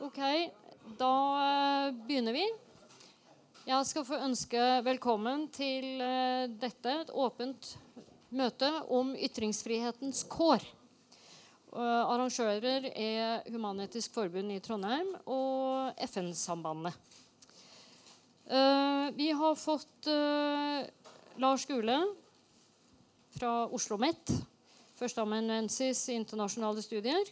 Ok, da eh, begynner vi. Jeg skal få ønske velkommen til eh, dette, et åpent møte om ytringsfrihetens kår. Uh, arrangører er Human-Etisk Forbund i Trondheim og FN-sambandet. Vi har fått Lars Gule fra Oslo OsloMet, førsteamanuensis i internasjonale studier.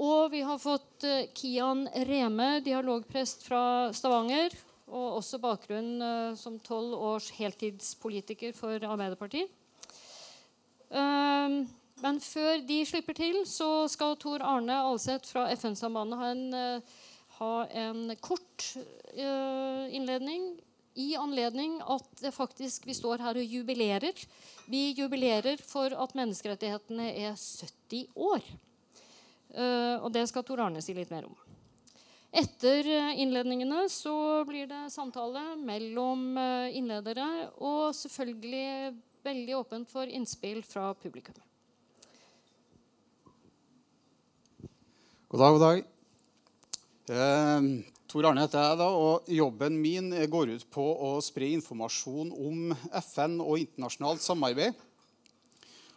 Og vi har fått uh, Kian Reme, dialogprest fra Stavanger. Og også bakgrunn uh, som tolv års heltidspolitiker for Arbeiderpartiet. Uh, men før de slipper til, så skal Tor Arne Alseth fra FN-sambandet ha, ha, en kort innledning i anledning at faktisk vi står her og jubilerer. Vi jubilerer for at menneskerettighetene er 70 år. Uh, og det skal Tor Arne si litt mer om. Etter innledningene så blir det samtale mellom uh, innledere og selvfølgelig veldig åpent for innspill fra publikum. God dag, god dag. Eh, Tor Arne heter jeg, da, og jobben min går ut på å spre informasjon om FN og internasjonalt samarbeid.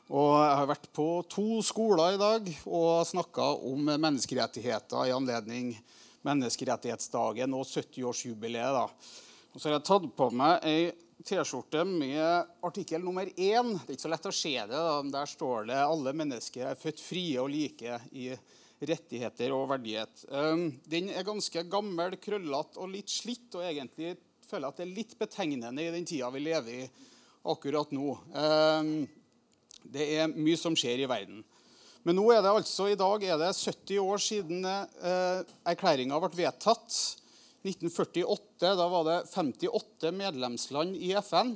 Og jeg har vært på to skoler i dag og snakka om menneskerettigheter i anledning menneskerettighetsdagen og 70-årsjubileet. Og så har jeg tatt på meg ei T-skjorte med artikkel nummer én. Det er ikke så lett å se det. Da. Der står det 'Alle mennesker er født frie og like i rettigheter og verdighet. Um, den er ganske gammel, krøllete og litt slitt, og egentlig føler jeg at det er litt betegnende i den tida vi lever i akkurat nå. Det er mye som skjer i verden. Men nå er det altså, i dag er det 70 år siden eh, erklæringa ble vedtatt. 1948 da var det 58 medlemsland i FN.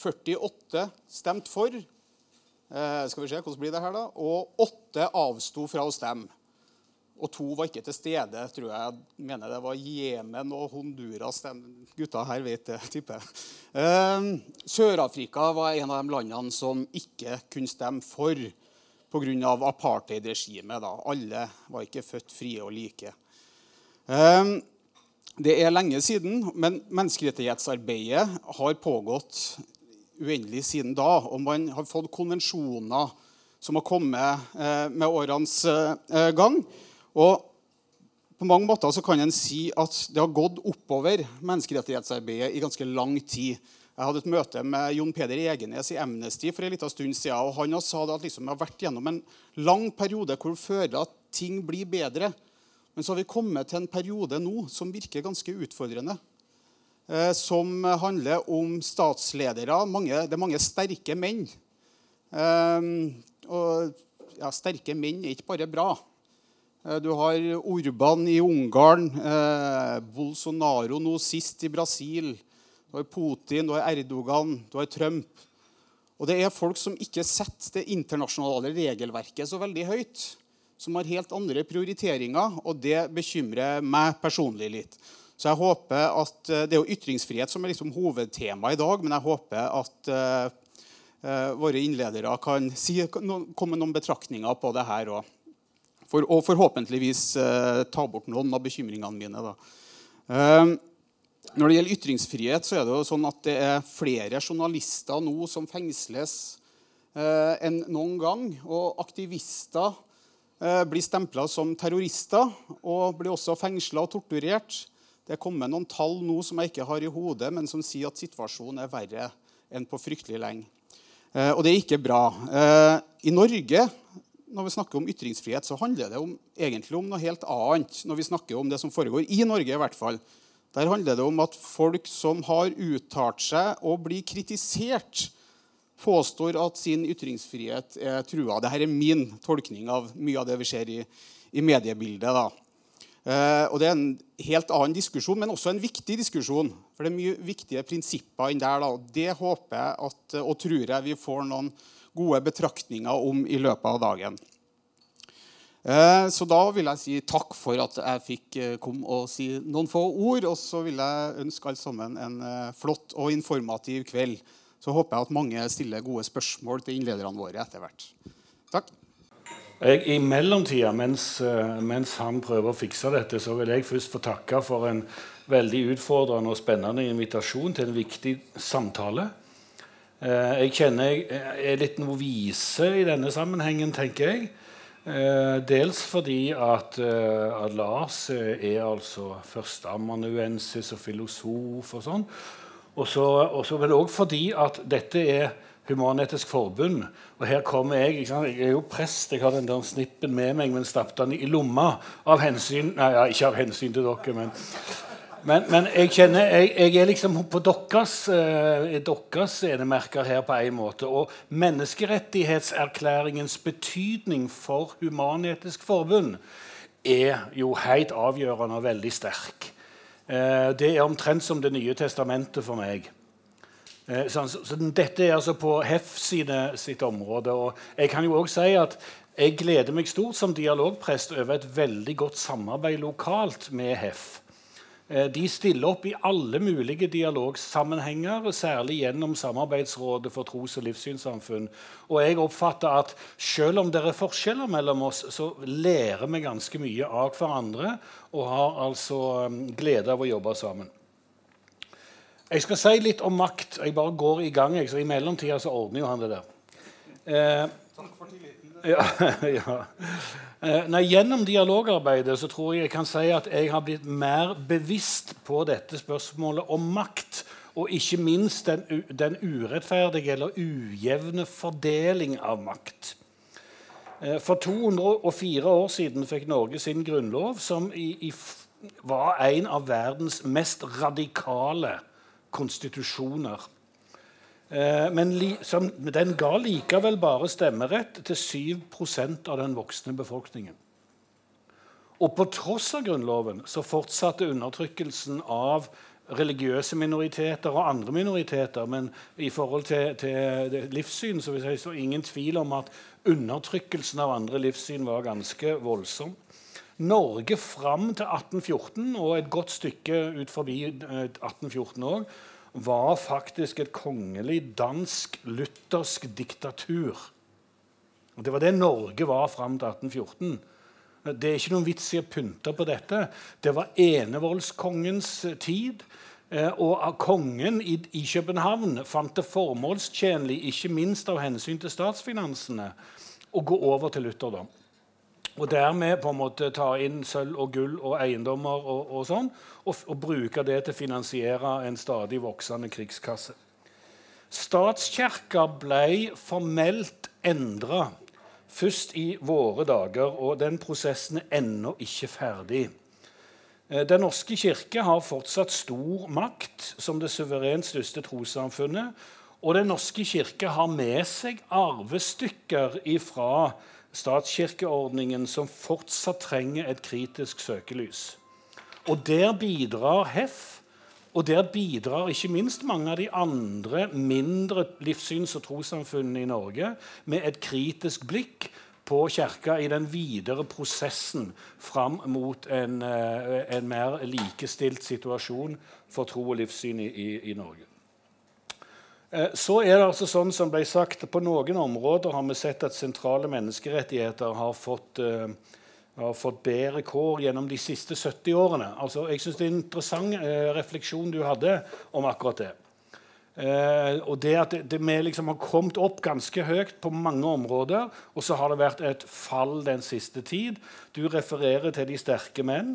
48 stemte for. Eh, skal vi se, hvordan blir det her da? Og åtte avsto fra å stemme. Og to var ikke til stede. tror jeg. jeg mener det var Jemen og Honduras. De gutta her vet det, tipper jeg. Eh, Sør-Afrika var en av de landene som ikke kunne stemme for pga. apartheidregimet. Alle var ikke født frie og like. Eh, det er lenge siden, men menneskerettighetsarbeidet har pågått uendelig siden da. Og man har fått konvensjoner som har kommet eh, med årenes eh, gang. Og på mange måter så kan en si at det har gått oppover menneskerettighetsarbeidet i ganske lang tid. Jeg hadde et møte med Jon Peder Egenes i Amnesty for en liten stund siden. og Han sa at liksom, vi har vært gjennom en lang periode hvor det føler at ting blir bedre. Men så har vi kommet til en periode nå som virker ganske utfordrende. Eh, som handler om statsledere. Mange, det er mange sterke menn. Eh, og ja, sterke menn er ikke bare bra. Eh, du har Orban i Ungarn, Bolsonaro nå sist i Brasil. Du har Putin, du har Erdogan, du har Trump. Og det er folk som ikke setter det internasjonale regelverket så veldig høyt. Som har helt andre prioriteringer, og det bekymrer meg personlig litt. Så jeg håper at, eh, Det er jo ytringsfrihet som er liksom hovedtema i dag, men jeg håper at uh, våre innledere kan si, komme noen betraktninger på det her òg. For, og forhåpentligvis eh, ta bort noen av bekymringene mine. når det gjelder ytringsfrihet, så er det jo sånn at det er flere journalister nå som fengsles enn noen gang. Og aktivister blir stempla som terrorister og blir også fengsla og torturert. Det er kommet noen tall nå som jeg ikke har i hodet, men som sier at situasjonen er verre enn på fryktelig lenge. Eh, og det er ikke bra. Eh, I Norge, når vi snakker om ytringsfrihet, så handler det om, egentlig om noe helt annet. når vi snakker om det som foregår i Norge i hvert fall. Der handler det om at folk som har uttalt seg og blir kritisert, påstår at sin ytringsfrihet er trua. Dette er min tolkning av mye av det vi ser i, i mediebildet. da. Eh, og Det er en helt annen diskusjon, men også en viktig diskusjon. For det er mye viktige prinsipper inn der. Da. Det håper jeg at, og tror jeg vi får noen gode betraktninger om i løpet av dagen. Eh, så da vil jeg si takk for at jeg fikk eh, komme og si noen få ord. Og så vil jeg ønske alle sammen en flott og informativ kveld. Så håper jeg at mange stiller gode spørsmål til innlederne våre etter hvert. Takk. Jeg, I mellomtida, mens, eh, mens, han prøver å fikse dette, så vil jeg først få takke for en veldig utfordrende og spennende invitasjon til en viktig samtale. Eh, jeg kjenner jeg er litt novise i denne sammenhengen, tenker jeg. Dels fordi at, at Lars er altså førsteamanuensis og filosof og sånn. Og så vel òg fordi at dette er Human-Etisk Forbund. Og her kommer jeg. Jeg er jo prest. Jeg har den der snippen med meg, men stappet den i lomma av hensyn Nei, ja, ikke av hensyn til dere, men men, men jeg kjenner, jeg, jeg, er liksom på deres, eh, deres enemerker her på en måte. Og menneskerettighetserklæringens betydning for Human-Etisk Forbund er jo helt avgjørende og veldig sterk. Eh, det er omtrent som Det nye testamentet for meg. Eh, så, så, dette er altså på HEF sine, sitt område. og jeg kan jo også si at jeg gleder meg stort som dialogprest over et veldig godt samarbeid lokalt med HEF. Eh, de stiller opp i alle mulige dialogsammenhenger, særlig gjennom Samarbeidsrådet for tros- og livssynssamfunn. Og jeg oppfatter at selv om det er forskjeller mellom oss, så lærer vi ganske mye av hverandre og har altså um, glede av å jobbe sammen. Jeg skal si litt om makt. Jeg bare går i gang. så I mellomtida så ordner jo han det der. Eh, Takk for tilliten. Ja, ja. Eh, nei, gjennom dialogarbeidet så tror jeg jeg kan si at jeg har blitt mer bevisst på dette spørsmålet om makt. Og ikke minst den, den urettferdige eller ujevne fordeling av makt. Eh, for 204 år siden fikk Norge sin grunnlov, som i, i, var en av verdens mest radikale konstitusjoner. Eh, men den ga likevel bare stemmerett til 7% av den voksne befolkningen. Og på tross av Grunnloven så fortsatte undertrykkelsen av religiøse minoriteter og andre minoriteter. Men i forhold til, til livssyn så, er det ingen tvil om at undertrykkelsen av andre livssyn var ganske voldsom. Norge fram til 1814, og et godt stykke ut forbi 1814 òg, var faktisk et kongelig dansk-luthersk diktatur. Og Det var det Norge var fram til 1814. Det er ikke noen vits i å pynte på dette. Det var enevoldskongens tid. Eh, og kongen i, København fant det formålstjenlig, ikke minst av hensyn til statsfinansene, å gå over til lutherdom. Og dermed på en måte ta inn sølv og gull og eiendommer og, og sånn, og, og, bruke det til å finansiere en stadig voksende krigskasse. Statskirka ble formelt endra først i våre dager, og den prosessen er ennå ikke ferdig. Eh, den norske kirke har fortsatt stor makt som det suverent største trossamfunnet. Og Den norske kirke har med seg arvestykker fra statskirkeordningen som fortsatt trenger et kritisk søkelys. Og der bidrar HEF, og der bidrar ikke minst mange av de andre mindre livssyns- og trossamfunnene i Norge med et kritisk blikk på Kirka i den videre prosessen fram mot en, eh, en mer likestilt situasjon for tro og livssyn i, i, Norge. Eh, så er det altså sånn som ble sagt, På noen områder har vi sett at sentrale menneskerettigheter har fått, uh, har fått bedre kår gjennom de siste 70 årene. Altså, jeg synes Det er en interessant eh, refleksjon du hadde om akkurat det. Eh, og det at det, det, Vi liksom har kommet opp ganske høyt på mange områder, og så har det vært et fall den siste tid. Du refererer til de sterke menn.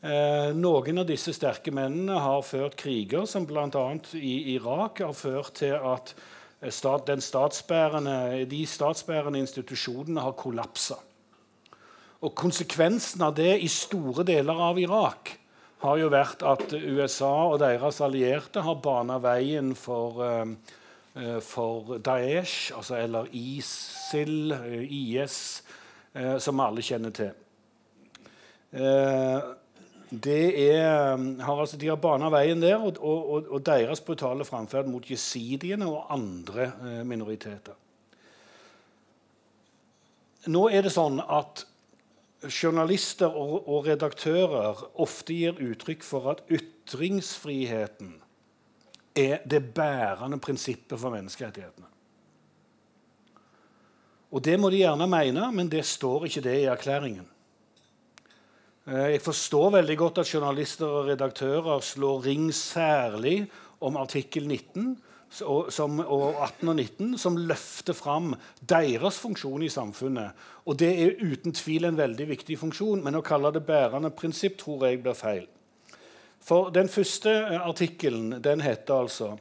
Eh, noen av disse sterke mennene har ført kriger, som bl.a. i Irak har ført til at eh, stat, statsbærende, de statsbærende institusjonene har kollapsa. Og konsekvensen av det i store deler av Irak har jo vært at USA og deres allierte har bana veien for, uh, for Daesh, altså, eller ISIL, IS, uh, som alle kjenner til. Er, har altså, de har bana veien der, og, og, og deres brutale framferd mot jesidiene og andre eh, minoriteter. Nå er det sånn at journalister og, og, redaktører ofte gir uttrykk for at ytringsfriheten er det bærende prinsippet for menneskerettighetene. Og det må de gjerne mene, men det står ikke det i erklæringen. Eh, jeg forstår veldig godt at journalister og redaktører slår ring særlig om artikkel 19 som, og 18 og 19, som løfter fram deres funksjon i samfunnet. Og det er uten tvil en veldig viktig funksjon, men å kalle det bærende prinsipp tror jeg blir feil. For den første eh, artikkelen den heter altså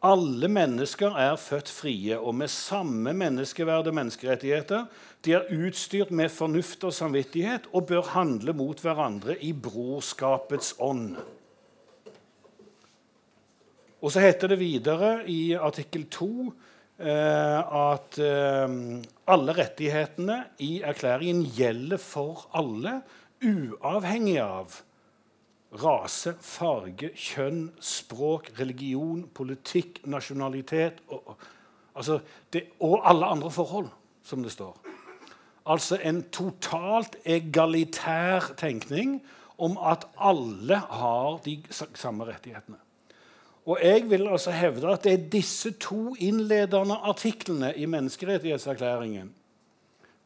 alle mennesker er født frie og med samme menneskeverd og menneskerettigheter. De er utstyrt med fornuft og samvittighet og bør handle mot hverandre i brorskapets ånd. Og så heter det videre i artikkel 2 eh, at eh, alle rettighetene i erklæringen gjelder for alle, uavhengig av rase, farge, kjønn, språk, religion, politikk, nasjonalitet og, altså det, og alle andre forhold, som det står. Altså en totalt egalitær tenkning om at alle har de samme rettighetene. Og jeg vil altså hevde at det er disse to innledende artiklene i menneskerettighetserklæringen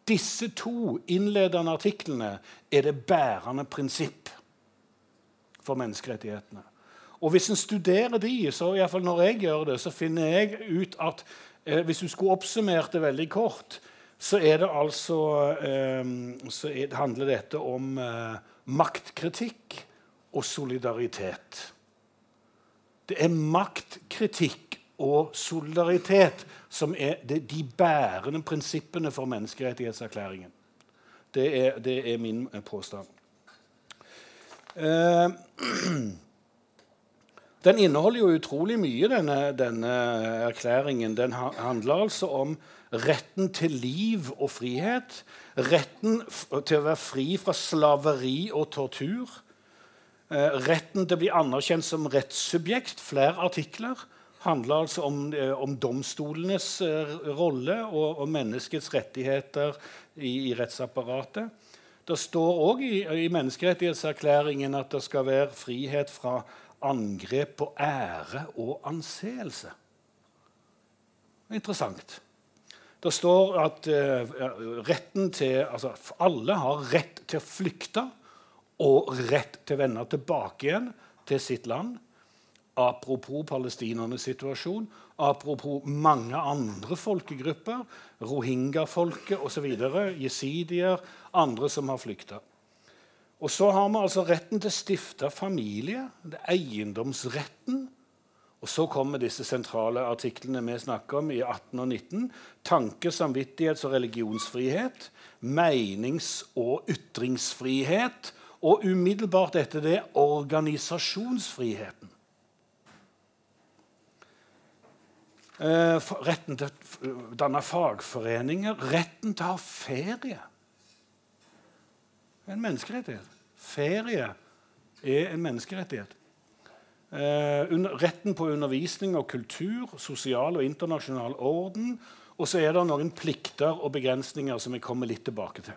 disse to innledende artiklene er det bærende prinsipp for menneskerettighetene. Og Hvis en studerer de, så i fall når jeg gjør det, så finner jeg ut at eh, hvis du skulle oppsummert det veldig kort, så, det altså, eh, så er, handler dette om eh, maktkritikk og solidaritet. Det er maktkritikk og solidaritet som er de bærende prinsippene for menneskerettighetserklæringen. Det er, det er min eh, påstand. Eh, den inneholder jo utrolig mye, denne, denne erklæringen. Den handler altså om retten til liv og frihet. Retten til å være fri fra slaveri og tortur. Eh, retten til å bli anerkjent som rettssubjekt, flere artikler, handler altså om, eh, om domstolenes eh, rolle og, og, menneskets rettigheter i, i rettsapparatet. Det står òg i, i, menneskerettighetserklæringen at det skal være frihet fra angrep på ære og anseelse. Interessant. Det står at uh, retten til, altså, alle har rett til å flykte og rett til å vende tilbake igjen til sitt land. Apropos palestinernes situasjon, apropos mange andre folkegrupper, rohingya-folket osv., jesidier, andre som har flykta. Og så har vi altså retten til å stifte familie, det eiendomsretten. Og så kommer disse sentrale artiklene vi snakker om i 18 og 19. Tanke-, samvittighets- og religionsfrihet. Menings- og ytringsfrihet og umiddelbart etter det organisasjonsfriheten. Eh, retten til å danne fagforeninger, retten til å ha ferie. En menneskerettighet. Ferie er en menneskerettighet. Eh, retten på undervisning og kultur, sosial og internasjonal orden. Og så er det noen plikter og begrensninger som jeg kommer litt tilbake til.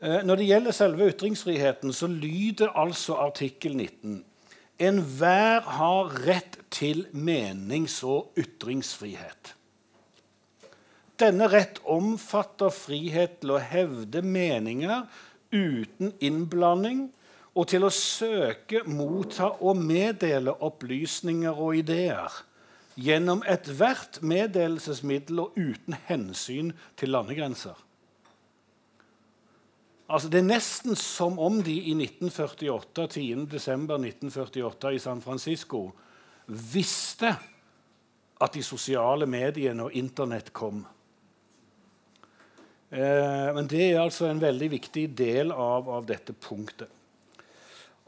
Eh, når det gjelder selve ytringsfriheten, så lyder altså artikkel 19 Enhver har rett til menings- og ytringsfrihet. Denne rett omfatter frihet til å hevde meninger uten innblanding og til å søke, motta og meddele opplysninger og ideer gjennom ethvert meddelelsesmiddel og uten hensyn til landegrenser. Altså, det er nesten som om de i 1948, 10. desember 1948 i San Francisco visste at de sosiale mediene og Internett kom. Eh, men det er altså en veldig viktig del av, av, dette punktet.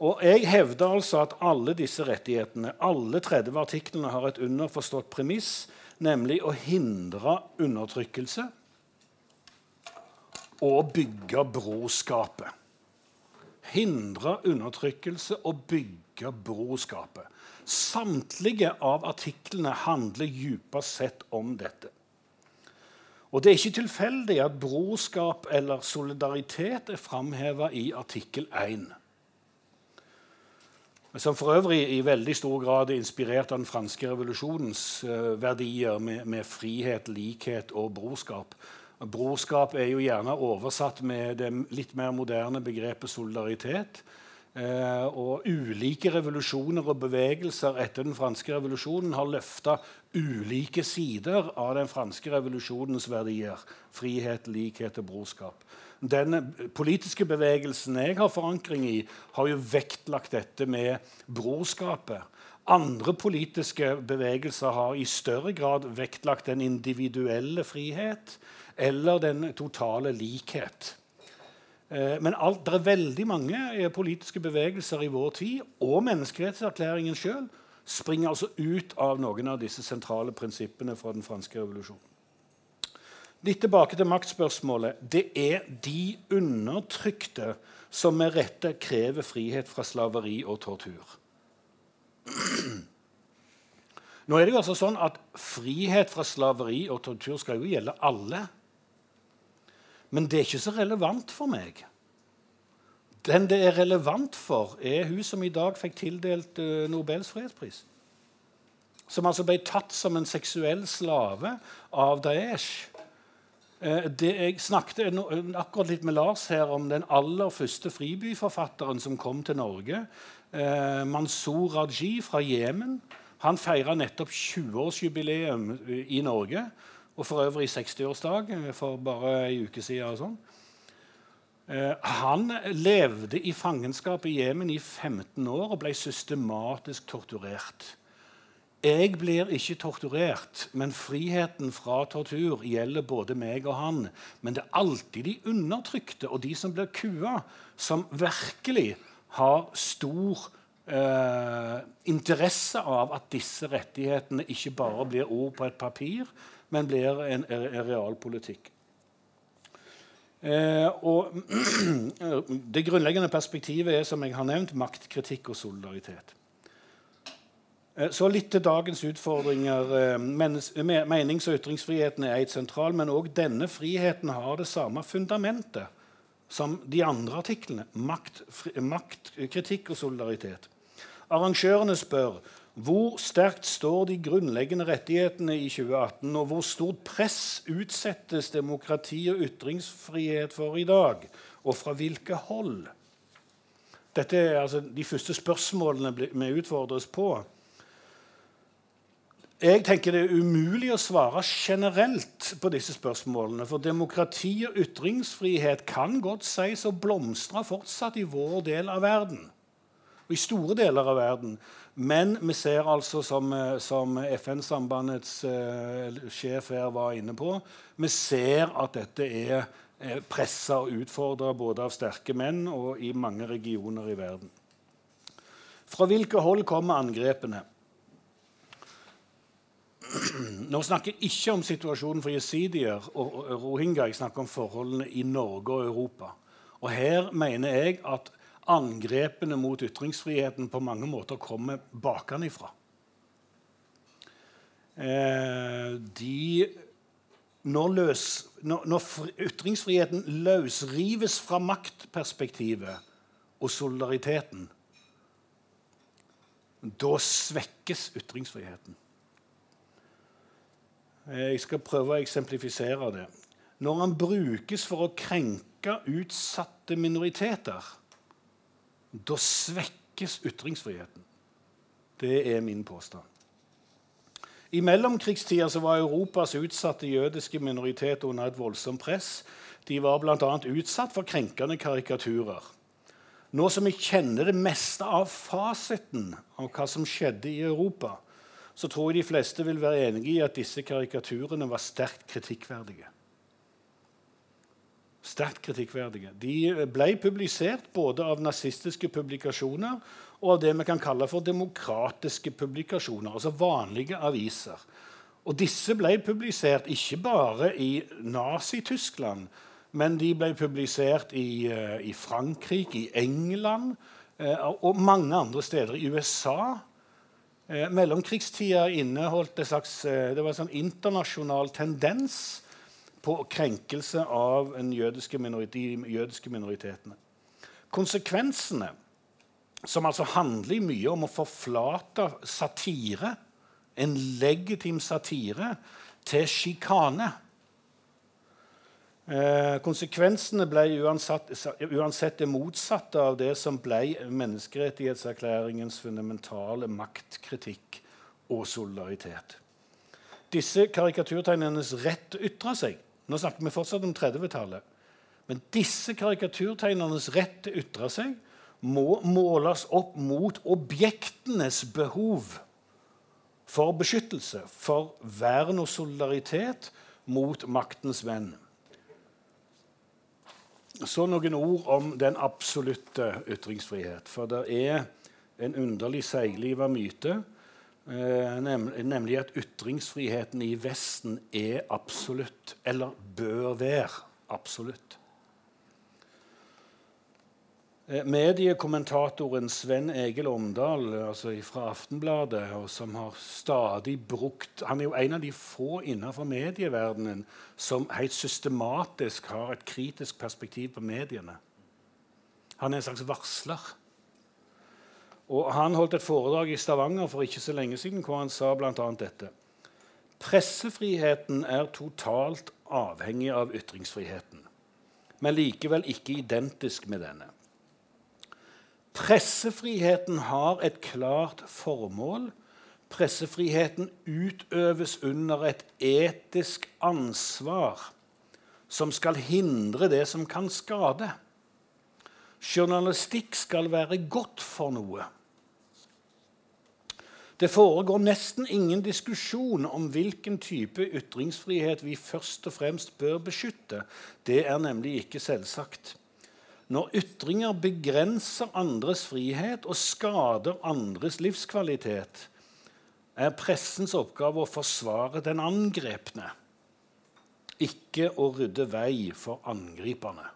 Og Jeg hevder altså at alle disse rettighetene, alle 30 artiklene, har et underforstått premiss, nemlig å hindre undertrykkelse og bygge broskapet. Hindre undertrykkelse og bygge broskapet. Samtlige av artiklene handler djupest sett om dette. Og Det er ikke tilfeldig at broskap eller solidaritet er framheva i artikkel 1. som for øvrig i veldig stor grad er inspirert av den franske revolusjonens uh, verdier med, med, frihet, likhet og brorskap. Brorskap er jo gjerne oversatt med det litt mer moderne begrepet solidaritet. Eh, og ulike revolusjoner og bevegelser etter den franske revolusjonen har løfta ulike sider av den franske revolusjonens verdier. Frihet, likhet og brorskap den politiske bevegelsen jeg har forankring i, har jo vektlagt dette med brorskapet. Andre politiske bevegelser har i større grad vektlagt den individuelle frihet eller den totale likhet. Eh, men alt, det er veldig mange eh, politiske bevegelser i vår tid, og menneskerettserklæringen sjøl springer altså ut av noen av disse sentrale prinsippene fra den franske revolusjonen. Litt tilbake til maktspørsmålet. Det er de undertrykte som med rette krever frihet fra slaveri og tortur. Nå er det jo altså sånn at Frihet fra slaveri og tortur skal jo gjelde alle. Men det er ikke så relevant for meg. Den det er relevant for, er hun som i dag fikk tildelt uh, Nobels fredspris. Som altså ble tatt som en seksuell slave av Daesh. Eh, det jeg snakket akkurat litt med Lars her om den aller første fribyforfatteren som kom til Norge. Eh, Mansour Raji fra Jemen. Han feira nettopp 20-årsjubileum i Norge. Og for øvrig 60-årsdag eh, for bare ei uke siden. Sånn. Han levde i fangenskap i Jemen i 15 år og ble systematisk torturert. Jeg blir ikke torturert, men friheten fra tortur gjelder både meg og han. Men det er alltid de undertrykte og de som blir kua, som virkelig har stor eh, interesse av at disse rettighetene ikke bare blir ord på et papir, men blir en, realpolitikk. Eh, og det grunnleggende perspektivet er som jeg har nevnt, maktkritikk og solidaritet. Eh, så litt til dagens utfordringer. Eh, menings- og ytringsfriheten er helt sentral, men òg denne friheten har det samme fundamentet som de andre artiklene. Makt, makt, kritikk og solidaritet. Arrangørene spør hvor sterkt står de grunnleggende rettighetene i 2018, og hvor stort press utsettes demokrati og ytringsfrihet for i dag, og fra hvilke hold? Dette er altså de første spørsmålene vi utfordres på. Jeg tenker Det er umulig å svare generelt på disse spørsmålene. For demokrati og ytringsfrihet kan godt sies å blomstre fortsatt i vår del av verden. Og i store deler av verden. Men vi ser altså, som, som FN-sambandets uh, sjef her var inne på, vi ser at dette er, er pressa og utfordra både av sterke menn og i mange regioner i verden. Fra hvilke hold kommer angrepene? Nå snakker jeg ikke om situasjonen for jesidier og rohingya. Jeg snakker om forholdene i Norge og Europa. Og Her mener jeg at angrepene mot ytringsfriheten på mange måter kommer bakenfra. Eh, de, når, løs, når, når ytringsfriheten løsrives fra maktperspektivet og solidariteten, da svekkes ytringsfriheten. Eh, jeg skal prøve å eksemplifisere det. Når han brukes for å krenke utsatte minoriteter, da svekkes ytringsfriheten. Det er min påstand. I mellomkrigstida var Europas utsatte jødiske minoriteter under et voldsomt press. De var bl.a. utsatt for krenkende karikaturer. Nå som vi kjenner det meste av fasiten av hva som skjedde i Europa, så tror jeg de fleste vil være enige i at disse karikaturene var sterkt kritikkverdige. Sterkt kritikkverdige. De ble publisert både av nazistiske publikasjoner og av det vi kan kalle for demokratiske publikasjoner, altså vanlige aviser. Og disse ble publisert ikke bare i Nazi-Tyskland, men de ble publisert i, eh, i Frankrike, i England eh, og mange andre steder. I USA Eh, mellomkrigstida inneholdt en slags, det var en sånn internasjonal tendens på krenkelse av jødiske de jødiske minoritetene. Konsekvensene som altså handler mye om å forflate satire, en legitim satire, til sjikane. Eh, konsekvensene ble uansett, uansett, det motsatte av det som ble menneskerettighetserklæringens fundamentale maktkritikk og solidaritet. Disse karikaturtegnernes rett til å ytre seg Nå snakker vi fortsatt om 30-tallet. Men disse karikaturtegnernes rett til å ytre seg må måles opp mot objektenes behov for beskyttelse, for vern og solidaritet mot maktens venn. Så noen ord om den absolutte ytringsfrihet. For det er en underlig seigliva myte, nemlig at ytringsfriheten i Vesten er absolutt, eller bør være absolutt. Eh, mediekommentatoren Sven Egil Omdal altså fra Aftenbladet, som har stadig brukt Han er jo en av de få innenfor medieverdenen som helt systematisk har et kritisk perspektiv på mediene. Han er en slags varsler. Og Han holdt et foredrag i Stavanger for ikke så lenge siden hvor han sa bl.a. dette. Pressefriheten er totalt avhengig av ytringsfriheten, men likevel ikke identisk med denne. Pressefriheten har et klart formål. Pressefriheten utøves under et etisk ansvar som skal hindre det som kan skade. Journalistikk skal være godt for noe. Det foregår nesten ingen diskusjon om hvilken type ytringsfrihet vi først og fremst bør beskytte. Det er nemlig ikke selvsagt. Når ytringer begrenser andres frihet og skader andres livskvalitet, er pressens oppgave å forsvare den angrepne, ikke å rydde vei for angriperne.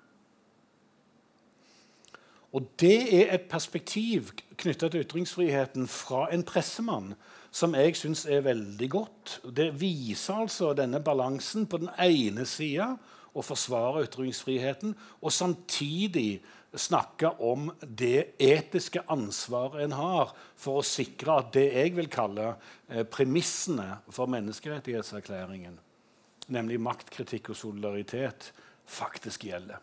Og Det er et perspektiv knytta til ytringsfriheten fra en pressemann som jeg syns er veldig godt. Det viser altså denne balansen på den ene sida å forsvare ytringsfriheten og samtidig snakke om det etiske ansvaret en har for å sikre at det jeg vil kalle eh, premissene for menneskerettighetserklæringen, nemlig maktkritikk og solidaritet, faktisk gjelder.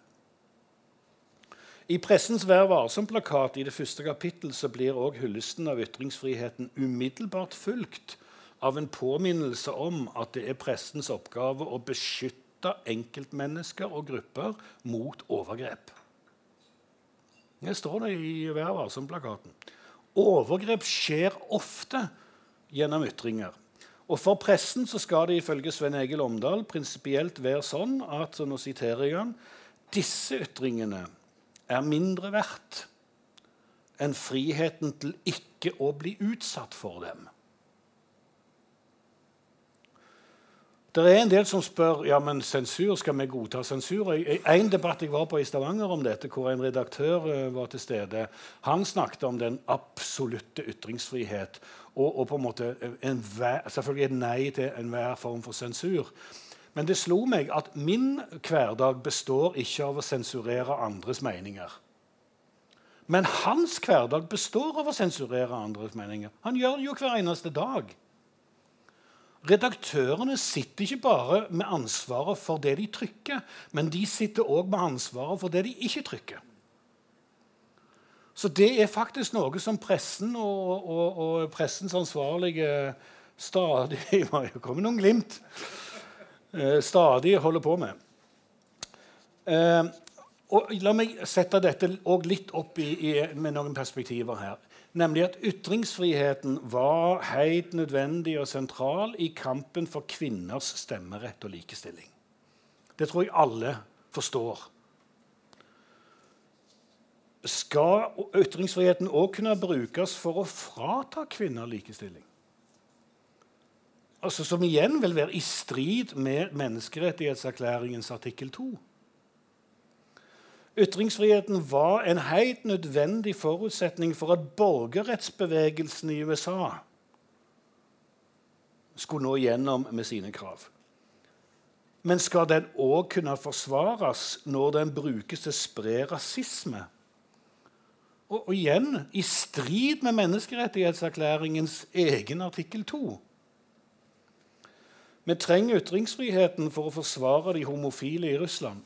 I pressens Vær varsom-plakat i det første kapittel så blir også hyllesten av ytringsfriheten umiddelbart fulgt av en påminnelse om at det er pressens oppgave å beskytte enkeltmennesker og grupper mot overgrep. Det står det i Vær varsom-plakaten. Overgrep skjer ofte gjennom ytringer. Og For pressen så skal det ifølge Sven Egil Omdal prinsipielt være sånn at så nå siterer jeg han, disse ytringene er mindre verdt enn friheten til ikke å bli utsatt for dem. Det er en del som spør ja, men sensur, skal vi godta sensur. En debatt jeg var på i Stavanger om dette, hvor en redaktør eh, var til stede, han snakket om den absolutte ytringsfrihet og, og på en måte en, selvfølgelig et nei til enhver form for sensur. Men det slo meg at min hverdag består ikke av å sensurere andres meninger. Men hans hverdag består av å sensurere andres meninger. Han gjør det jo hver eneste dag. Redaktørene sitter ikke bare med ansvaret for det de trykker, men de sitter òg med ansvaret for det de ikke trykker. Så det er faktisk noe som pressen og, og, og pressens ansvarlige stadig Det kommer noen glimt. Eh, stadig holder på med. Eh, og La meg sette dette litt opp i, i, med noen perspektiver her nemlig at ytringsfriheten var helt nødvendig og sentral i kampen for kvinners stemmerett og likestilling. Det tror jeg alle forstår. Skal ytringsfriheten òg kunne brukes for å frata kvinner likestilling? Altså, som igjen vil være i strid med menneskerettighetserklæringens artikkel 2. Ytringsfriheten var en helt nødvendig forutsetning for at borgerrettsbevegelsen i USA skulle nå gjennom med sine krav. Men skal den òg kunne forsvares når den brukes til å spre rasisme Og, og igjen i strid med menneskerettighetserklæringens egen artikkel 2. Vi trenger ytringsfriheten for å forsvare de homofile i Russland.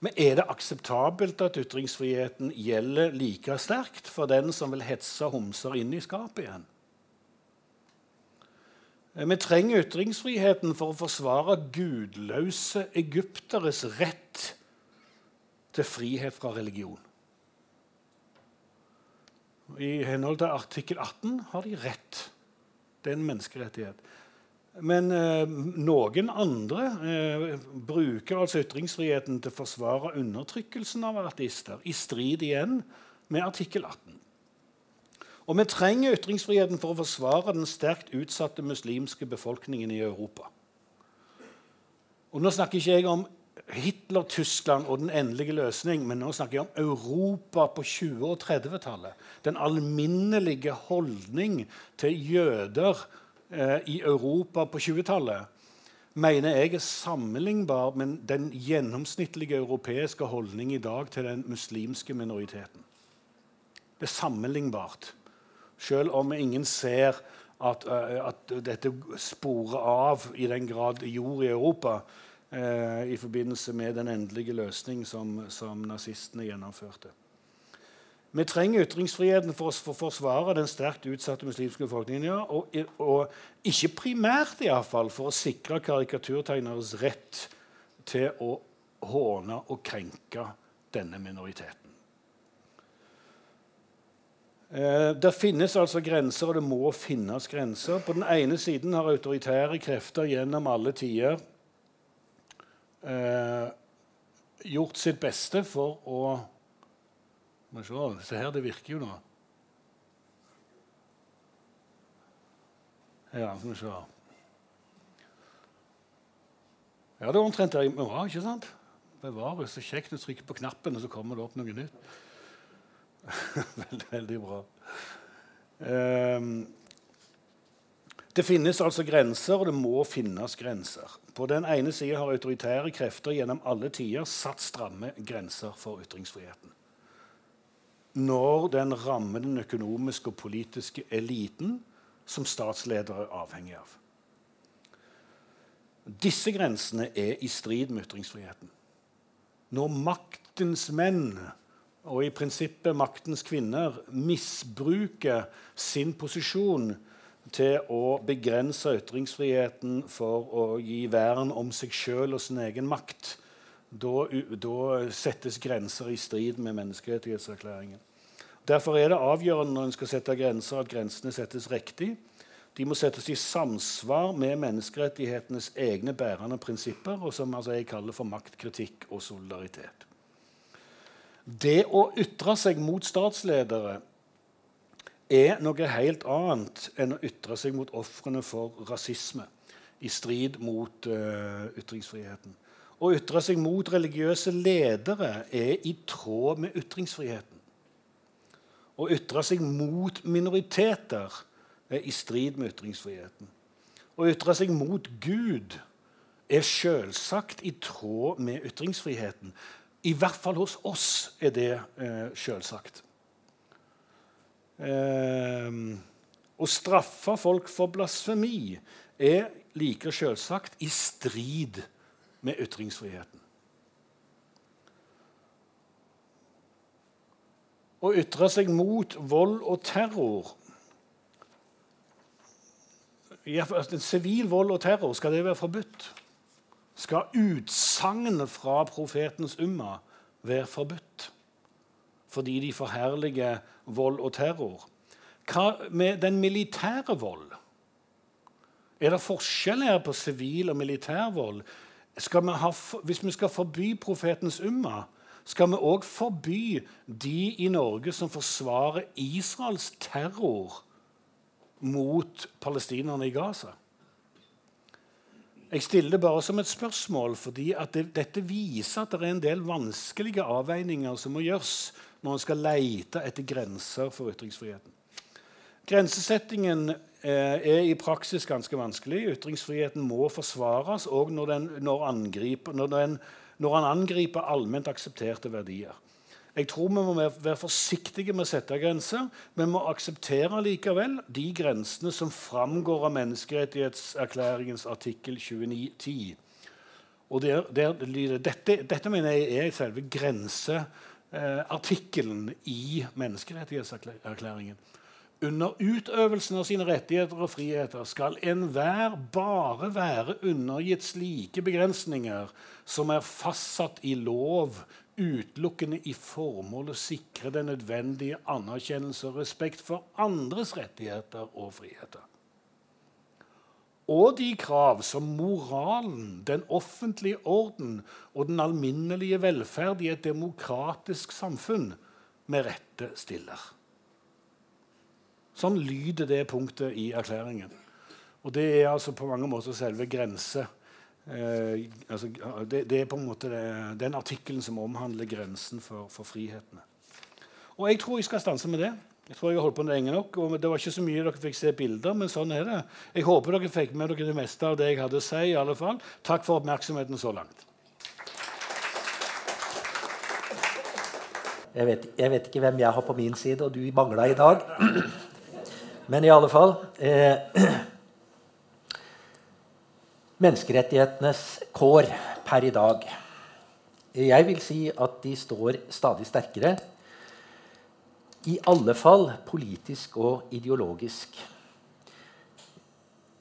Men er det akseptabelt at ytringsfriheten gjelder like sterkt for den som vil hetse homser inn i skapet igjen? Vi trenger ytringsfriheten for å forsvare gudløse egypteres rett til frihet fra religion. I henhold til artikkel 18 har de rett. Det er en menneskerettighet. Men eh, noen andre eh, bruker altså ytringsfriheten til å forsvare undertrykkelsen av artister, i strid igjen med artikkel 18. Og vi trenger ytringsfriheten for å forsvare den sterkt utsatte muslimske befolkningen i Europa. Og Nå snakker ikke jeg om Hitler-Tyskland og den endelige løsning, men nå snakker jeg om Europa på 20- og 30-tallet. Den alminnelige holdning til jøder i Europa på 20-tallet mener jeg er sammenlignbar med den gjennomsnittlige europeiske holdning i dag til den muslimske minoriteten. Det er sammenlignbart, selv om ingen ser at, uh, at dette sporer av i den grad det gjorde i Europa eh, i forbindelse med den endelige løsning som, som nazistene gjennomførte. Vi trenger ytringsfriheten for å forsvare den sterkt utsatte muslimske befolkningen. Ja, og, og, ikke primært i fall, for å sikre karikaturtegneres rett til å håne og krenke denne minoriteten. Eh, det finnes altså grenser, og det må finnes grenser. På den ene siden har autoritære krefter gjennom alle tider eh, gjort sitt beste for å Må se, se her, det virker jo nå. Ja, skal vi se. Ja, det er omtrent der vi var, ikke sant? Bevare, så kjekt å trykke på knappen, og så kommer det opp noe nytt. veldig, veldig bra. Um, det finnes altså grenser, og det må finnes grenser. På den ene sida har autoritære krefter gjennom alle tider satt stramme grenser for ytringsfriheten. Når den rammer den økonomiske og politiske eliten som statsledere er avhengig av. Disse grensene er i strid med ytringsfriheten. Når maktens menn og i prinsippet maktens kvinner misbruker sin posisjon til å begrense ytringsfriheten for å gi vern om seg sjøl og sin egen makt. Da, da, settes grenser i strid med menneskerettighetserklæringen. Derfor er det avgjørende når en skal sette grenser, at grensene settes riktig. De må settes i samsvar med menneskerettighetenes egne bærende prinsipper, og som altså jeg kaller for maktkritikk og solidaritet. Det å ytre seg mot statsledere er noe helt annet enn å ytre seg mot ofrene for rasisme i strid mot uh, ytringsfriheten. Å ytre seg mot religiøse ledere er i tråd med ytringsfriheten. Å ytre seg mot minoriteter er i strid med ytringsfriheten. Å ytre seg mot Gud er selvsagt i tråd med ytringsfriheten. I hvert fall hos oss er det eh, selvsagt. Eh, å straffe folk for blasfemi er like selvsagt i strid med ytringsfriheten. Å ytre seg mot vold og terror Sivil vold og terror, skal det være forbudt? Skal utsagnet fra profetens umma være forbudt? fordi de forherliger vold og terror. Hva med den militære vold? Er det forskjell her på sivil og militær vold? Vi ha, hvis vi skal forby profetens umma, skal vi òg forby de i Norge som forsvarer Israels terror mot palestinerne i Gaza? Jeg stiller det bare som et spørsmål, fordi det, dette viser at det er en del vanskelige avveininger som må gjøres når en skal lete etter grenser for ytringsfriheten. Grensesettingen eh, er i praksis ganske vanskelig. Ytringsfriheten må forsvares òg når, når, når, den angriper allment aksepterte verdier. Jeg tror vi må være forsiktige med å sette grenser. Vi må akseptere likevel de grensene som framgår av menneskerettighetserklæringens artikkel 2910. Og der, der, dette, dette, mener jeg er selve grenseartikkelen i menneskerettighetserklæringen. Under utøvelsen av sine rettigheter og friheter skal enhver bare være undergitt slike begrensninger som er fastsatt i lov, utelukkende i formål å sikre den nødvendige anerkjennelse og respekt for andres rettigheter og friheter og de krav som moralen, den offentlige orden og den alminnelige velferd i et demokratisk samfunn med rette stiller. Sånn lyder det punktet i erklæringen. Og det er altså på mange måter selve grense. Eh, altså, det, det, er på en måte det, den artikkelen som omhandler grensen for, for frihetene. Og jeg tror jeg skal stanse med det. Jeg tror jeg har holdt på lenge nok. og Det var ikke så mye dere fikk se bilder, men sånn er det. Jeg håper dere fikk med dere det meste av det jeg hadde å si. i alle fall. Takk for oppmerksomheten så langt. Jeg vet, jeg vet ikke hvem jeg har på min side, og du mangla i dag. Men i alle fall eh, Menneskerettighetenes kår per i dag. Jeg vil si at de står stadig sterkere i alle fall politisk og ideologisk.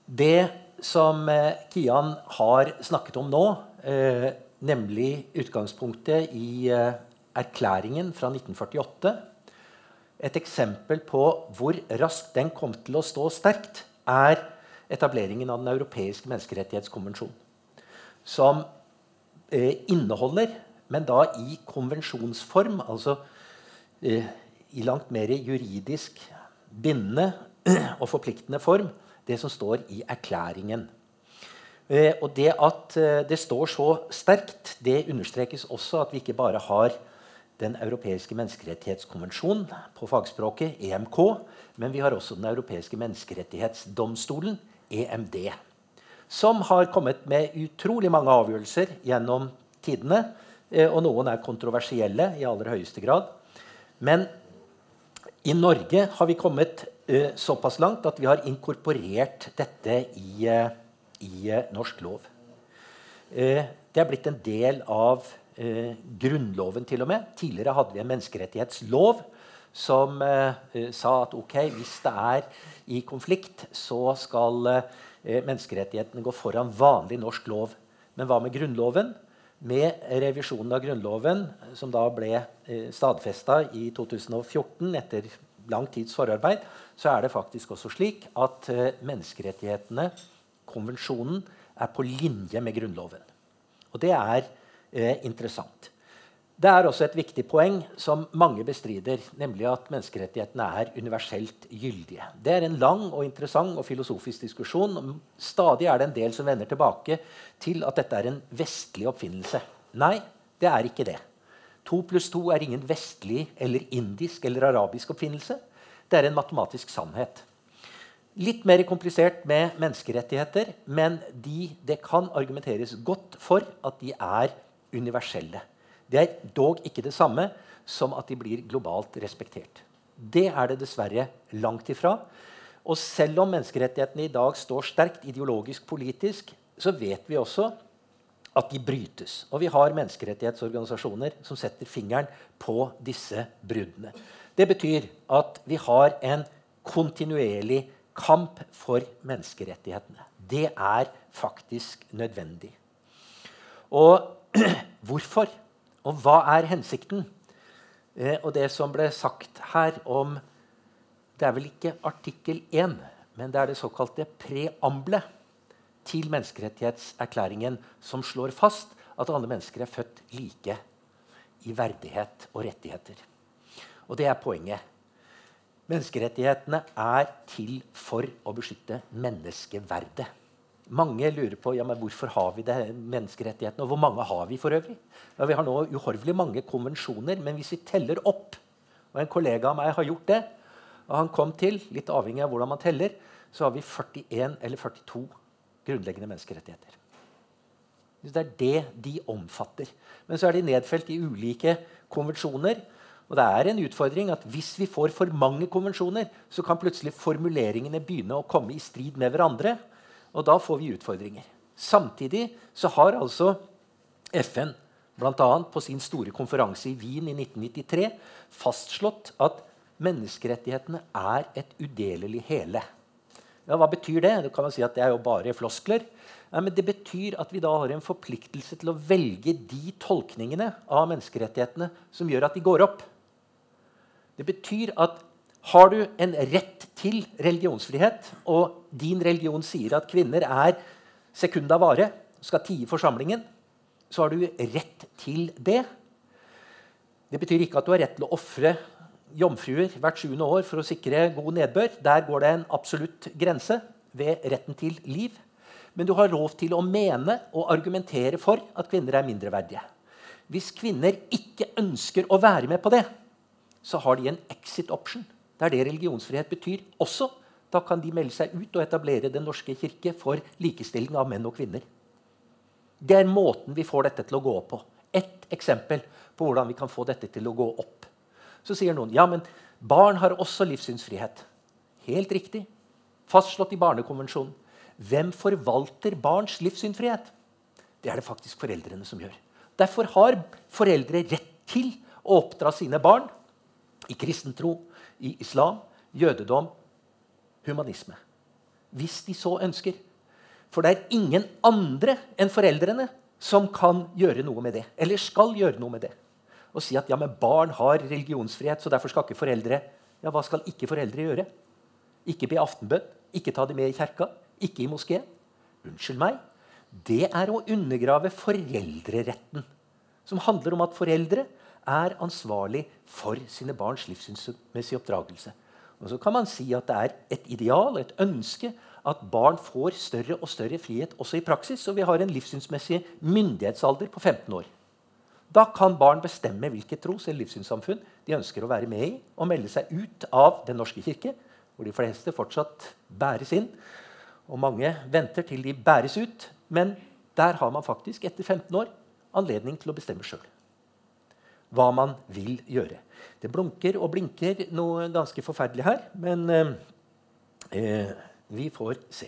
Det som eh, Kian har snakket om nå, eh, nemlig utgangspunktet i eh, erklæringen fra 1948 Et eksempel på hvor raskt den kom til å stå sterkt, er etableringen av Den europeiske menneskerettighetskonvensjon. Som eh, inneholder, men da i konvensjonsform, altså eh, i langt mer juridisk bindende og forpliktende form det som står i erklæringen. Eh, og det at eh, det står så sterkt, det understrekes også at vi ikke bare har Den europeiske menneskerettighetskonvensjon på fagspråket, EMK, men vi har også Den europeiske menneskerettighetsdomstolen, EMD, som har kommet med utrolig mange avgjørelser gjennom tidene. Eh, og noen er kontroversielle i aller høyeste grad. Men i Norge har vi kommet uh, såpass langt at vi har inkorporert dette i, uh, i norsk lov. det er blitt en del av Grunnloven til og med. Tidligere hadde vi en menneskerettighetslov som sa at ok, hvis det er i konflikt, så skal menneskerettighetene gå foran vanlig norsk lov. Men hva med Grunnloven? Med revisjonen av Grunnloven, som da ble eh, stadfesta i 2014 etter lang tids forarbeid, så er det faktisk også slik at eh, menneskerettighetene, konvensjonen, er på linje med Grunnloven. Og det er eh, interessant. Det er også et viktig poeng som mange bestrider, nemlig at menneskerettighetene er universelt gyldige. Det er en lang og interessant og filosofisk diskusjon. Stadig er det en del som vender tilbake til at dette er en vestlig oppfinnelse. Nei, det er ikke det. To pluss to er ingen vestlig eller indisk eller arabisk oppfinnelse. Det er en matematisk sannhet. Litt mer komplisert med menneskerettigheter, men de, det kan argumenteres godt for at de er universelle. Det er dog ikke det samme som at de blir globalt respektert. Det er det dessverre langt ifra. Og selv om menneskerettighetene i dag står sterkt ideologisk politisk, så vet vi også at de brytes. Og vi har menneskerettighetsorganisasjoner som setter fingeren på disse bruddene. Det betyr at vi har en kontinuerlig kamp for menneskerettighetene. Det er faktisk nødvendig. Og hvorfor? Og hva er hensikten? Eh, og det som ble sagt her om Det er vel ikke artikkel 1, men det er det såkalte preambelet til menneskerettighetserklæringen som slår fast at alle mennesker er født like i verdighet og rettigheter. Og det er poenget. Menneskerettighetene er til for å beskytte menneskeverdet. Mange lurer på ja, men hvorfor har vi det, menneskerettighetene, og hvor mange har vi for øvrig. Ja, Vi har nå uhorvelig mange konvensjoner, men hvis vi teller opp og En kollega av meg har gjort det, og han kom til litt avhengig av hvordan man teller, så har vi 41 eller 42 grunnleggende menneskerettigheter. Det er det de omfatter. Men så er de nedfelt i ulike konvensjoner. Og det er en utfordring at Hvis vi får for mange konvensjoner, så kan plutselig formuleringene begynne å komme i strid med hverandre. Og da får vi utfordringer. Samtidig så har altså FN bl.a. på sin store konferanse i Wien i 1993 fastslått at menneskerettighetene er et udelelig hele. Ja, hva betyr det? Du kan jo si at det er jo bare floskler. Ja, men det betyr at vi da har en forpliktelse til å velge de tolkningene av menneskerettighetene som gjør at de går opp. Det betyr at har du en rett til religionsfrihet, og din religion sier at kvinner er sekunda vare, skal tie forsamlingen, så har du rett til det. Det betyr ikke at du har rett til å ofre jomfruer hvert sjuende år for å sikre god nedbør. Der går det en absolutt grense ved retten til liv. Men du har lov til å mene og argumentere for at kvinner er mindreverdige. Hvis kvinner ikke ønsker å være med på det, så har de en exit option. Det er det religionsfrihet betyr også. Da kan de melde seg ut og etablere Den norske kirke for likestilling av menn og kvinner. Det er måten vi får dette til å gå opp på. Ett eksempel på hvordan vi kan få dette til å gå opp. Så sier noen ja, men barn har også livssynsfrihet. Helt riktig. Fastslått i Barnekonvensjonen. Hvem forvalter barns livssynsfrihet? Det er det faktisk foreldrene som gjør. Derfor har foreldre rett til å oppdra sine barn i kristentro, i islam, jødedom, humanisme. Hvis de så ønsker. For det er ingen andre enn foreldrene som kan gjøre noe med det. Eller skal gjøre noe med det. Og si at ja, men barn har religionsfrihet, så derfor skal ikke foreldre Ja, hva skal ikke foreldre gjøre? Ikke be aftenbønn, ikke ta dem med i kjerka, ikke i moskeen. Unnskyld meg. Det er å undergrave foreldreretten, som handler om at foreldre er ansvarlig for sine barns livssynsmessige oppdragelse. Og så kan man si at det er et ideal, et ønske, at barn får større og større frihet også i praksis. Og vi har en livssynsmessig myndighetsalder på 15 år. Da kan barn bestemme hvilket tros- eller livssynssamfunn de ønsker å være med i, og melde seg ut av Den norske kirke, hvor de fleste fortsatt bæres inn. Og mange venter til de bæres ut. Men der har man faktisk etter 15 år anledning til å bestemme sjøl hva man vil gjøre. Det blunker og blinker noe ganske forferdelig her, men eh, eh vi får se.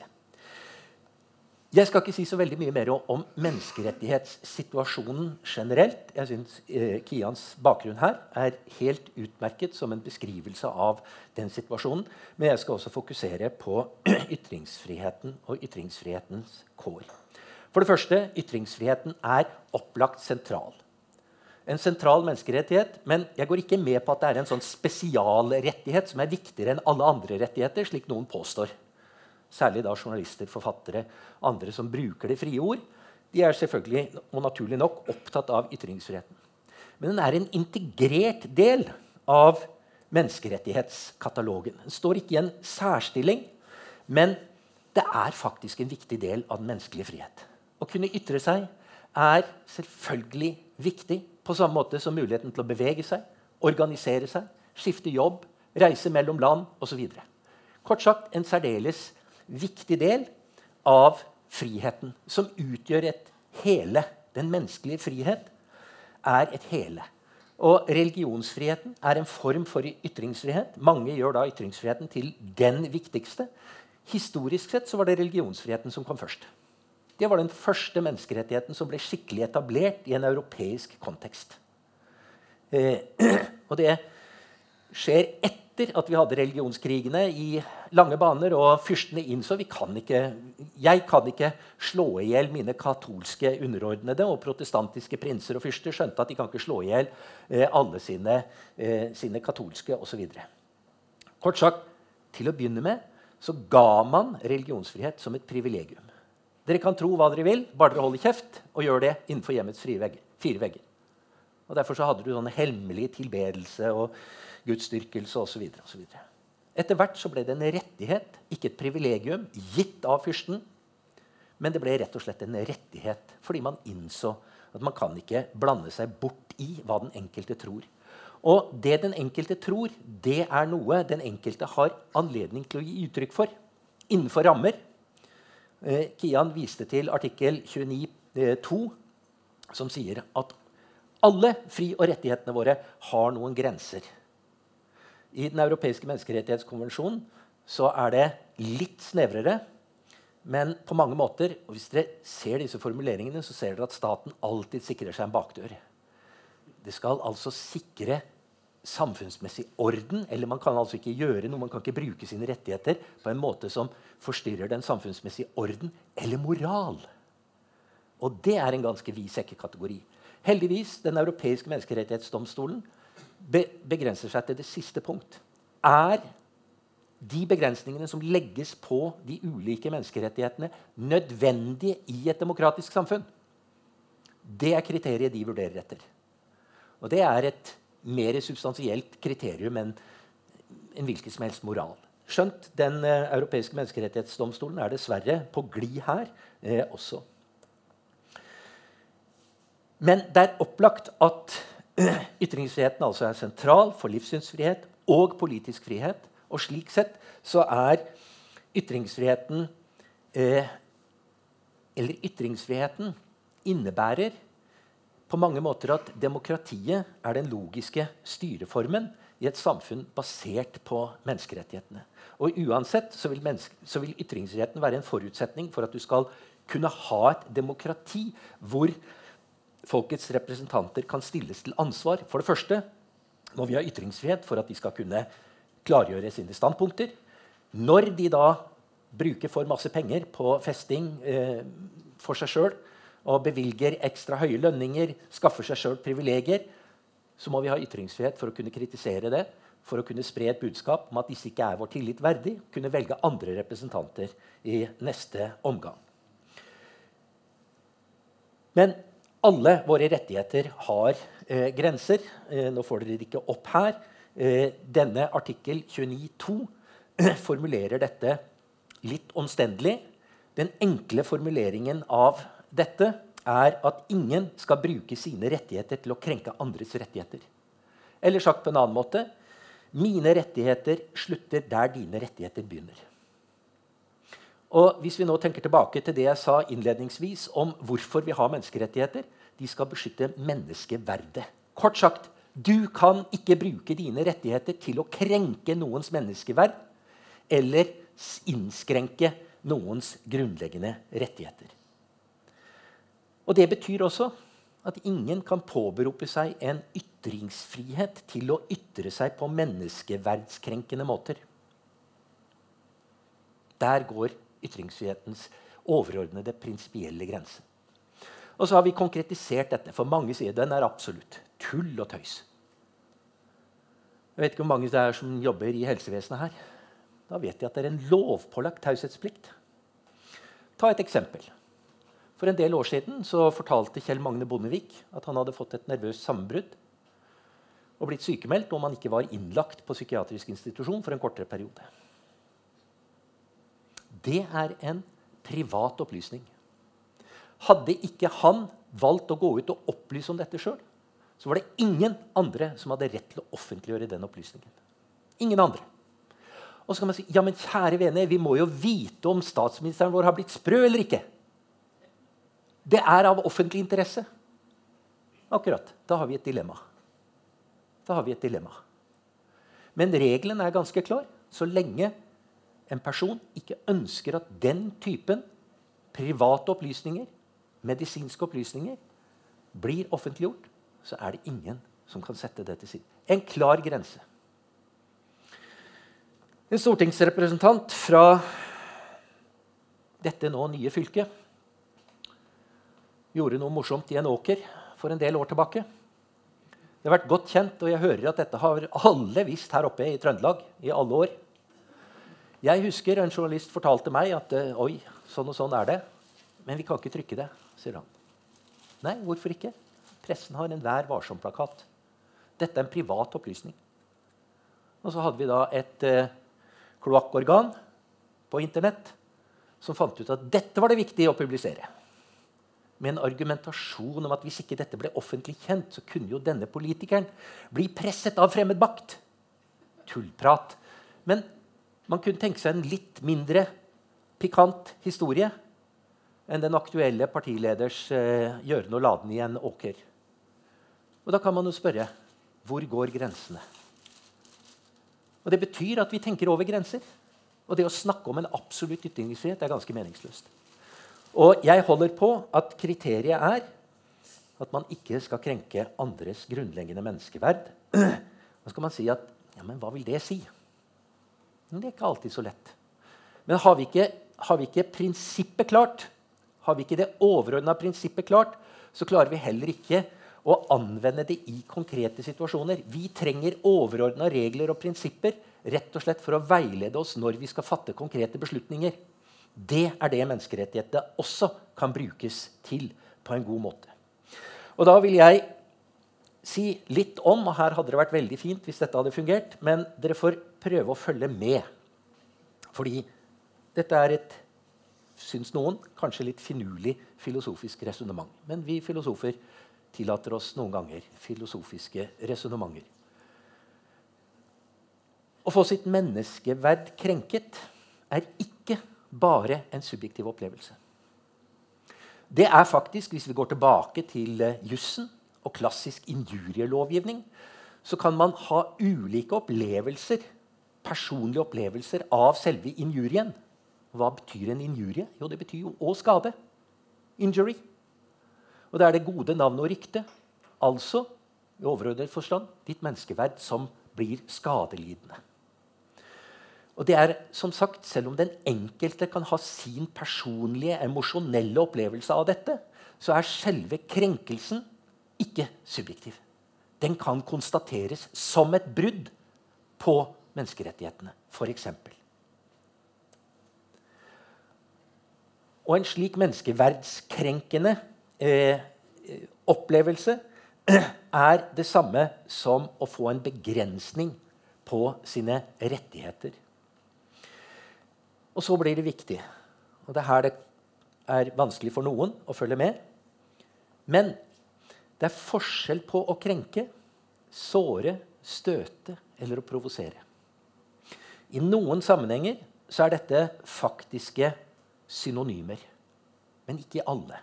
Jeg skal ikke si så veldig mye mer om menneskerettighetssituasjonen generelt. Jeg syns eh, Kians bakgrunn her er helt utmerket som en beskrivelse av den situasjonen. Men jeg skal også fokusere på ytringsfriheten og ytringsfrihetens kår. For det første, ytringsfriheten er opplagt sentral. En sentral menneskerettighet, men jeg går ikke med på at det er en sånn spesialrettighet som er viktigere enn alle andre rettigheter, slik noen påstår. Særlig da journalister, forfattere, andre som bruker det frie ord. De er selvfølgelig og naturlig nok opptatt av ytringsfriheten. Men den er en integrert del av menneskerettighetskatalogen. Den står ikke i en særstilling, men det er faktisk en viktig del av den menneskelige frihet. Å kunne ytre seg er selvfølgelig viktig, på samme måte som muligheten til å bevege seg, organisere seg, skifte jobb, reise mellom land osv. Kort sagt en særdeles viktig del av friheten, som utgjør et hele. Den menneskelige frihet er et hele. Og religionsfriheten er en form for ytringsfrihet. Mange gjør da ytringsfriheten til den viktigste. Historisk sett så var det religionsfriheten som kom først. Det var den første menneskerettigheten som ble skikkelig etablert i en europeisk kontekst. Eh, og det skjer etter at vi hadde religionskrigene i lange baner, og fyrstene innså vi jeg kan ikke slå i hjel mine katolske underordnede, og protestantiske prinser og fyrster skjønte at de kan ikke slå i hjel eh, alle sine, eh, sine katolske osv. Kort sagt, til å begynne med så ga man religionsfrihet som et privilegium. Dere kan tro hva dere vil, bare dere holder kjeft og gjør det innenfor hjemmets fire vegger. Og Derfor så hadde du sånne hemmelige tilbedelse og gudsdyrkelse osv. Etter hvert så ble det en rettighet, ikke et privilegium, gitt av fyrsten. Men det ble rett og slett en rettighet fordi man innså at man kan ikke blande seg bort i hva den enkelte tror. Og det den enkelte tror, det er noe den enkelte har anledning til å gi uttrykk for innenfor rammer. Eh, Kian viste til artikkel 29.2, eh, som sier at alle fri- og rettighetene våre har noen grenser. I Den europeiske menneskerettighetskonvensjonen så er det litt snevrere. Men på mange måter, og hvis dere ser disse formuleringene, så ser dere at staten alltid sikrer seg en bakdør. Det skal altså sikre samfunnsmessig orden. Eller man kan altså ikke gjøre noe, man kan ikke bruke sine rettigheter på en måte som forstyrrer den samfunnsmessige orden eller moral. Og det er en ganske vid sekkekategori. Heldigvis, Den europeiske menneskerettighetsdomstolen be begrenser seg til det siste punkt. Er de begrensningene som legges på de ulike menneskerettighetene, nødvendige i et demokratisk samfunn? Det er kriteriet de vurderer etter. Og det er et mer substansielt kriterium enn en hvilken som helst moral. Skjønt Den eh, europeiske menneskerettighetsdomstolen er dessverre på glid her eh, også. Men det er opplagt at ytringsfriheten altså er sentral for livssynsfrihet og politisk frihet. Og slik sett så er ytringsfriheten eh, Eller ytringsfriheten innebærer på mange måter at demokratiet er den logiske styreformen i et samfunn basert på menneskerettighetene. Og uansett så vil, så vil, ytringsfriheten være en forutsetning for at du skal kunne ha et demokrati hvor folkets representanter kan stilles til ansvar. For det første må vi ha ytringsfrihet for at de skal kunne klargjøre sine standpunkter. Når de da bruker for masse penger på festing eh, for seg sjøl, og bevilger ekstra høye lønninger, skaffer seg sjøl privilegier, så må vi ha ytringsfrihet for å kunne kritisere det, for å kunne spre et budskap om at disse ikke er vår tillit verdig, kunne velge andre representanter i neste omgang. Men alle våre rettigheter har eh, grenser. Eh, nå får dere det ikke opp her. Eh, denne artikkel 29.2 formulerer dette litt omstendelig. Den enkle formuleringen av dette er at ingen skal bruke sine rettigheter til å krenke andres rettigheter. Eller sagt på en annen måte mine rettigheter slutter der dine rettigheter begynner. Og Hvis vi nå tenker tilbake til det jeg sa innledningsvis om hvorfor vi har menneskerettigheter De skal beskytte menneskeverdet. Kort sagt, du kan ikke bruke dine rettigheter til å krenke noens menneskeverd eller innskrenke noens grunnleggende rettigheter. Og Det betyr også at ingen kan påberope seg en ytringsfrihet til å ytre seg på menneskeverdskrenkende måter. Der går ytringsfrihetens overordnede prinsipielle grense. Og så har vi konkretisert dette. For mange sier den er absolutt. Tull og tøys. Jeg vet ikke hvor mange det er som jobber i helsevesenet her. Da vet de at det er en lovpålagt taushetsplikt. Ta et eksempel. For en del år siden så fortalte Kjell Magne Bondevik at han hadde fått et nervøst sammenbrudd og blitt sykemeldt om han ikke var innlagt på psykiatrisk institusjon for en kortere periode. Det er en privat opplysning. Hadde ikke han valgt å gå ut og opplyse om dette sjøl, så var det ingen andre som hadde rett til å offentliggjøre den opplysningen. Ingen andre. Og så kan man si ja, men kjære vene, vi må jo vite om statsministeren vår har blitt sprø eller ikke. Det er av offentlig interesse. Akkurat. Da har vi et dilemma. Da har vi et dilemma. Men regelen er ganske klar. Så lenge en person ikke ønsker at den typen private opplysninger, medisinske opplysninger, blir offentliggjort, så er det ingen som kan sette det til side. En klar grense. En stortingsrepresentant fra dette nå nye fylket gjorde noe morsomt i en åker for en del år tilbake. Det har vært godt kjent, og jeg hører at dette har alle visst her oppe i Trøndelag i alle år. Jeg husker en journalist fortalte meg at eh, oi, sånn og sånn er det. Men vi kan ikke trykke det, sier han. Nei, hvorfor ikke? Pressen har en Vær varsom-plakat. Dette er en privat opplysning. Og så hadde vi da et eh, kloakkorgan på Internett som fant ut at dette var det viktig å publisere med en argumentasjon om at hvis ikke dette ble offentlig kjent, så kunne jo denne politikeren bli presset av fremmed makt. Tullprat. Men man kunne tenke seg en litt mindre pikant historie enn den aktuelle partileders eh, gjøren og laden i en åker. Og da kan man jo spørre hvor går grensene? Og Det betyr at vi tenker over grenser. Og det å snakke om en absolutt ytringsfrihet er ganske meningsløst. Og jeg holder på at kriteriet er at man ikke skal krenke andres grunnleggende menneskeverd. Da skal man si at ja, men hva vil det si? Men det er ikke alltid så lett. Men har vi ikke, har vi ikke prinsippet klart, har vi ikke det overordna prinsippet klart, så klarer vi heller ikke å anvende det i konkrete situasjoner. Vi trenger overordna regler og prinsipper rett og slett for å veilede oss når vi skal fatte konkrete beslutninger. Det er det menneskerettighetene også kan brukes til på en god måte. Og da vil jeg si litt om, og her hadde det vært veldig fint hvis dette hadde fungert, men dere får prøve å følge med. Fordi dette er et, syns noen, kanskje litt finurlig filosofisk resonnement. Men vi filosofer tillater oss noen ganger filosofiske resonnementer. Å få sitt menneskeverd krenket er ikke bare en subjektiv opplevelse. Det er faktisk, Hvis vi går tilbake til uh, jussen og klassisk injurielovgivning, så kan man ha ulike opplevelser, personlige opplevelser av selve injurien. Hva betyr en injurie? Jo, det betyr jo å skade. Injury. Og det er det gode navnet og ryktet. Altså i overordnet forstand ditt menneskeverd som blir skadelidende. Og det er som sagt, Selv om den enkelte kan ha sin personlige, emosjonelle opplevelse av dette, så er selve krenkelsen ikke subjektiv. Den kan konstateres som et brudd på menneskerettighetene, f.eks. Og en slik menneskeverdskrenkende eh, opplevelse er det samme som å få en begrensning på sine rettigheter. Og så blir det viktig, og det er her det er vanskelig for noen å følge med Men det er forskjell på å krenke, såre, støte eller å provosere. I noen sammenhenger så er dette faktiske synonymer, men ikke i alle.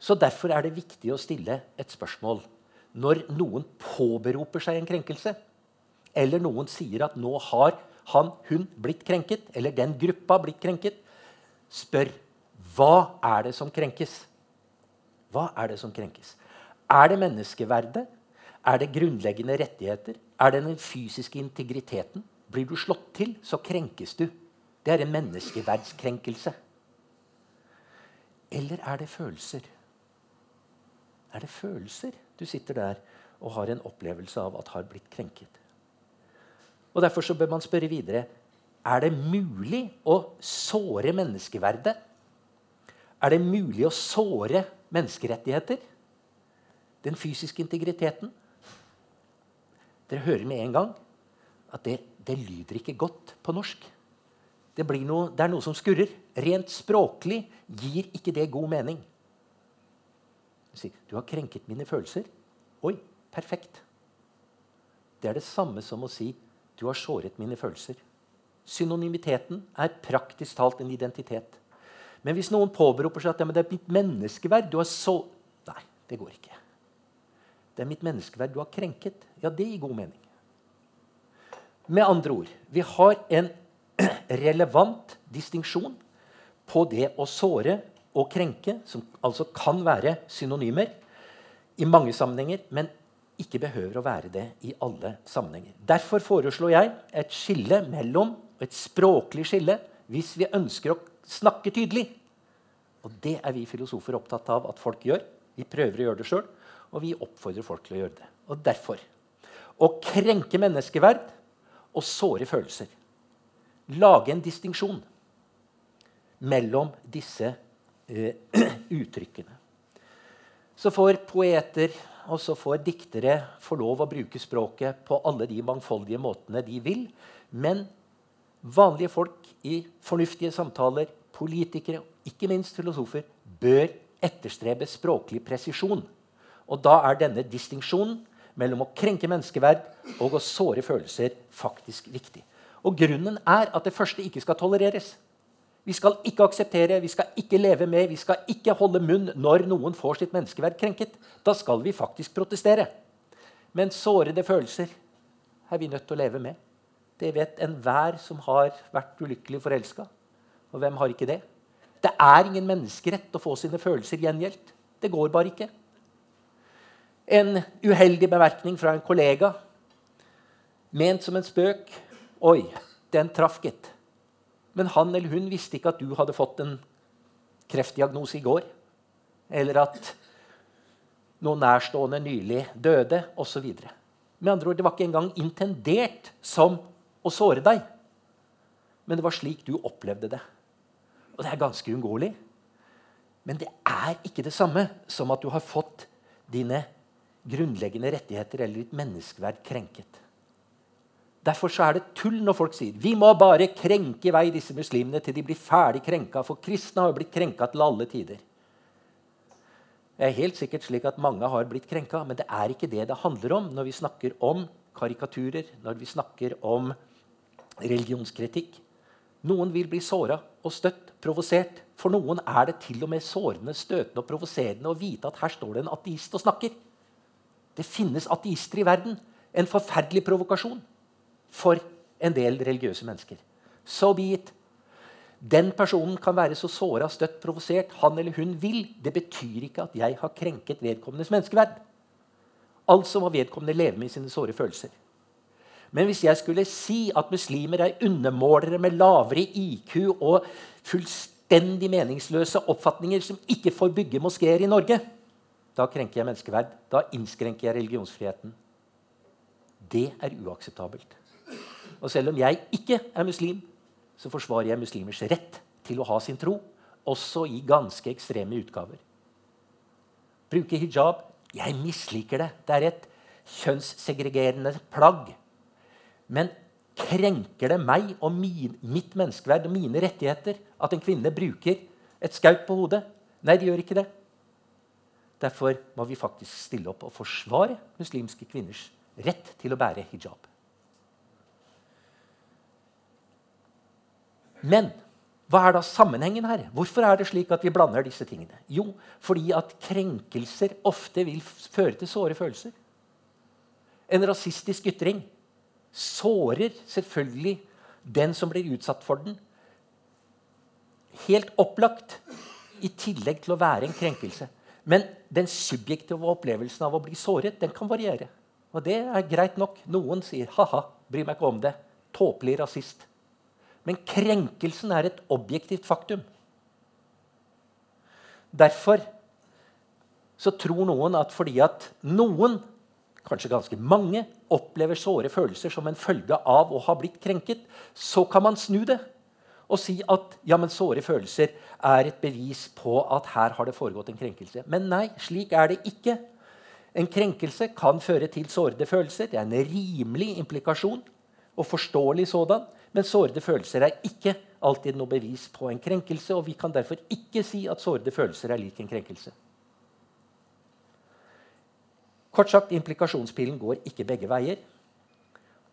Så Derfor er det viktig å stille et spørsmål når noen påberoper seg en krenkelse, eller noen sier at nå har han, hun blitt krenket, eller den gruppa blitt krenket, spør hva er det som krenkes? Hva er det som krenkes? Er det menneskeverdet? Er det grunnleggende rettigheter? Er det den fysiske integriteten? Blir du slått til, så krenkes du. Det er en menneskeverdskrenkelse. Eller er det følelser? Er det følelser du sitter der og har en opplevelse av at har blitt krenket? Og Derfor så bør man spørre videre er det mulig å såre menneskeverdet. Er det mulig å såre menneskerettigheter? Den fysiske integriteten? Dere hører med en gang at det, det lyder ikke godt på norsk. Det, noe, det er noe som skurrer. Rent språklig gir ikke det god mening. 'Du har krenket mine følelser.' Oi, perfekt. Det er det samme som å si 'Du har såret mine følelser'. Synonymiteten er praktisk talt en identitet. Men hvis noen påberoper seg at det er mitt menneskeverd du har så... Nei, det går ikke. Det er mitt menneskeverd du har krenket. Ja, det gir god mening. Med andre ord vi har en relevant distinksjon på det å såre og krenke, som altså kan være synonymer i mange sammenhenger, men ikke behøver å være det i alle sammenhenger. Derfor foreslår jeg et skille mellom et språklig skille hvis vi ønsker å snakke tydelig. Og det er vi filosofer opptatt av at folk gjør. Vi prøver å gjøre det sjøl, og vi oppfordrer folk til å gjøre det. Og derfor å krenke menneskeverd og såre følelser. Lage en distinksjon mellom disse eh, uttrykkene. Så får poeter og så får diktere få lov å bruke språket på alle de mangfoldige måtene de vil. Men vanlige folk i fornuftige samtaler, politikere ikke minst filosofer, bør etterstrebe språklig presisjon. Og da er denne distinksjonen mellom å krenke menneskeverd og å såre følelser faktisk viktig. Og grunnen er at det første ikke skal tolereres. Vi skal ikke akseptere, vi skal ikke leve med, vi skal ikke holde munn når noen får sitt menneskeverd krenket. Da skal vi faktisk protestere. Men sårede følelser er vi nødt til å leve med. Det vet enhver som har vært ulykkelig forelska. Og hvem har ikke det? Det er ingen menneskerett å få sine følelser gjengjeldt. Det går bare ikke. En uheldig bemerkning fra en kollega, ment som en spøk. Oi, den traff, gitt. Men han eller hun visste ikke at du hadde fått en kreftdiagnose i går. Eller at noen nærstående nylig døde, osv. Med andre ord, Det var ikke engang intendert som å såre deg. Men det var slik du opplevde det. Og det er ganske uunngåelig. Men det er ikke det samme som at du har fått dine grunnleggende rettigheter eller ditt menneskeverd krenket. Derfor er det tull når folk sier vi må bare krenke i vei disse muslimene til de blir ferdig krenka, for kristne har jo blitt krenka til alle tider. Det er helt sikkert slik at mange har blitt krenka, men det er ikke det det handler om når vi snakker om karikaturer, når vi snakker om religionskritikk. Noen vil bli såra og støtt, provosert. For noen er det til og med sårende, støtende og provoserende å vite at her står det en ateist og snakker. Det finnes ateister i verden. En forferdelig provokasjon for en del religiøse mennesker. So be it. Den personen kan være så såra, støtt, provosert han eller hun vil. Det betyr ikke at jeg har krenket vedkommendes menneskeverd. Altså må vedkommende leve med sine såre følelser. Men hvis jeg skulle si at muslimer er undermålere med lavere IQ og fullstendig meningsløse oppfatninger som ikke får bygge moskeer i Norge, da krenker jeg menneskeverd. Da innskrenker jeg religionsfriheten. Det er uakseptabelt. Og selv om jeg ikke er muslim, så forsvarer jeg muslimers rett til å ha sin tro, også i ganske ekstreme utgaver. Bruke hijab jeg misliker det. Det er et kjønnssegregerende plagg. Men krenker det meg og min, mitt menneskeverd og mine rettigheter at en kvinne bruker et skaut på hodet? Nei, det gjør ikke det. Derfor må vi faktisk stille opp og forsvare muslimske kvinners rett til å bære hijab. Men hva er da sammenhengen her? Hvorfor er det slik at vi blander disse tingene? Jo, fordi at krenkelser ofte vil føre til såre følelser. En rasistisk ytring sårer selvfølgelig den som blir utsatt for den. Helt opplagt, i tillegg til å være en krenkelse. Men den subjektive opplevelsen av å bli såret den kan variere. Og det er greit nok. Noen sier 'ha-ha, bryr meg ikke om det'. Tåpelig rasist. Men krenkelsen er et objektivt faktum. Derfor så tror noen at fordi at noen kanskje ganske mange, opplever såre følelser som en følge av å ha blitt krenket, så kan man snu det og si at ja, men såre følelser er et bevis på at her har det foregått en krenkelse. Men nei, slik er det ikke. En krenkelse kan føre til sårede følelser. Det er en rimelig implikasjon, og forståelig sådan. Men sårede følelser er ikke alltid noe bevis på en krenkelse, og vi kan derfor ikke si at sårede følelser er lik en krenkelse. Kort sagt, implikasjonspilen går ikke begge veier.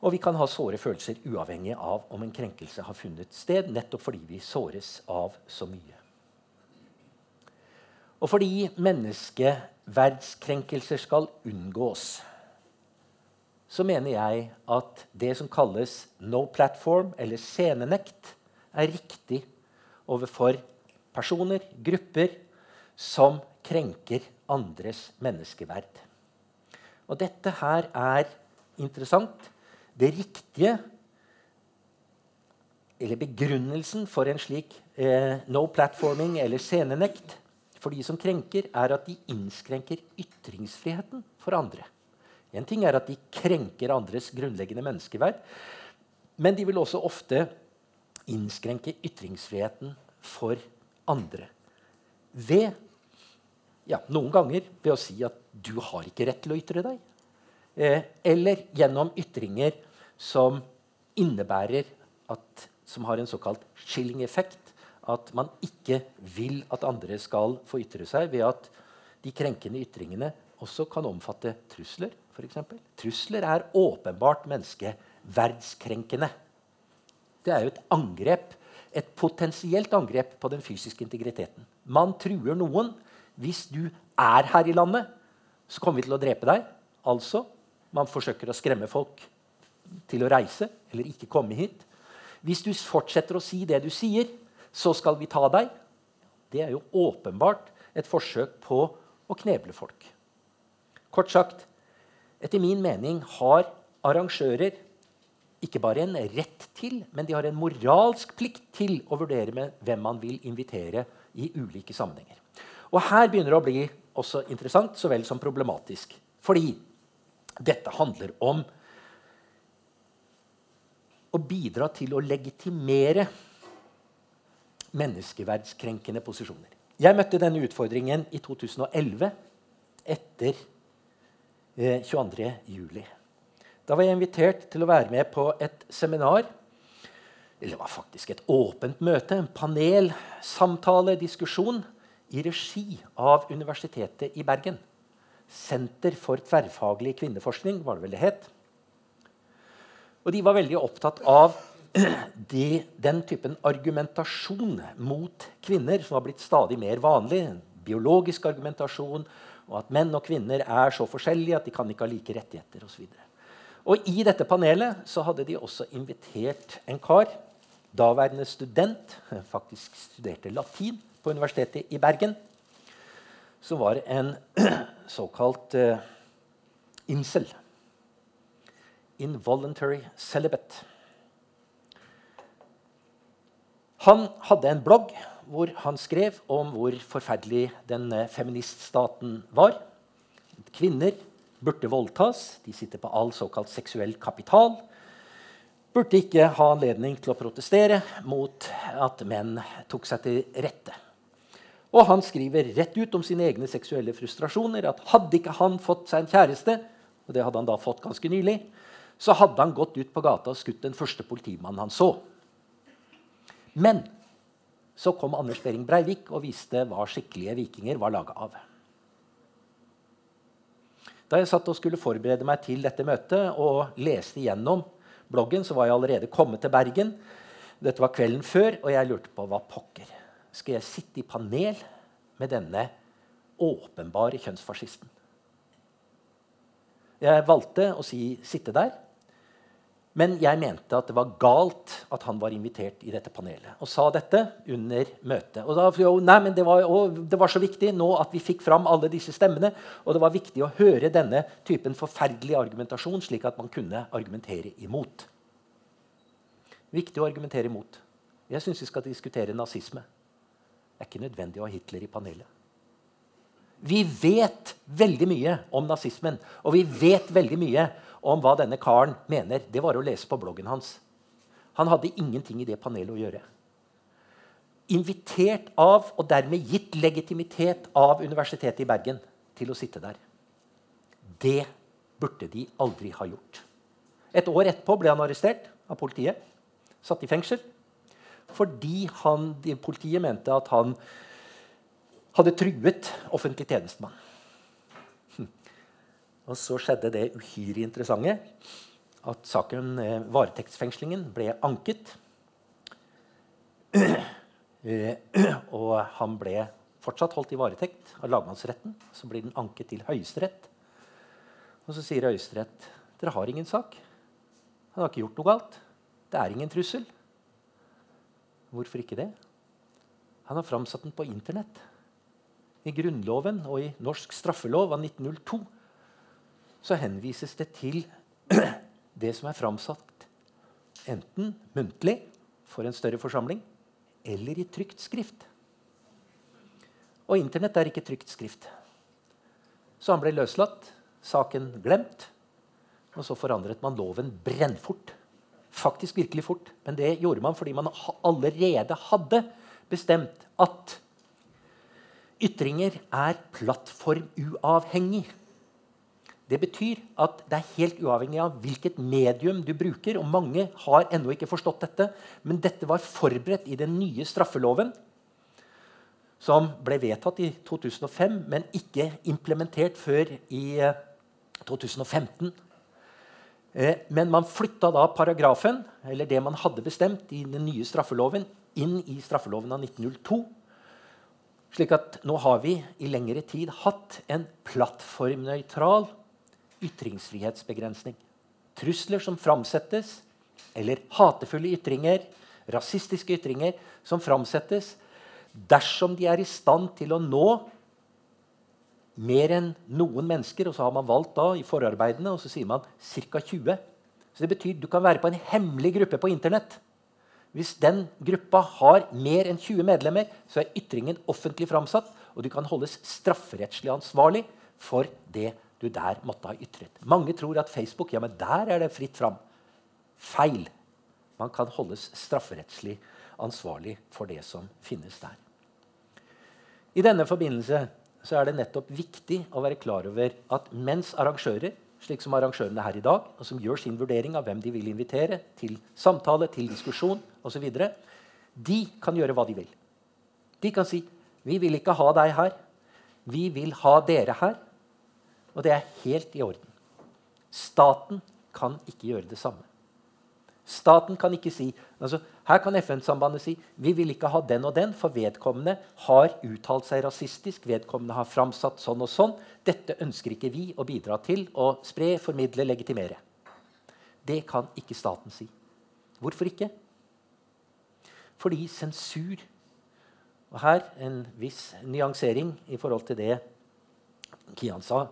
Og vi kan ha såre følelser uavhengig av om en krenkelse har funnet sted, nettopp fordi vi såres av så mye. Og fordi menneskeverdskrenkelser skal unngås, så mener jeg at det som kalles no platform, eller scenenekt, er riktig overfor personer, grupper, som krenker andres menneskeverd. Og dette her er interessant. Det riktige, eller begrunnelsen for en slik eh, no platforming eller scenenekt for de som krenker, er at de innskrenker ytringsfriheten for andre. En ting er at de krenker andres grunnleggende menneskeverd, men de vil også ofte innskrenke ytringsfriheten for andre. Ved ja, noen ganger ved å si at du har ikke rett til å ytre deg. Eh, eller gjennom ytringer som innebærer at, som har en såkalt chilling-effekt. At man ikke vil at andre skal få ytre seg ved at de krenkende ytringene også kan omfatte trusler. Eksempel. trusler er åpenbart menneskeverdskrenkende. Det er jo et angrep, et potensielt angrep på den fysiske integriteten. Man truer noen hvis du er her i landet, så kommer vi til å drepe deg. Altså Man forsøker å skremme folk til å reise eller ikke komme hit. Hvis du fortsetter å si det du sier, så skal vi ta deg. Det er jo åpenbart et forsøk på å kneble folk. Kort sagt, etter min mening har arrangører ikke bare en rett til, men de har en moralsk plikt til å vurdere med hvem man vil invitere i ulike sammenhenger. Og Her begynner det å bli også interessant så vel som problematisk. Fordi dette handler om å bidra til å legitimere menneskeverdskrenkende posisjoner. Jeg møtte denne utfordringen i 2011, etter 22.07. Da var jeg invitert til å være med på et seminar. Det var faktisk et åpent møte, en panel, samtale, diskusjon i regi av Universitetet i Bergen. Senter for tverrfaglig kvinneforskning, var det vel det het. Og de var veldig opptatt av de, den typen argumentasjon mot kvinner som har blitt stadig mer vanlig. Biologisk argumentasjon, og at menn og kvinner er så forskjellige at de kan ikke ha like rettigheter osv. Og I dette panelet så hadde de også invitert en kar, daværende student, faktisk studerte latin på Universitetet i Bergen, som var en såkalt uh, incel. Involuntary celibate. Han hadde en blogg hvor han skrev om hvor forferdelig den eh, feministstaten var. Kvinner burde voldtas. De sitter på all såkalt seksuell kapital. Burde ikke ha anledning til å protestere mot at menn tok seg til rette. Og han skriver rett ut om sine egne seksuelle frustrasjoner at hadde ikke han fått seg en kjæreste, og det hadde han da fått ganske nylig, så hadde han gått ut på gata og skutt den første politimannen han så. Men så kom Anders Behring Breivik og viste hva skikkelige vikinger var laga av. Da jeg satt og skulle forberede meg til dette møtet og leste igjennom bloggen, så var jeg allerede kommet til Bergen. Dette var kvelden før, og jeg lurte på hva pokker. Skal jeg sitte i panel med denne åpenbare kjønnsfascisten? Jeg valgte å si 'sitte der'. Men jeg mente at det var galt at han var invitert i dette panelet. Og sa dette under møtet. Og da, jo, nei, men det var, det var, så viktig nå at vi fikk fram alle disse stemmene. Og det var viktig å høre denne typen forferdelig argumentasjon, slik at man kunne argumentere imot. Viktig å argumentere imot. Jeg syns vi skal diskutere nazisme. Det er ikke nødvendig å ha Hitler i panelet. Vi vet veldig mye om nazismen, og vi vet veldig mye om hva denne karen mener, det var å lese på bloggen hans. Han hadde ingenting i det panelet å gjøre. Invitert av og dermed gitt legitimitet av Universitetet i Bergen til å sitte der. Det burde de aldri ha gjort. Et år etterpå ble han arrestert av politiet. Satt i fengsel. Fordi han, politiet mente at han hadde truet offentlig tjenestemann. Og så skjedde det uhyre interessante at saken, eh, varetektsfengslingen, ble anket. Eh, og han ble fortsatt holdt i varetekt av lagmannsretten. Så blir den anket til Høyesterett. Og så sier Høyesterett dere har ingen sak. Han har ikke gjort noe galt. Det er ingen trussel. Hvorfor ikke det? Han har framsatt den på Internett. I Grunnloven og i norsk straffelov av 1902 så henvises det til det som er framsatt enten muntlig for en større forsamling eller i trygt skrift. Og Internett er ikke trygt skrift. Så han ble løslatt, saken glemt. Og så forandret man loven brennfort. Faktisk virkelig fort. Men det gjorde man fordi man allerede hadde bestemt at ytringer er plattformuavhengig. Det betyr at det er helt uavhengig av hvilket medium du bruker. og Mange har ennå ikke forstått dette, men dette var forberedt i den nye straffeloven, som ble vedtatt i 2005, men ikke implementert før i 2015. Eh, eh, men man flytta da paragrafen, eller det man hadde bestemt i den nye straffeloven, inn i straffeloven av 1902. Slik at nå har vi i lengre tid hatt en plattformnøytral ytringsfrihetsbegrensning. Trusler som framsettes, eller hatefulle ytringer, rasistiske ytringer som framsettes, dersom de er i stand til å nå mer enn noen mennesker, og så har man valgt da i forarbeidene, og så sier man ca. 20. Så det betyr du kan være på en hemmelig gruppe på Internett. Hvis den gruppa har mer enn 20 medlemmer, så er ytringen offentlig framsatt, og du kan holdes strafferettslig ansvarlig for det du der måtte ha ytret. Mange tror at Facebook ja, men der er det fritt fram. Feil. Man kan holdes strafferettslig ansvarlig for det som finnes der. I denne forbindelse så er det nettopp viktig å være klar over at mens arrangører slik som arrangørene her i dag, og som gjør sin vurdering av hvem de vil invitere til samtale, til diskusjon osv., de kan gjøre hva de vil. De kan si 'Vi vil ikke ha deg her. Vi vil ha dere her.' Og det er helt i orden. Staten kan ikke gjøre det samme. Staten kan ikke si altså, Her kan FN-sambandet si vi vil ikke ha den og den, for vedkommende har uttalt seg rasistisk. vedkommende har framsatt sånn og sånn. Dette ønsker ikke vi å bidra til å spre, formidle, legitimere. Det kan ikke staten si. Hvorfor ikke? Fordi sensur Og her en viss nyansering i forhold til det Kian sa.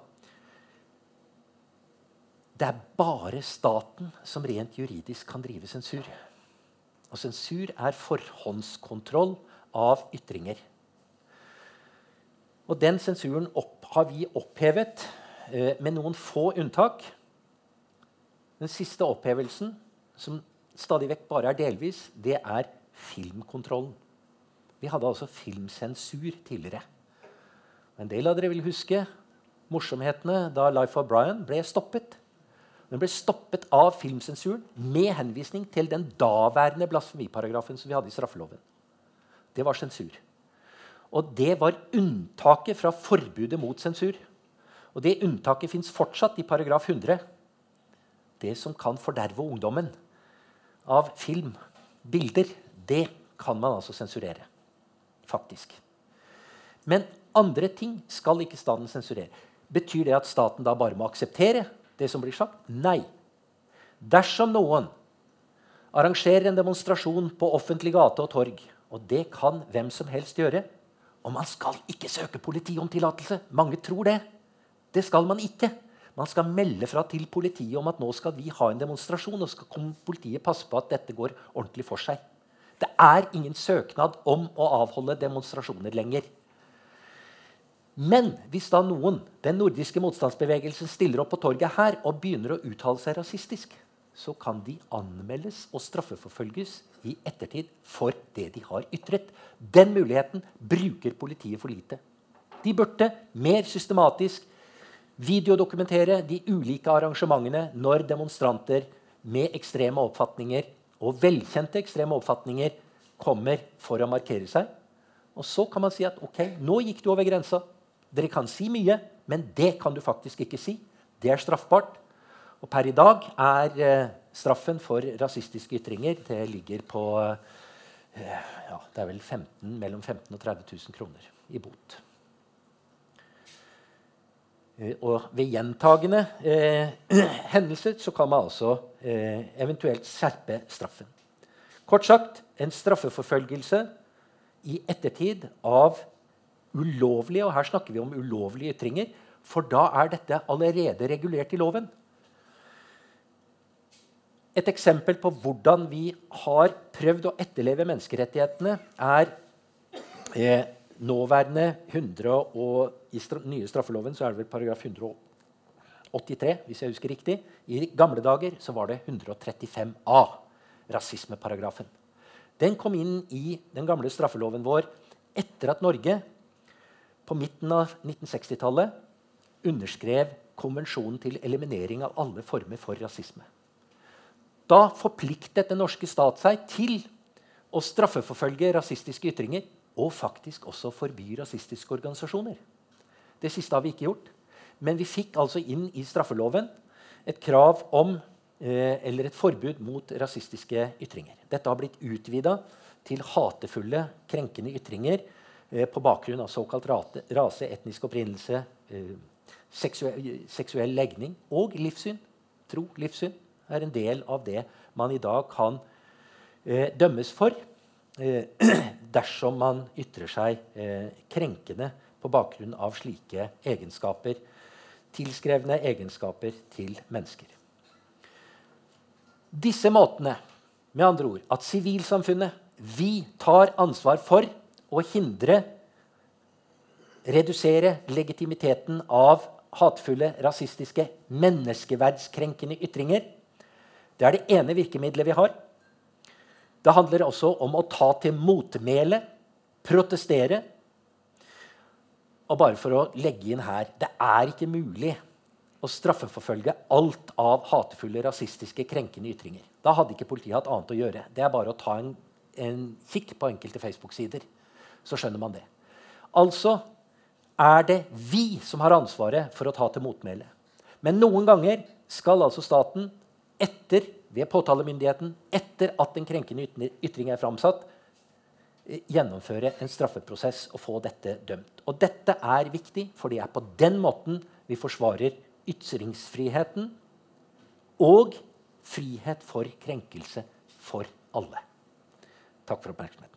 Det er bare staten som rent juridisk kan drive sensur. Og sensur er forhåndskontroll av ytringer. Og den sensuren opp, har vi opphevet eh, med noen få unntak. Den siste opphevelsen, som stadig vekk bare er delvis, det er filmkontrollen. Vi hadde altså filmsensur tidligere. En del av dere vil huske morsomhetene da Life of Brian ble stoppet. Den ble stoppet av filmsensuren med henvisning til den daværende blasfemiparagrafen som vi hadde i straffeloven. Det var sensur. Og det var unntaket fra forbudet mot sensur. Og det unntaket fins fortsatt i paragraf 100. Det som kan forderve ungdommen av film, bilder, det kan man altså sensurere. Faktisk. Men andre ting skal ikke staten sensurere. Betyr det at staten da bare må akseptere det som blir sagt? Nei. Dersom noen arrangerer en demonstrasjon på offentlig gate og torg, og det kan hvem som helst gjøre Og man skal ikke søke politiet om tillatelse. Mange tror det. Det skal man ikke. Man skal melde fra til politiet om at nå skal vi ha en demonstrasjon, og skal politiet passe på at dette går ordentlig for seg. Det er ingen søknad om å avholde demonstrasjoner lenger. Men hvis da noen, den nordiske motstandsbevegelsen, stiller opp på torget her og begynner å uttale seg rasistisk, så kan de anmeldes og straffeforfølges i ettertid for det de har ytret. Den muligheten bruker politiet for lite. De burde mer systematisk videodokumentere de ulike arrangementene når demonstranter med ekstreme oppfatninger og velkjente ekstreme oppfatninger kommer for å markere seg. Og så kan man si at ok, nå gikk du over grensa. Dere kan si mye, men det kan du faktisk ikke si. Det er straffbart. Og per i dag er eh, straffen for rasistiske ytringer det ligger på eh, ja, det er vel 15, mellom 15 og 30 000 kroner i bot. Eh, og ved gjentagende eh, hendelser så kan man altså eh, eventuelt skjerpe straffen. Kort sagt en straffeforfølgelse i ettertid av ulovlige og her snakker vi om ulovlige ytringer, for da er dette allerede regulert i loven. Et eksempel på hvordan vi har prøvd å etterleve menneskerettighetene, er eh, nåværende 100 og, I nye straffeloven så er det vel paragraf 183, hvis jeg husker riktig. I gamle dager så var det 135a, rasismeparagrafen. Den kom inn i den gamle straffeloven vår etter at Norge på midten av 1960-tallet underskrev konvensjonen til eliminering av alle former for rasisme. Da forpliktet den norske stat seg til å straffeforfølge rasistiske ytringer og faktisk også forby rasistiske organisasjoner. Det siste har vi ikke gjort. Men vi fikk altså inn i straffeloven et krav om eh, eller et forbud mot rasistiske ytringer. Dette har blitt utvida til hatefulle, krenkende ytringer på bakgrunn av såkalt rase, etnisk opprinnelse, eh, seksuell, seksuell legning og livssyn. Tro, livssyn er en del av det man i dag kan eh, dømmes for eh, dersom man ytrer seg eh, krenkende på bakgrunn av slike egenskaper, tilskrevne egenskaper til mennesker. Disse måtene, med andre ord, at sivilsamfunnet, vi tar ansvar for å hindre, redusere legitimiteten av hatefulle, rasistiske, menneskeverdskrenkende ytringer. Det er det ene virkemidlet vi har. Det handler også om å ta til motmæle, protestere. Og bare for å legge inn her det er ikke mulig å straffeforfølge alt av hatefulle, rasistiske, krenkende ytringer. Da hadde ikke politiet hatt annet å gjøre. Det er bare å ta en, en kikk på enkelte Facebook-sider. Så skjønner man det. Altså er det vi som har ansvaret for å ta til motmæle. Men noen ganger skal altså staten, etter, ved påtalemyndigheten, etter at en krenkende ytring er framsatt, eh, gjennomføre en straffeprosess og få dette dømt. Og dette er viktig, for det er på den måten vi forsvarer ytringsfriheten og frihet for krenkelse for alle. Takk for oppmerksomheten.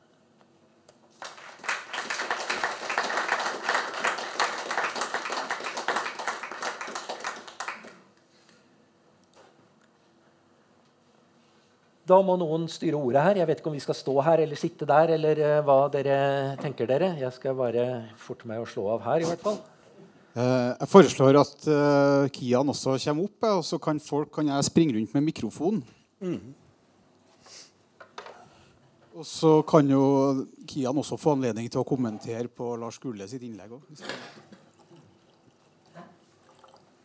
Da må noen styre ordet her. Jeg vet ikke om vi skal stå her eller sitte der. eller uh, hva dere tenker dere. Jeg skal bare forte meg å slå av her, i hvert fall. Uh, jeg foreslår at uh, Kian også kommer opp, og så kan folk kan jeg springe rundt med mikrofon. Mm. Og så kan jo Kian også få anledning til å kommentere på Lars Gulle sitt innlegg. òg.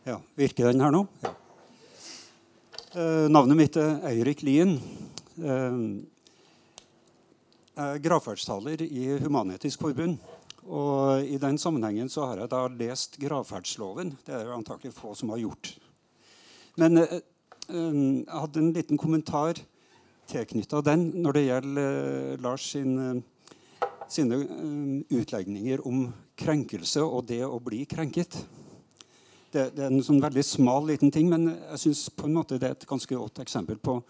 Ja, Virker den her nå? Ja. Eh, navnet mitt er Eirik Lien. Eh, jeg er gravferdstaler i Human-Etisk Forbund. Og I den sammenhengen så har jeg da lest gravferdsloven. Det er det antakelig få som har gjort. Men eh, jeg hadde en liten kommentar tilknytta den når det gjelder Lars sin, sine utlegninger om krenkelse og det å bli krenket det, det, er en sånn veldig smal liten ting, men jeg måte det er et ganske godt eksempel på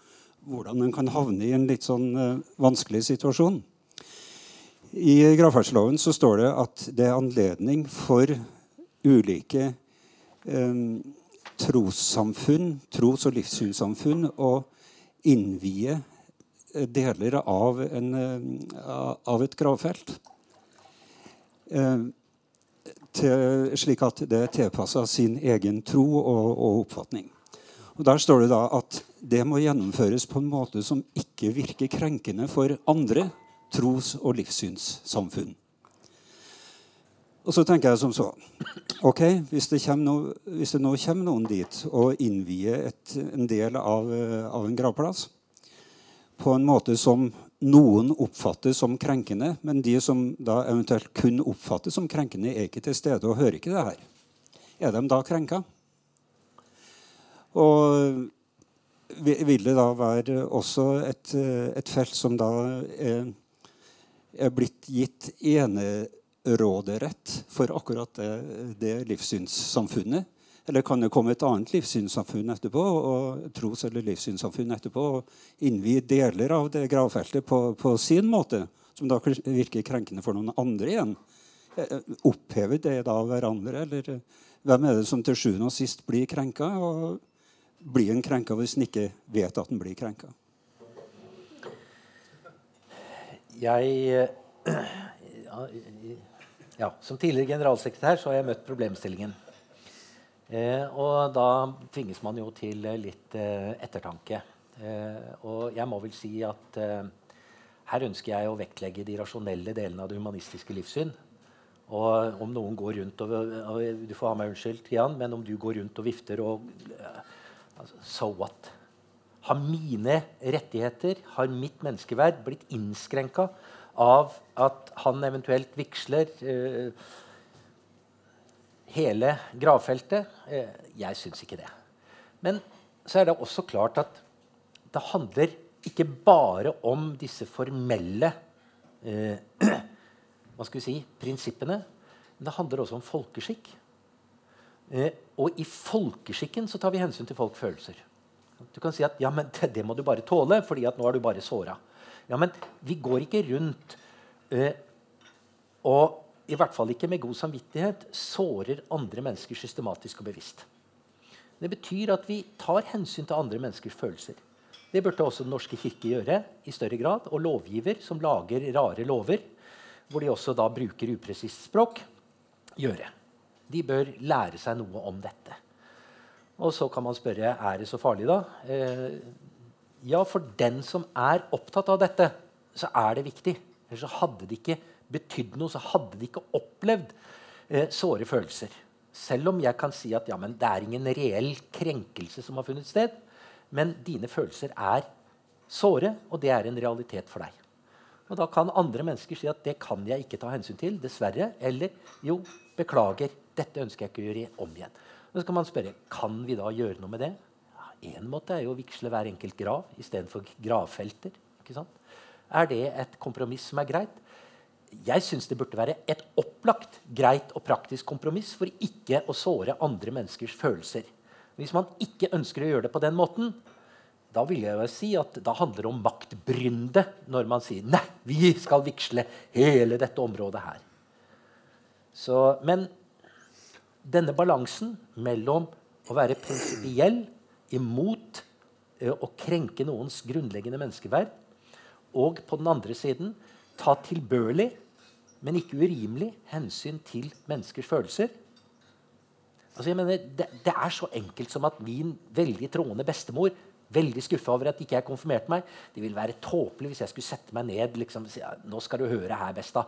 hvordan en kan havne i en litt sånn uh, vanskelig situasjon. I gravferdsloven så står det at det er anledning for ulike um, trossamfunn, tros- og livssynssamfunn, å innvie deler av, en, uh, av et gravfelt. Uh, til, slik at det er tilpassa sin egen tro og, og, oppfatning. Og Der står det da at det må gjennomføres på en måte som ikke virker krenkende for andre tros- og livssynssamfunn. Og så tenker jeg som så ok, Hvis det, no, hvis det nå kommer noen dit og innvier en del av, av en gravplass på en måte som noen oppfatter som krenkende, men de som da eventuelt kun oppfattes som krenkende, er ikke til stede og hører ikke det her. Er de da krenka? Og vil det da være også et, et felt som da er, er blitt gitt eneråderett for akkurat det, det livssynssamfunnet? Eller kan det komme et annet livssynssamfunn etterpå og tros- eller livssynssamfunn etterpå og innvie deler av det gravfeltet på, på, sin måte, som da virker krenkende for noen andre igjen? Eh, eh, opphever det da hverandre? Eller eh, hvem er det som til sjuende og sist blir krenka? Og blir en krenka hvis en ikke vet at en blir krenka? Jeg ja, Som tidligere generalsekretær så har jeg møtt problemstillingen. Eh, og da tvinges man jo til litt eh, ettertanke. Eh, og jeg må vel si at eh, her ønsker jeg å vektlegge de rasjonelle delene av det humanistiske livssyn. Og om noen går rundt og, og Du får ha meg unnskyldt, Jan, men om du går rundt og vifter og eh, altså, So what? Har mine rettigheter, har mitt menneskeverd, blitt innskrenka av at han eventuelt vigsler? Eh, hele gravfeltet? Eh, jeg syns ikke det. Men så er det også klart at det handler ikke bare om disse formelle eh, hva skal vi si, prinsippene. Men det handler også om folkeskikk. Eh, og i folkeskikken så tar vi hensyn til folks følelser. Du kan si at ja, men det, det må du bare tåle, fordi at nå er du bare såra. Ja, men vi går ikke rundt eh, og i hvert fall ikke med god samvittighet sårer andre mennesker systematisk og bevisst. Det betyr at vi tar hensyn til andre menneskers følelser. Det burde også Den norske kirke gjøre i større grad. Og lovgiver, som lager rare lover, hvor de også da bruker upresist språk, gjøre. De bør lære seg noe om dette. Og så kan man spørre er det så farlig, da. Eh, ja, for den som er opptatt av dette, så er det viktig. Ellers så hadde det ikke betydd noe, så hadde de ikke opplevd eh, såre følelser. Selv om jeg kan si at ja, det er ingen reell krenkelse som har funnet sted. Men dine følelser er såre, og det er en realitet for deg. Og Da kan andre mennesker si at det kan jeg ikke ta hensyn til. dessverre, Eller jo, beklager, dette ønsker jeg ikke å gjøre om igjen. Men så kan man spørre kan vi da gjøre noe med det. Ja, en måte er jo å vigsle hver enkelt grav istedenfor gravfelter. Er det et kompromiss som er greit? Jeg syns det burde være et opplagt, greit og praktisk kompromiss for ikke å såre andre menneskers følelser. Hvis man ikke ønsker å gjøre det på den måten, da vil jeg jo si at da handler det om maktbrynde når man sier nei, vi skal vigsle hele dette området her. Så, men denne balansen mellom å være prinsipiell imot eh, å krenke noens grunnleggende menneskeverd, og på den andre siden ta tilbørlig, men ikke urimelig, hensyn til menneskers følelser. Altså jeg mener, det, det, er så enkelt som at min veldig troende bestemor veldig skuffa over at ikke jeg konfirmerte meg. Det ville være tåpelig hvis jeg skulle sette meg ned liksom, nå skal du høre her, besta.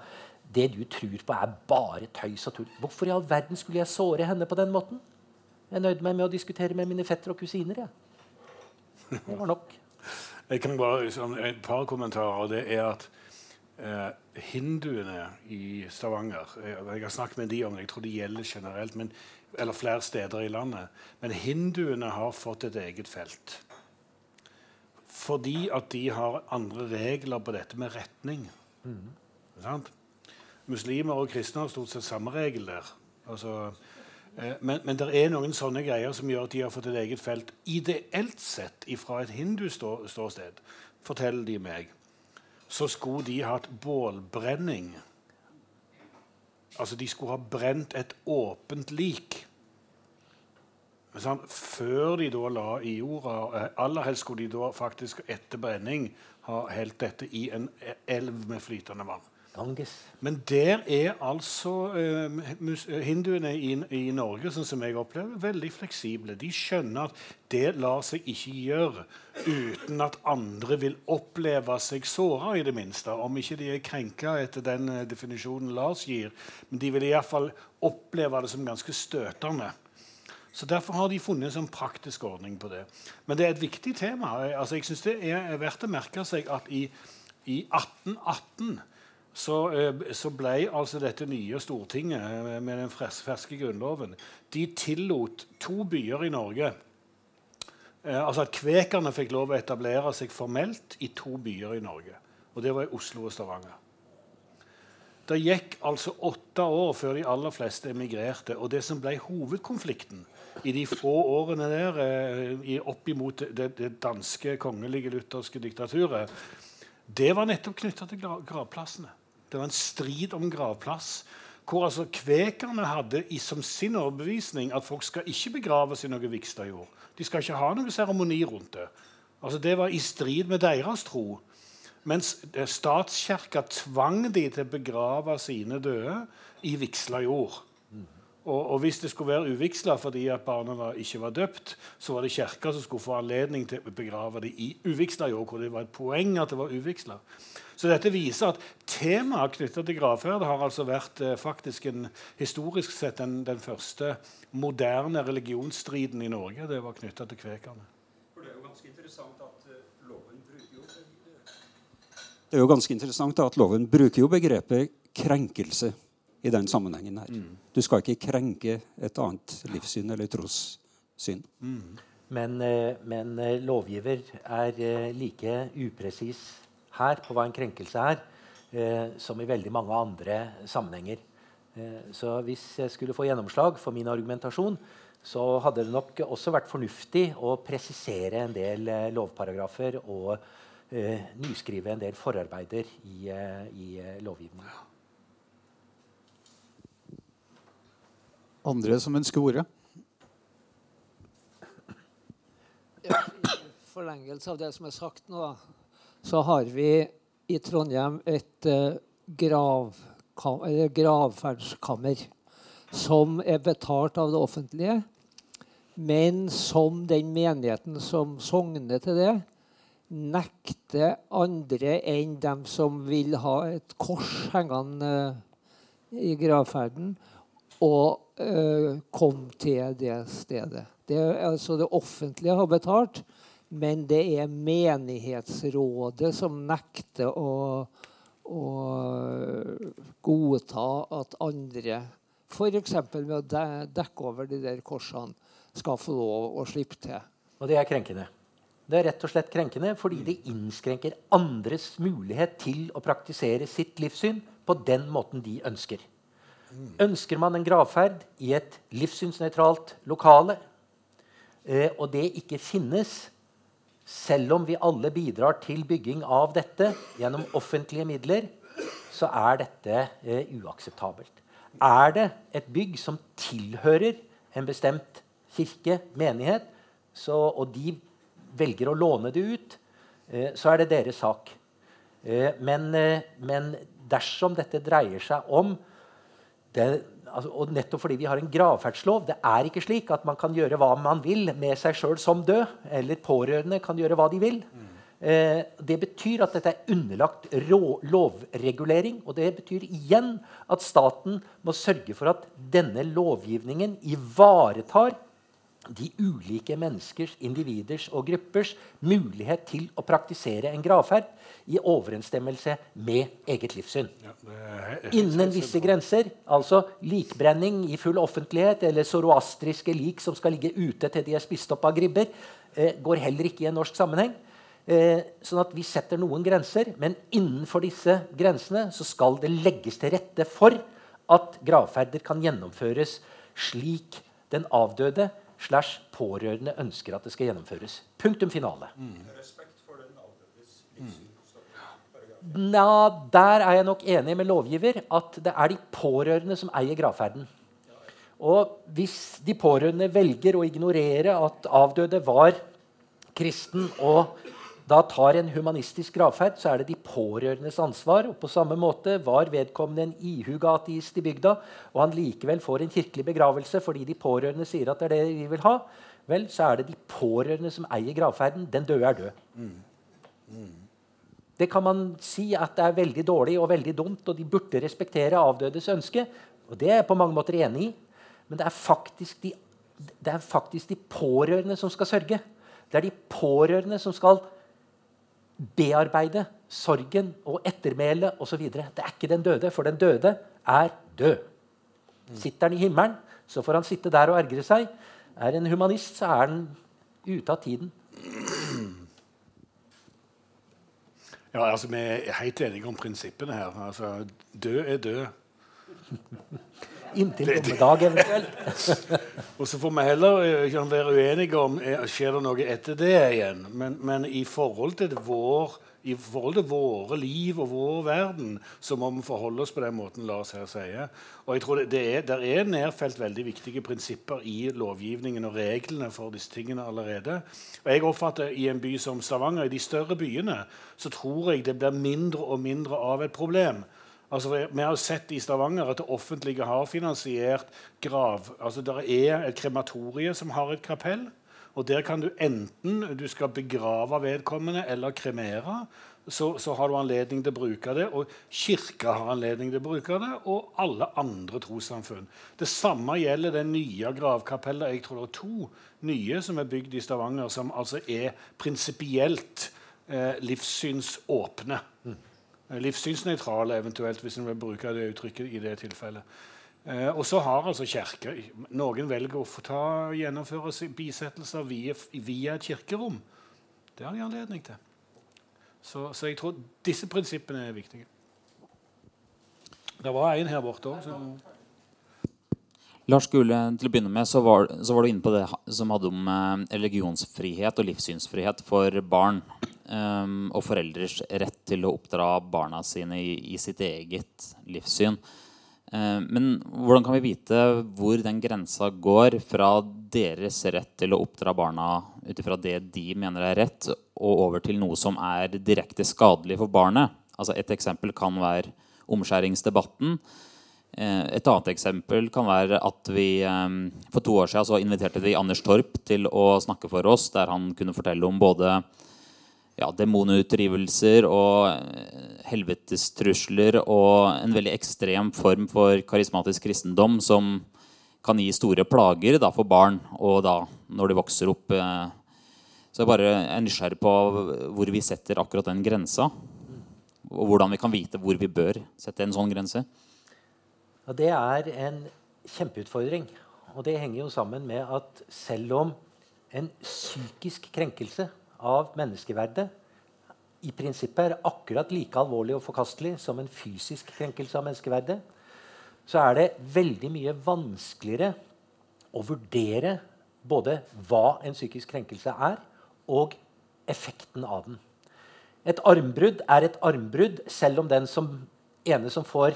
Det du tror på, er bare tøys og tull. Hvorfor i all verden skulle jeg såre henne på den måten? Jeg nøyde meg med å diskutere med mine fettere og kusiner. Ja. Det var nok. Jeg kan bare sånn, Et par kommentarer. Det er at eh, hinduene i Stavanger jeg, jeg, har snakket med de om det, jeg tror det gjelder generelt, men, eller flere steder i landet. Men hinduene har fått et eget felt. Fordi at de har andre regler på dette med retning. Mm. Muslimer og kristne har stort sett samme regel der. Altså, Eh, men, men det er noen sånne greier som gjør at de har fått et eget felt. Ideelt sett fra et hinduståsted, forteller de meg, så skulle de hatt bålbrenning. Altså de skulle ha brent et åpent lik. Sånn, før de da la i jorda eh, Aller helst skulle de da faktisk etter brenning ha helt dette i en elv med flytende vann. Ganges. Men der er altså uh, hinduene i, i, Norge sånn som jeg opplever, veldig fleksible. De skjønner at det lar seg ikke gjøre uten at andre vil oppleve seg såra, i det minste. Om ikke de er krenka etter den uh, definisjonen Lars gir. Men de vil iallfall oppleve det som ganske støtende. Så Derfor har de funnet en sånn praktisk ordning på det. Men det er et viktig tema. Altså, jeg synes Det er verdt å merke seg at i, i 1818 så, eh, så, ble altså dette nye Stortinget eh, med den ferske grunnloven De tillot to byer i Norge. Eh, altså at Kvekerne fikk lov å etablere seg formelt i to byer i Norge. Og det var i Oslo og Stavanger. Det gikk altså åtte år før de aller fleste emigrerte. Og det som ble hovedkonflikten i de få årene der, eh, opp imot det, det danske kongelige lutherske diktaturet, det var nettopp knytta til gravplassene. Det var en strid om gravplass. Hvor altså Kvekerne hadde i, som sin overbevisning at folk skal ikke begraves i noe Vikstadjord. De skal ikke ha noen seremoni rundt det. Altså Det var i strid med deres tro. Mens statskirka tvang de til å begrave sine døde i vigsla jord. Og, og, hvis det skulle være uvigsla fordi at barna var, ikke var døpt, så var det kirka som skulle få anledning til å begrave det i uvigsla jord, hvor det var et poeng at det var uvigsla. Så dette viser at temaet knytta til gravferd har altså vært eh, faktisk en, historisk sett den, den, første moderne religionsstriden i Norge. Det var knytta til kvekerne. det er jo ganske interessant at uh, loven bruker jo Det er jo ganske interessant at loven bruker jo begrepet krenkelse i den sammenhengen her. Mm. Du skal ikke krenke et annet livssyn eller trossyn. Mm. Men, eh, men, eh, lovgiver er like upresis her på hva en krenkelse er, eh, som i veldig mange andre sammenhenger. Eh, så hvis jeg skulle få gjennomslag for min argumentasjon, så hadde det nok også vært fornuftig å presisere en del eh, lovparagrafer og eh, nyskrive en del forarbeider i, eh, i eh, lovgivningen. Andre som ønsker ordet? I forlengelse av det som er sagt nå, så har vi i Trondheim et grav, gravferdskammer som er betalt av det offentlige, men som den menigheten som sogner til det, nekter andre enn dem som vil ha et kors hengende uh, i gravferden, å uh, komme til det stedet. Det, altså det offentlige har betalt, men det er menighetsrådet som nekter å, å godta at andre, f.eks. med å dekke over de der korsene, skal få lov å slippe til. Og det er krenkende. Det er rett og slett krenkende fordi det innskrenker andres mulighet til å praktisere sitt livssyn på den måten de ønsker. Ønsker man en gravferd i et livssynsnøytralt lokale, eh, og det ikke finnes selv om vi alle bidrar til bygging av dette gjennom offentlige midler, så er dette eh, uakseptabelt. Er det et bygg som tilhører en bestemt kirke, menighet, så, og de velger å låne det ut, eh, så er det deres sak. Eh, men, eh, men, dersom dette dreier seg om det, altså, og nettopp fordi vi har en gravferdslov Det er ikke slik at man kan gjøre hva man vil med seg sjøl som død. Eller pårørende kan gjøre hva de vil. Eh, det betyr at dette er underlagt rå, lovregulering. Og det betyr igjen at staten må sørge for at denne lovgivningen ivaretar de ulike menneskers, individers og gruppers mulighet til å praktisere en gravferd i overensstemmelse med eget livssyn. Ja, Innen visse grenser, altså likbrenning i full offentlighet eller zoroastriske lik som skal ligge ute til de er spist opp av gribber, eh, går heller ikke i en norsk sammenheng. Eh, sånn at Vi setter noen grenser, men innenfor disse grensene så skal det legges til rette for at gravferder kan gjennomføres slik den avdøde slash pårørende ønsker at det skal gjennomføres. Punktum finale. Mm. Nå, der er jeg nok enig med lovgiver at det er de pårørende som eier gravferden. Og hvis de pårørende velger å ignorere at avdøde var kristen og da tar en humanistisk gravferd, så er det de pårørendes ansvar. og På samme måte var vedkommende en ihuga ateist i bygda, og han likevel får en kirkelig begravelse fordi de pårørende sier at det er det vi vil ha, vel, så er det de pårørende som eier gravferden. Den døde er død. Mm. Mm. Det kan man si at det er veldig dårlig og veldig dumt, og de burde respektere avdødes ønske. Og det er jeg på mange måter enig i. Men det er faktisk de, det er faktisk de pårørende som skal sørge. Det er de pårørende som skal bearbeide sorgen og ettermælet osv. Det er ikke den døde, for den døde er død. Sitter han i himmelen, så får han sitte der og ergre seg. Er en humanist, så er han ute av tiden. Ja, altså, Vi er helt enige om prinsippene her. Altså, død er død. Inntil dommedag, eventuelt. og så får vi heller eh, kan være uenige om eh, skjer det noe etter det igjen. Men, men i, forhold til vår, i forhold til våre liv og vår verden så må vi forholde oss på den måten Lars her sier. Og jeg tror det, det er, Der er nedfelt veldig viktige prinsipper i lovgivningen og reglene for disse tingene allerede. Og jeg oppfatter I en by som Stavanger, i de større byene, så tror jeg det blir mindre og mindre av et problem. Altså, vi har sett i Stavanger at det offentlige har finansiert grav. Altså, det er et krematorie som har et kapell. og Der kan du enten du skal begrave vedkommende eller kremere. Så, så, har du anledning til å bruke det. Og kirka har anledning til å bruke det, og alle andre trossamfunn. Det samme gjelder det nye gravkapellet. Jeg tror det er to nye som er bygd i Stavanger, som altså er prinsipielt eh, livssynsåpne. Eh, livssynsnøytrale, eventuelt, hvis en vil bruke det uttrykket i det tilfellet. Eh, og så har altså kirker Noen velger å få ta, gjennomføre bisettelser via, via, et kirkerom. Det har de anledning til. Så, så, jeg tror disse prinsippene er viktige. Det var en her borte òg. Lars Gule, til å begynne med så var, så var, du inne på det som hadde om eh, religionsfrihet og livssynsfrihet for barn. Um, og foreldres rett til å oppdra barna sine i, i sitt eget livssyn. Um, men hvordan kan vi vite hvor den grensa går fra deres rett til å oppdra barna ut ifra det de mener er rett, og over til noe som er direkte skadelig for barnet? Altså Et eksempel kan være omskjæringsdebatten. Eh, et annet eksempel kan være at vi eh, For to år siden inviterte vi Anders Torp til å snakke for oss, der han kunne fortelle om både ja, demonutdrivelser og eh, helvetestrusler og en veldig ekstrem form for karismatisk kristendom som kan gi store plager da, for barn og da når de vokser opp. Så jeg bare er nysgjerrig på hvor vi setter akkurat den grensa. Og hvordan vi kan vite hvor vi bør sette en sånn grense. Ja, det er en kjempeutfordring. Og det henger jo sammen med at selv om en psykisk krenkelse av menneskeverdet i prinsippet er akkurat like alvorlig og forkastelig som en fysisk krenkelse av menneskeverdet, så er det veldig mye vanskeligere å vurdere både hva en psykisk krenkelse er, og effekten av den. Et armbrudd er et armbrudd, selv om den som, ene som får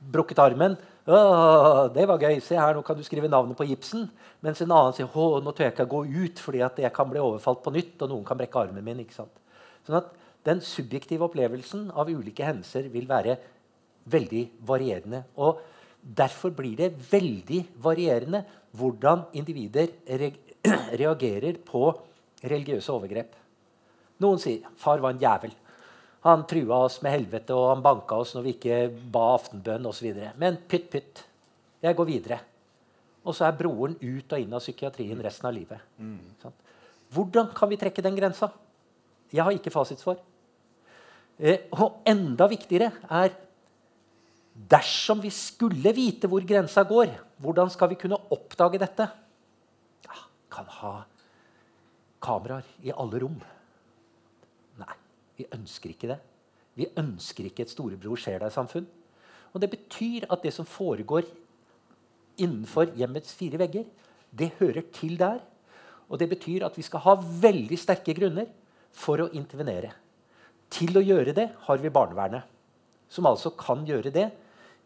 brukket armen. 'Det var gøy. Se her, nå kan du skrive navnet på gipsen.' Mens en annen sier 'Å, nå tør jeg ikke gå ut, fordi jeg kan bli overfalt på nytt.' og noen kan brekke armen min. Sånn at Den subjektive opplevelsen av ulike hendelser vil være veldig varierende. Og Derfor blir det veldig varierende hvordan individer re reagerer på religiøse overgrep. Noen sier 'far var en jævel'. Han trua oss med helvete, og han banka oss når vi ikke ba aftenbønn osv. Men pytt, pytt. Jeg går videre. Og så er broren ut og inn av psykiatrien resten av livet. Mm. Hvordan kan vi trekke den grensa? Jeg har ikke fasitsvar. Eh, og enda viktigere er Dersom vi skulle vite hvor grensa går, hvordan skal vi kunne oppdage dette? Ja, kan ha kameraer i alle rom. Vi ønsker ikke det. Vi ønsker ikke et storebror ser deg-samfunn. Og Det betyr at det som foregår innenfor hjemmets fire vegger, det hører til der. Og det betyr at vi skal ha veldig sterke grunner for å intervenere. Til å gjøre det har vi barnevernet, som altså kan gjøre det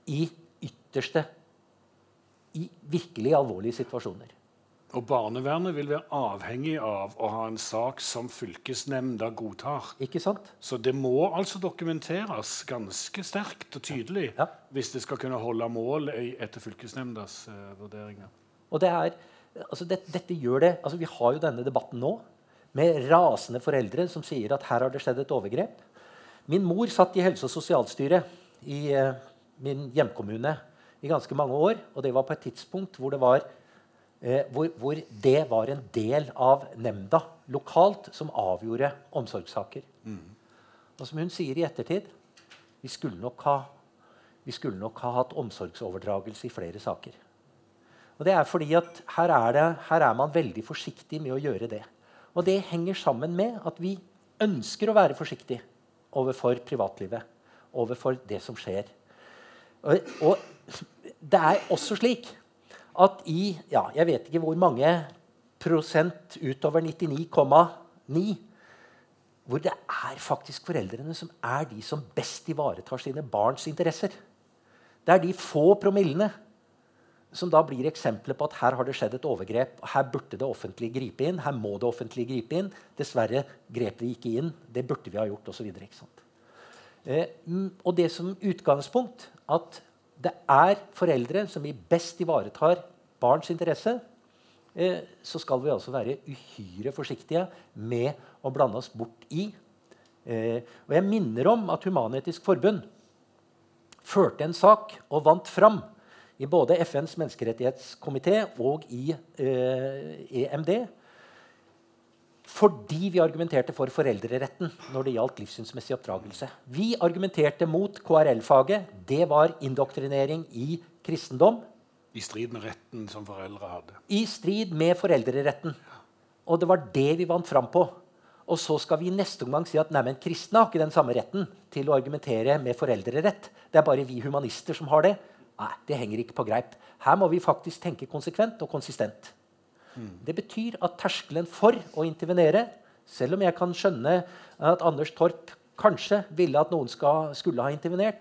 i ytterste I virkelig alvorlige situasjoner. Og barnevernet vil være avhengig av å ha en sak som fylkesnemnda godtar. Ikke sant? Så det må altså dokumenteres ganske sterkt og tydelig ja. hvis det skal kunne holde mål etter fylkesnemndas uh, vurderinger. Og det er, altså det, dette gjør det, altså Vi har jo denne debatten nå med rasende foreldre som sier at her har det skjedd et overgrep. Min mor satt i helse- og sosialstyret i uh, min hjemkommune i ganske mange år. Og det var på et tidspunkt hvor det var hvor, hvor, det var en del av nemnda lokalt som avgjorde omsorgssaker. Mm. Og som hun sier i ettertid vi skulle, nok ha, vi skulle nok ha hatt omsorgsoverdragelse i flere saker. Og det er fordi at her er, det, her er man veldig forsiktig med å gjøre det. Og det henger sammen med at vi ønsker å være forsiktig overfor privatlivet. Overfor det som skjer. Og, og det er også slik at i ja, jeg vet ikke hvor mange prosent utover 99,9 hvor det er faktisk foreldrene som er de som best ivaretar sine barns interesser. Det er de få promillene som da blir eksempler på at her har det skjedd et overgrep. Her burde det offentlige gripe inn. Her må det offentlige gripe inn. Dessverre grep vi ikke inn. Det burde vi ha gjort, osv. Eh, og det som utgangspunkt at det er foreldre som vi best ivaretar barns interesse, eh, så skal vi altså være uhyre forsiktige med å blande oss bort i. Eh, og jeg minner om at Human-Etisk Forbund førte en sak og vant fram i både FNs menneskerettighetskomité og i eh, EMD fordi vi argumenterte for foreldreretten når det gjaldt livssynsmessig oppdragelse. Vi argumenterte mot KRL-faget. Det var indoktrinering i kristendom. I strid med retten som foreldre hadde. I strid med foreldreretten. Og det var det vi vant fram på. Og så skal vi i neste omgang si at nei, men kristne har ikke den samme retten til å argumentere med foreldrerett. Det er bare vi humanister som har det. Nei, det henger ikke på greip. Her må vi faktisk tenke konsekvent og konsistent. Det betyr at terskelen for å intervenere, selv om jeg kan skjønne at Anders Torp kanskje ville at noen skal, skulle ha intervenert,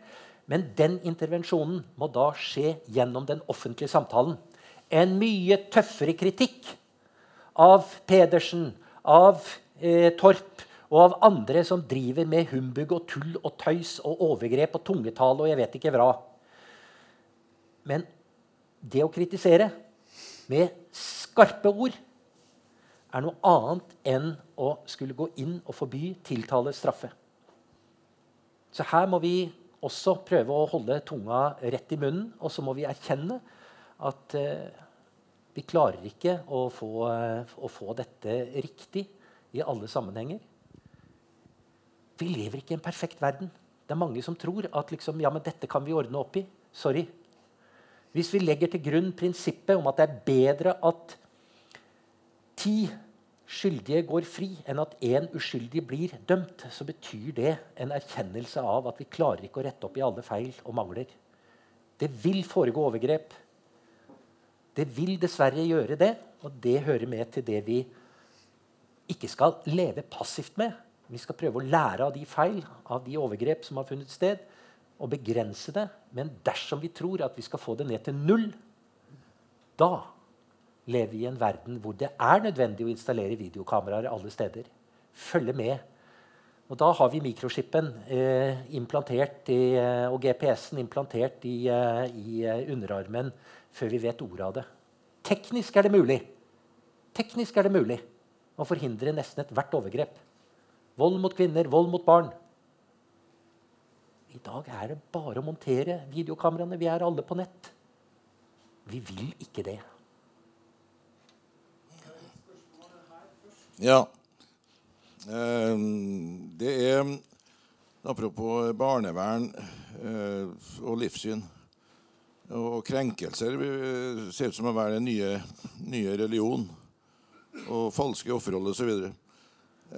men den intervensjonen må da skje gjennom den offentlige samtalen. En mye tøffere kritikk av Pedersen, av eh, Torp og av andre som driver med humbug og tull og tøys og overgrep og tungetale og jeg vet ikke hva. Men det å kritisere med skarpe ord er noe annet enn å skulle gå inn og forby, tiltale, straffe. Så her må vi også prøve å holde tunga rett i munnen, og så må vi erkjenne at eh, vi klarer ikke å få, eh, å få, dette riktig i alle sammenhenger. Vi lever ikke i en perfekt verden. Det er mange som tror at liksom, ja, men dette kan vi ordne opp i. Sorry. Hvis vi legger til grunn prinsippet om at det er bedre at ti skyldige går fri enn at én uskyldig blir dømt, så betyr det en erkjennelse av at vi klarer ikke å rette opp i alle feil og mangler. Det vil foregå overgrep. Det vil dessverre gjøre det, og det hører med til det vi ikke skal leve passivt med. Vi skal prøve å lære av de feil, av de overgrep som har funnet sted, og begrense det. Men dersom vi tror at vi skal få det ned til null, da lever i en verden hvor det er nødvendig å installere videokameraer alle steder. Følge med. Og da har vi mikroskipen eh, implantert i, eh, og GPS-en implantert i, eh, i, eh, underarmen før vi vet ordet av det. Teknisk er det mulig. Teknisk er det mulig å forhindre nesten ethvert overgrep. Vold mot kvinner, vold mot barn. I dag er det bare å montere videokameraene. Vi er alle på nett. Vi vil ikke det. Ja. Ehm, det er Apropos barnevern eh, og livssyn og krenkelser Det ser ut som å være den nye, nye religion. Og falske offerroller osv. Så,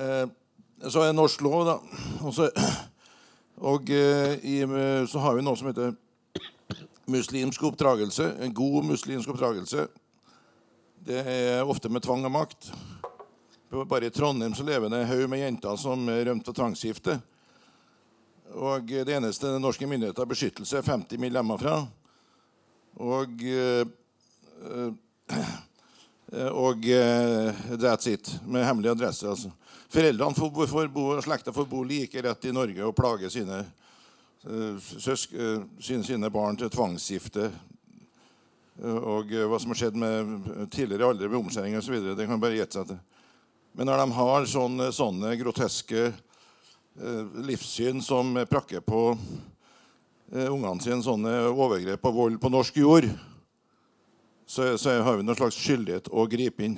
eh, så er norsk lov, da. Og, så, og i, så har vi noe som heter muslimsk oppdragelse. En god muslimsk oppdragelse. Det er ofte med tvang og makt. Bare i Trondheim så lever det en haug med jenter som er rømt for tvangsgifte. Og det eneste den norske myndigheter har beskyttelse, er 50 mil hjemmefra. Og øh, og that's it. Med hemmelig adresse. altså. Foreldrene får, får bo, slekta får bo like rett i Norge og plage sine, søsk, sine, sine barn til tvangsgifte. Og hva som har skjedd med tidligere alder ved omskjæring osv., det kan bare gjette seg til. Men når de har sånne, sånne groteske eh, livssyn som prakker på eh, ungene sine, sånne overgrep og vold på norsk jord, så, så har vi noen slags skyldighet å gripe inn.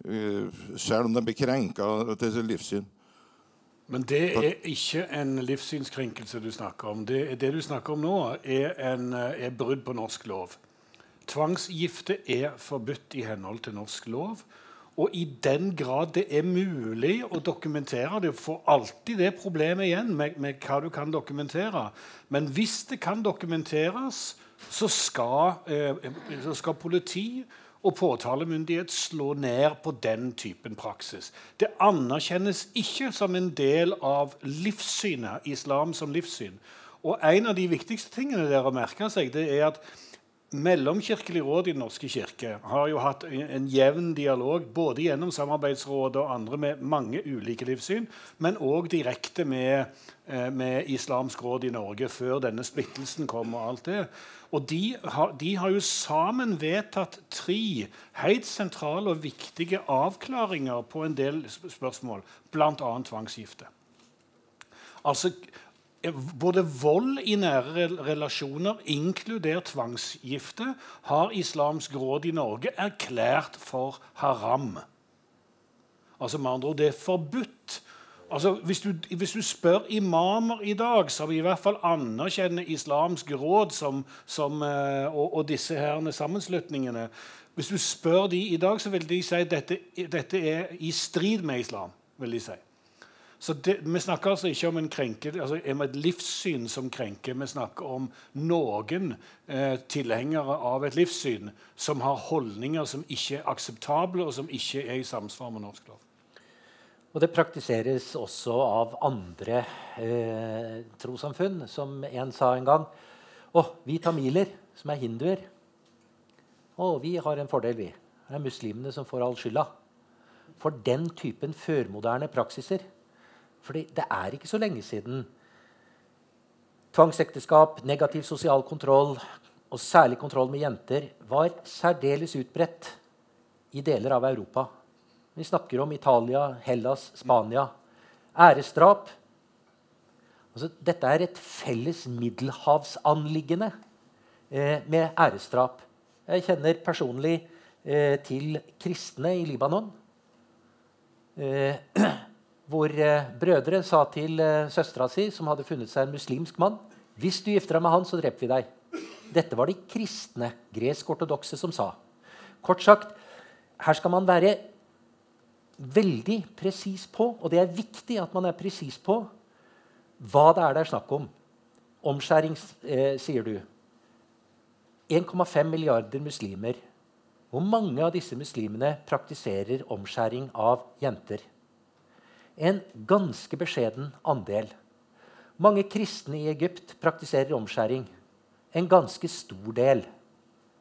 Uh, selv om de blir krenka til sitt livssyn. Men det er ikke en livssynskrenkelse du snakker om. Det, det du snakker om nå, er, en, er brudd på norsk lov. Tvangsgifte er forbudt i henhold til norsk lov. Og i den grad det er mulig å dokumentere det, får alltid det problemet igjen med, med, hva du kan dokumentere. Men hvis det kan dokumenteres, så skal, eh, så skal politi og påtalemyndighet slå ned på den typen praksis. Det anerkjennes ikke som en del av livssynet, islam som livssyn. Og En av de viktigste tingene der å merke seg, det er at Mellomkirkelig råd i Den norske kirke har jo hatt en jevn dialog både gjennom Samarbeidsrådet og andre med mange ulike livssyn, men òg direkte med, eh, med, Islamsk råd i Norge før denne splittelsen kom. Og alt det. Og de har, de har jo sammen vedtatt tre helt sentrale og viktige avklaringer på en del spørsmål, bl.a. tvangsgifte. Altså, både vold i nære relasjoner, inkludert tvangsgifte, har Islamsk råd i Norge erklært for haram. Altså med andre ord, Det er forbudt. Altså, hvis, du, hvis du spør imamer i dag, som i hvert fall anerkjenner Islamsk råd som, som, eh, og, og, disse herne sammenslutningene Hvis du spør de i dag, så vil de si at dette, dette er i strid med islam. vil de si. Så det, Vi snakker altså ikke om, en krenke, altså et livssyn som krenker. Vi snakker om noen eh, tilhengere av et livssyn som har holdninger som ikke er akseptable, og som ikke er i samsvar med norsk lov. Og det praktiseres også av andre eh, trossamfunn. Som en sa en gang Å, vi tamiler, som er hinduer, å, vi har en fordel, vi. Det er muslimene som får all skylda. For den typen førmoderne praksiser fordi det er ikke så lenge siden tvangsekteskap, negativ sosial kontroll og særlig kontroll med jenter var særdeles utbredt i deler av Europa. Vi snakker om Italia, Hellas, Spania. Æresdrap. Altså, dette er et felles middelhavsanliggende eh, med æresdrap. Jeg kjenner personlig eh, til kristne i Libanon. Eh, hvor eh, brødre sa til eh, søstera si, som hadde funnet seg en muslimsk mann Hvis du gifter deg med han, så dreper vi deg. Dette var de kristne, gresk-ortodokse, som sa. Kort sagt, her skal man være veldig presis på, og det er viktig at man er presis på, hva det er det er snakk om. Omskjæring, eh, sier du. 1,5 milliarder muslimer. Hvor mange av disse muslimene praktiserer omskjæring av jenter? En ganske beskjeden andel. Mange kristne i Egypt praktiserer omskjæring. En ganske stor del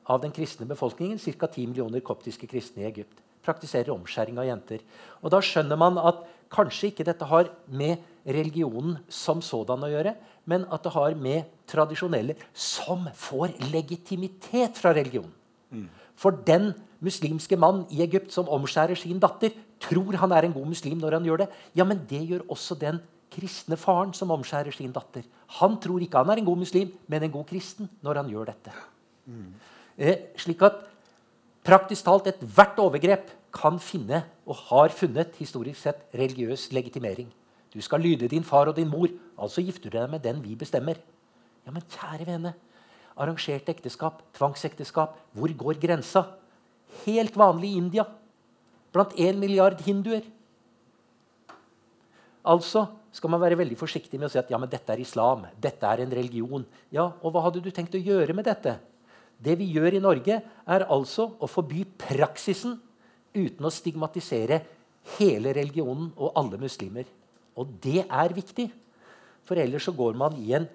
av den kristne befolkningen, ca. 10 millioner koptiske kristne i Egypt, praktiserer omskjæring av jenter. Og Da skjønner man at kanskje ikke dette har med religionen som sådan å gjøre, men at det har med tradisjonelle som får legitimitet fra religionen. Mm. For den muslimske mann i Egypt som omskjærer sin datter, tror han er en god muslim når han gjør det. Ja, men det gjør også den kristne faren som omskjærer sin datter. Han tror ikke han er en god muslim, men en god kristen når han gjør dette. Mm. Eh, slik at praktisk talt ethvert overgrep kan finne, og har funnet, historisk sett, religiøs legitimering. Du skal lyde din far og din mor, altså gifter du deg med den vi bestemmer. Ja, men kjære vene, arrangert ekteskap, tvangsekteskap, hvor går grensa? Helt vanlig i India blant én milliard hinduer. Altså skal man være veldig forsiktig med å si at ja, men dette er islam. dette er en religion. Ja, og Hva hadde du tenkt å gjøre med dette? Det vi gjør i Norge, er altså å forby praksisen uten å stigmatisere hele religionen og alle muslimer. Og det er viktig. For ellers så går man i en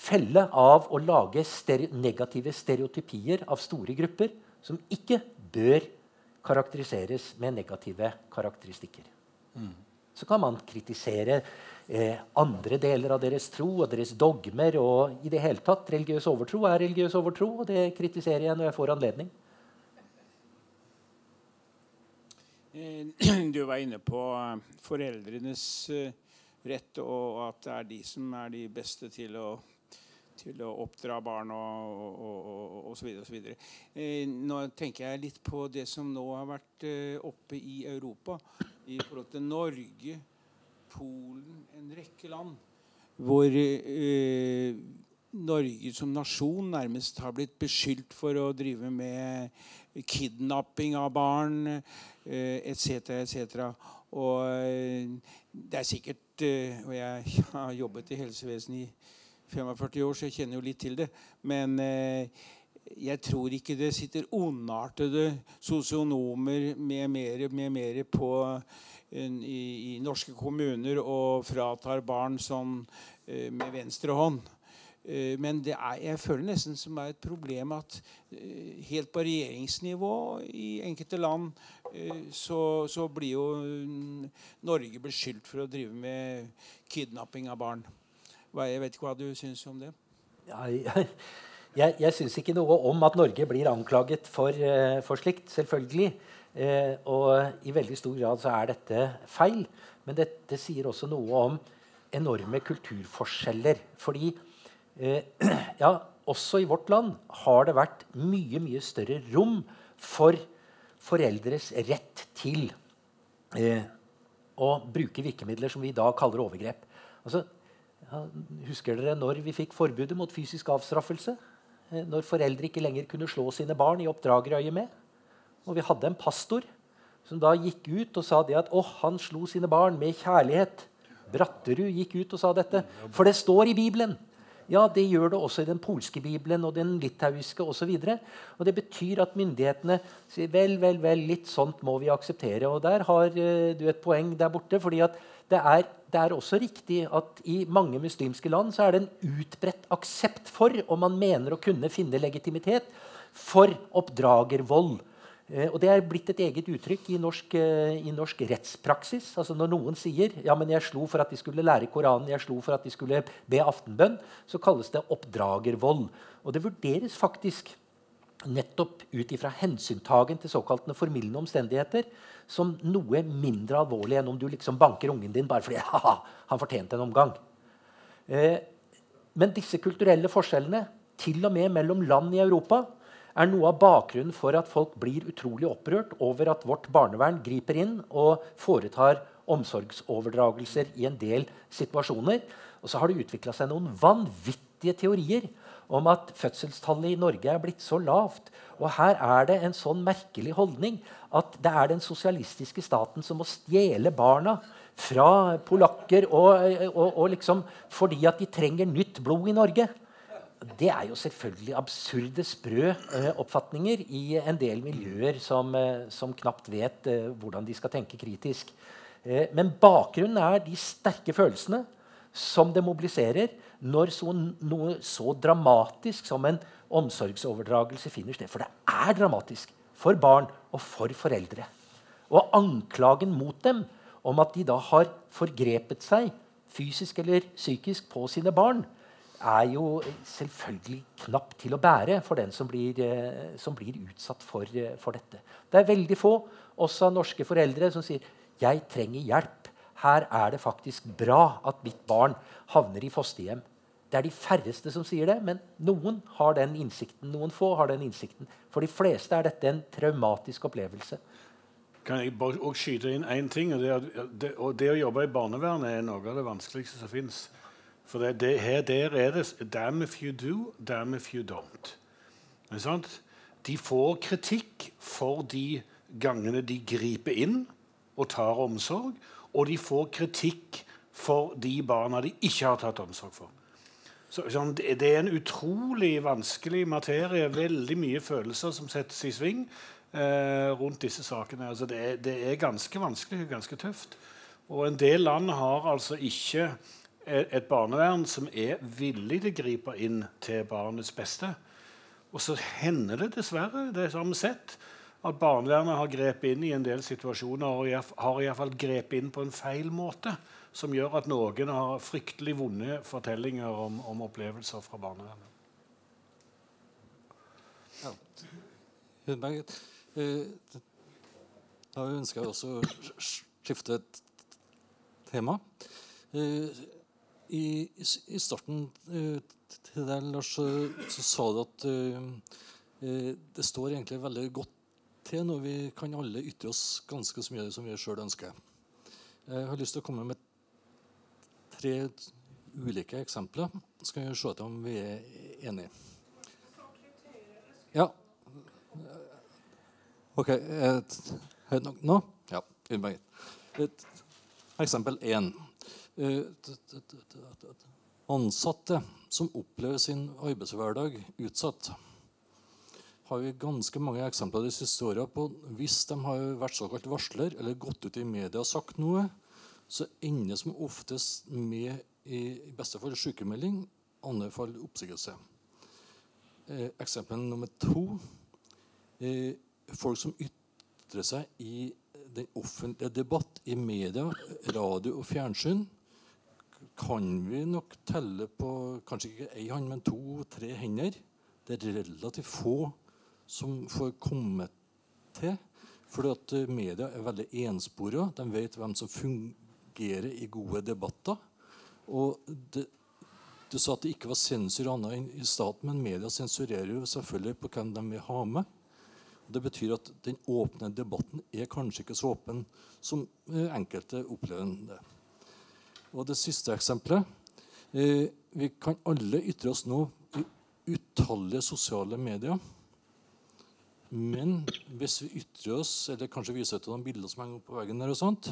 felle av å lage stere negative stereotypier av store grupper som ikke bør karakteriseres med negative karakteristikker. Mm. Så kan man kritisere eh, andre deler av deres tro og deres dogmer. og i det hele tatt, Religiøs overtro er religiøs overtro, og det kritiserer jeg når jeg får anledning. Eh, du var inne på eh, foreldrenes eh, rett, og at det er de som er de beste til å til å oppdra barn og, og, og, så videre, og så videre. Eh, nå tenker jeg litt på det som nå har vært eh, oppe i Europa i forhold til Norge, Polen, en rekke land hvor eh, Norge som nasjon nærmest har blitt beskyldt for å drive med kidnapping av barn etc., eh, etc. Og eh, det er sikkert eh, Og jeg har jobbet i helsevesenet i 45 år, så jeg kjenner jo litt til det. Men eh, jeg tror ikke det sitter ondartede sosionomer med mer, med mer på i, i, norske kommuner og fratar barn sånn eh, med venstre hånd. Eh, men er, jeg føler nesten som er et problem at eh, helt på regjeringsnivå i enkelte land eh, så, så blir jo Norge beskyldt for å drive med kidnapping av barn. Jeg vet ikke hva du syns om det? Jeg, jeg, jeg syns ikke noe om at Norge blir anklaget for, uh, for slikt, selvfølgelig. Eh, og i veldig stor grad så er dette feil. Men dette sier også noe om enorme kulturforskjeller. Fordi eh, ja, også i vårt land har det vært mye, mye større rom for foreldres rett til å bruke virkemidler som vi i dag kaller overgrep. Altså, ja, husker dere når vi fikk forbudet mot fysisk avstraffelse? Når foreldre ikke lenger kunne slå sine barn i oppdragerøye med? Og vi hadde en pastor som da gikk ut og sa det at å, han slo sine barn med kjærlighet. Bratterud gikk ut og sa dette. For det står i Bibelen. Ja, det gjør det også i den polske bibelen og den litauiske osv. Det betyr at myndighetene sier vel, vel, vel, litt sånt må vi akseptere. Og der har uh, du et poeng der borte. fordi det er, det er, også riktig at i mange muslimske land så er det en utbredt aksept for, om man mener å kunne finne legitimitet, for oppdragervold. Eh, og Det er blitt et eget uttrykk i norsk, eh, i norsk, rettspraksis. Altså Når noen sier ja, men jeg slo for at de skulle lære Koranen, jeg slo for at de skulle be aftenbønn, så kalles det oppdragervold. Og det vurderes faktisk nettopp ut ifra hensyntagen til såkalte formildende omstendigheter som noe mindre alvorlig enn om du liksom banker ungen din bare fordi haha, han fortjente en omgang. Eh, men disse kulturelle forskjellene, til og med mellom land i Europa, er noe av bakgrunnen for at folk blir utrolig opprørt over at vårt barnevern griper inn og foretar omsorgsoverdragelser i en del situasjoner. Og så har det utvikla seg noen vanvittige teorier om at fødselstallet i Norge er blitt så lavt. Og her er det en sånn merkelig holdning at det er den sosialistiske staten som må stjele barna fra polakker og, og, og liksom fordi at de trenger nytt blod i Norge det er jo selvfølgelig absurde, sprø eh, oppfatninger i en del miljøer som, eh, som knapt vet eh, hvordan de skal tenke kritisk. Men bakgrunnen er de sterke følelsene som det mobiliserer når så, noe så dramatisk som en omsorgsoverdragelse finner sted. For det er dramatisk for barn og for foreldre. Og anklagen mot dem om at de da har forgrepet seg fysisk eller psykisk på sine barn, er jo selvfølgelig knapt til å bære for den som blir, eh, som blir utsatt for, eh, for, dette. Det er veldig få, også norske foreldre, som sier 'jeg trenger hjelp'. Her er det faktisk bra at mitt barn havner i fosterhjem. Det er de færreste som sier det, men noen har den innsikten. Noen få har den innsikten. For de fleste er dette en traumatisk opplevelse. Kan jeg bare skyte inn én ting? Og det, det, og det, å jobbe i barnevernet er noe av det vanskeligste som fins. For det, det, her der er det 'damn if you do, damn if you don't'. De får kritikk for de gangene de griper inn og tar omsorg, og de får kritikk for de barna de ikke har tatt omsorg for. Så, sånn, det er en utrolig vanskelig materie. Veldig mye følelser som settes i sving eh, rundt disse sakene. Altså, det, er, det, er, ganske vanskelig og ganske tøft. Og en del land har altså ikke et barnevern som er villig til å gripe inn til barnets beste. Og så hender det dessverre, det har vi sett, at barnevernet har grepet inn i en del situasjoner og har iallfall grepet inn på en feil måte, som gjør at noen har fryktelig vonde fortellinger om, om opplevelser fra barnevernet. Ja. Eh, da ønsker jeg også å skifte et tema. Eh, i, i, starten uh, til deg, Lars, så, så sa du at det står egentlig veldig godt til når vi kan alle ytre oss ganske så mye som vi sjøl ønsker. Jeg har lyst til å komme med tre ulike eksempler. Så kan vi se om vi er enige. Ja. OK. Høyt nok nå? Ja. Eksempel én. Ansatte som opplever sin arbeidshverdag utsatt, har vi ganske mange eksempler de siste åra på hvis de har vært såkalt varsler eller gått ut i media og sagt noe, så ender som oftest med i, beste fall sykemelding, andre fall oppsigelse. Eh, eksempel nummer to eh, folk som ytrer seg i den offentlige debatt i media, radio og fjernsyn kan vi nok telle på kanskje ikke ei hånd, men to-tre hender. Det er relativt få som får komme til. Fordi at eh, media er veldig enspora. De vet hvem som fungerer i gode debatter. Og det, du sa at det ikke var sensur annet enn i staten, men media sensurerer jo selvfølgelig på hvem de vil ha med. Det betyr at den åpne debatten er kanskje ikke så åpen som eh, enkelte opplever det. Og det siste eksempelet eh, Vi kan alle ytre oss nå i utallige sosiale medier. Men hvis vi ytrer oss, eller kanskje viser til noen bilder som henger på veggen, der og sånt,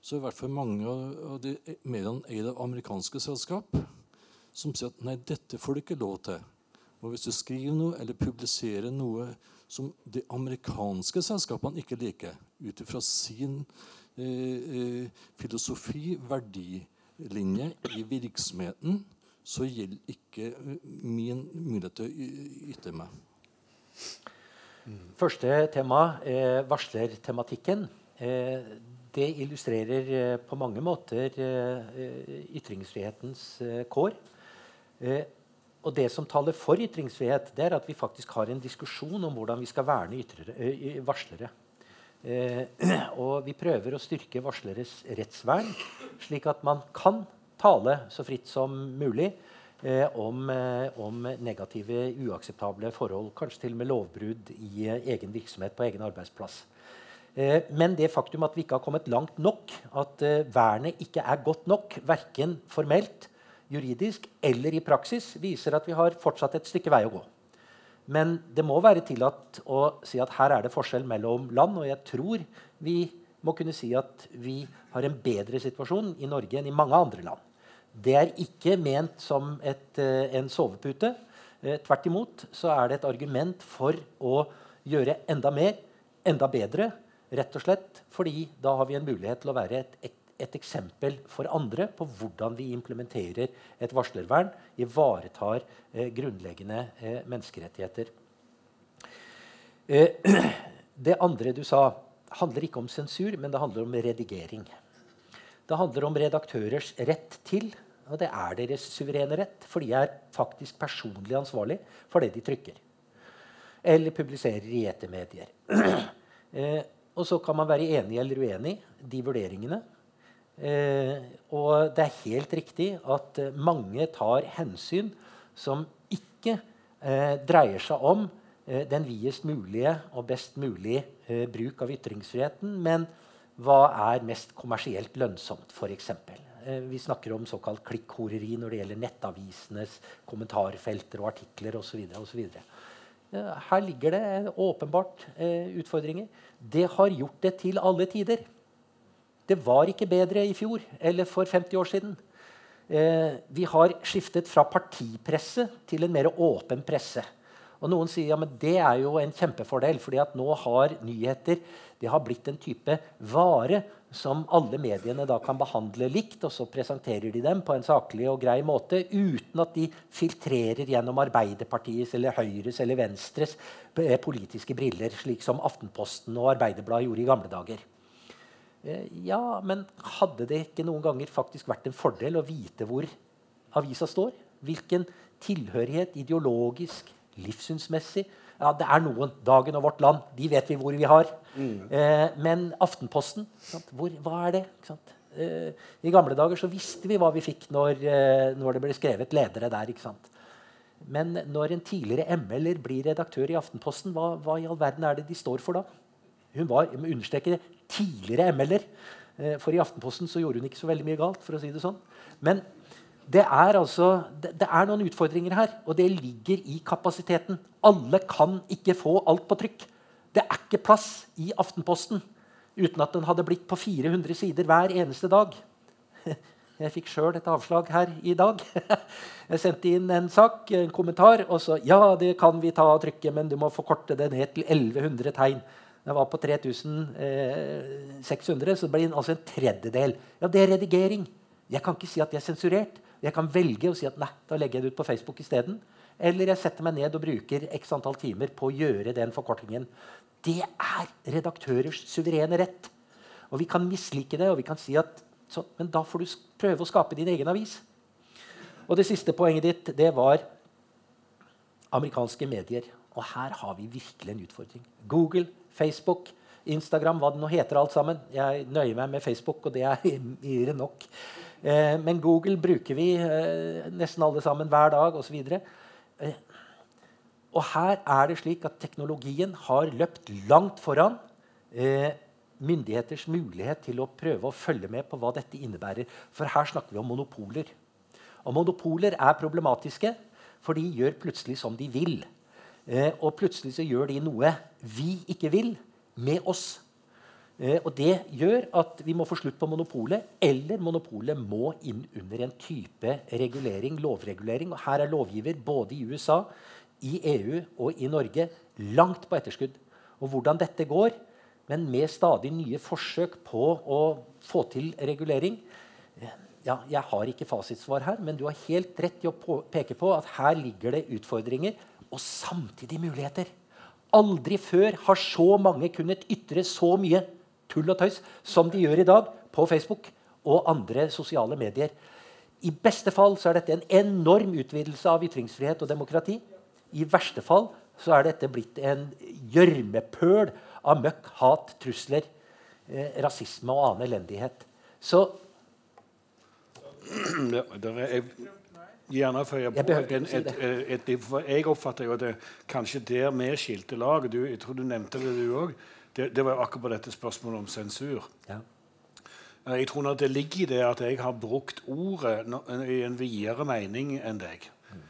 så er i hvert fall mange av de mediene eid av amerikanske selskap som sier at nei, dette får du ikke lov til. Og hvis du skriver noe eller publiserer noe som de amerikanske selskapene ikke liker, ut ifra sin eh, eh, filosofi, verdilinje i virksomheten, så gjelder ikke eh, min mulighet til å ytre meg. Første tema, eh, varslertematikken. Eh, det illustrerer eh, på mange måter eh, ytringsfrihetens kår. Eh, og det som taler for ytringsfrihet, det er at vi faktisk har en diskusjon om hvordan vi skal verne ytrere, eh, varslere. Eh, og vi prøver å styrke varsleres rettsvern, slik at man kan tale så fritt som mulig eh, om, eh, om, negative, uakseptable forhold. Kanskje til og med lovbrudd i eh, egen virksomhet på egen arbeidsplass. Men det faktum at vi ikke har kommet langt nok, at vernet ikke er godt nok, verken formelt juridisk eller i praksis, viser at vi har fortsatt et stykke vei å gå. Men det må være tillatt å si at her er det forskjell mellom land. Og jeg tror vi må kunne si at vi har en bedre situasjon i Norge enn i mange andre land. Det er ikke ment som et, eh, en sovepute. Eh, tvert imot så er det et argument for å gjøre enda mer, enda bedre. Rett og slett fordi da har vi en mulighet til å være et et eksempel for andre på hvordan vi implementerer et varslervern, ivaretar eh, grunnleggende eh, menneskerettigheter. Eh, det andre du sa, handler ikke om sensur, men det handler om redigering. Det handler om redaktørers rett til, og det er deres suverene rett, for de er faktisk personlig ansvarlig for det de trykker. Eller publiserer i etermedier. eh, og så kan man være enig eller uenig de vurderingene. Eh, og det er helt riktig at eh, mange tar hensyn som ikke eh, dreier seg om eh, den videst mulige og best mulig eh, bruk av ytringsfriheten, men hva er mest kommersielt lønnsomt, f.eks. Eh, vi snakker om såkalt klikkhoreri når det gjelder nettavisenes kommentarfelter og artikler osv. Her ligger det åpenbart utfordringer. Det har gjort det til alle tider. Det var ikke bedre i fjor eller for 50 år siden. Eh, vi har skiftet fra partipresse til en mer åpen presse. Og Noen sier ja, men det er jo en kjempefordel, fordi at nå har nyheter det har blitt en type vare som alle mediene da kan behandle likt. Og så presenterer de dem på en saklig og grei måte uten at de filtrerer gjennom Arbeiderpartiets eller Høyres eller Venstres eh, politiske briller, slik som Aftenposten og Arbeiderbladet gjorde i gamle dager. Eh, ja, men hadde det ikke noen ganger faktisk vært en fordel å vite hvor avisa står? Hvilken tilhørighet ideologisk, livssynsmessig Ja, det er noen. Dagen og Vårt Land. De vet vi hvor vi har. Mm. Eh, men Aftenposten, hvor, hva er det? Eh, I gamle dager så visste vi hva vi fikk når, eh, når det ble skrevet ledere der. ikke sant? Men når en tidligere ML-er blir redaktør i Aftenposten, hva, hva, i all verden er det de står for da? Hun var jeg må understreke det, tidligere ML-er. Eh, for i Aftenposten så gjorde hun ikke så veldig mye galt. for å si Det sånn. Men det er, altså, det, er noen utfordringer her, og det ligger i kapasiteten. Alle kan ikke få alt på trykk. Det er ikke plass i Aftenposten uten at den hadde blitt på 400 sider hver eneste dag. Jeg fikk sjøl et avslag her i dag. Jeg sendte inn en sak, en kommentar, og så Ja, det kan vi ta av trykket, men du må forkorte det ned til 1100 tegn. Den var på 3600, eh, så det blir altså en tredjedel. Ja, det er redigering. Jeg kan ikke si at det er sensurert. Jeg kan velge å si at nei, da legger jeg det ut på Facebook isteden. Eller jeg setter meg ned og bruker x antall timer på å gjøre den forkortingen. Det er redaktørers suverene rett. Og vi kan mislike det, og vi kan si at så, men da får du prøve å skape din egen avis. Og det siste poenget ditt det var amerikanske medier. Og her har vi virkelig en utfordring. Google, Facebook, Instagram, hva det nå heter alt sammen. Jeg nøyer meg med Facebook, og det er mer enn nok. Eh, men Google bruker vi eh, nesten alle sammen hver dag osv. Eh, og her er det slik at teknologien har løpt langt foran eh, myndigheters mulighet til å prøve å følge med på hva dette innebærer. For her snakker vi om monopoler. Og monopoler er problematiske, for de gjør plutselig som de vil. Eh, og plutselig så gjør de noe vi ikke vil, med oss. Eh, og Det gjør at vi må få slutt på monopolet, eller monopolet må inn under en type regulering, lovregulering. Og her er lovgiver både i USA, i EU og i Norge langt på etterskudd. Og hvordan dette går, men med stadig nye forsøk på å få til regulering eh, ja, Jeg har ikke fasitsvar her, men du har helt rett i å peke på at her ligger det utfordringer og samtidig muligheter. Aldri før har så mange kunnet ytre så mye tull og tøys som de gjør i dag på Facebook og andre sosiale medier. I beste fall så er dette en enorm utvidelse av ytringsfrihet og demokrati. I verste fall så er dette blitt en gjørmepøl av møkk, hat, trusler, eh, rasisme og annen elendighet. Så ja, jeg, gjerne føye på jeg, en, et, et, et, jeg oppfatter jo at det kanskje der vi skilte lag du, Jeg tror du nevnte det, du òg det, det var akkurat dette spørsmålet om sensur. Ja. Eh, jeg tror det ligger i det at jeg har brukt ordet i en videre mening enn deg. Mm.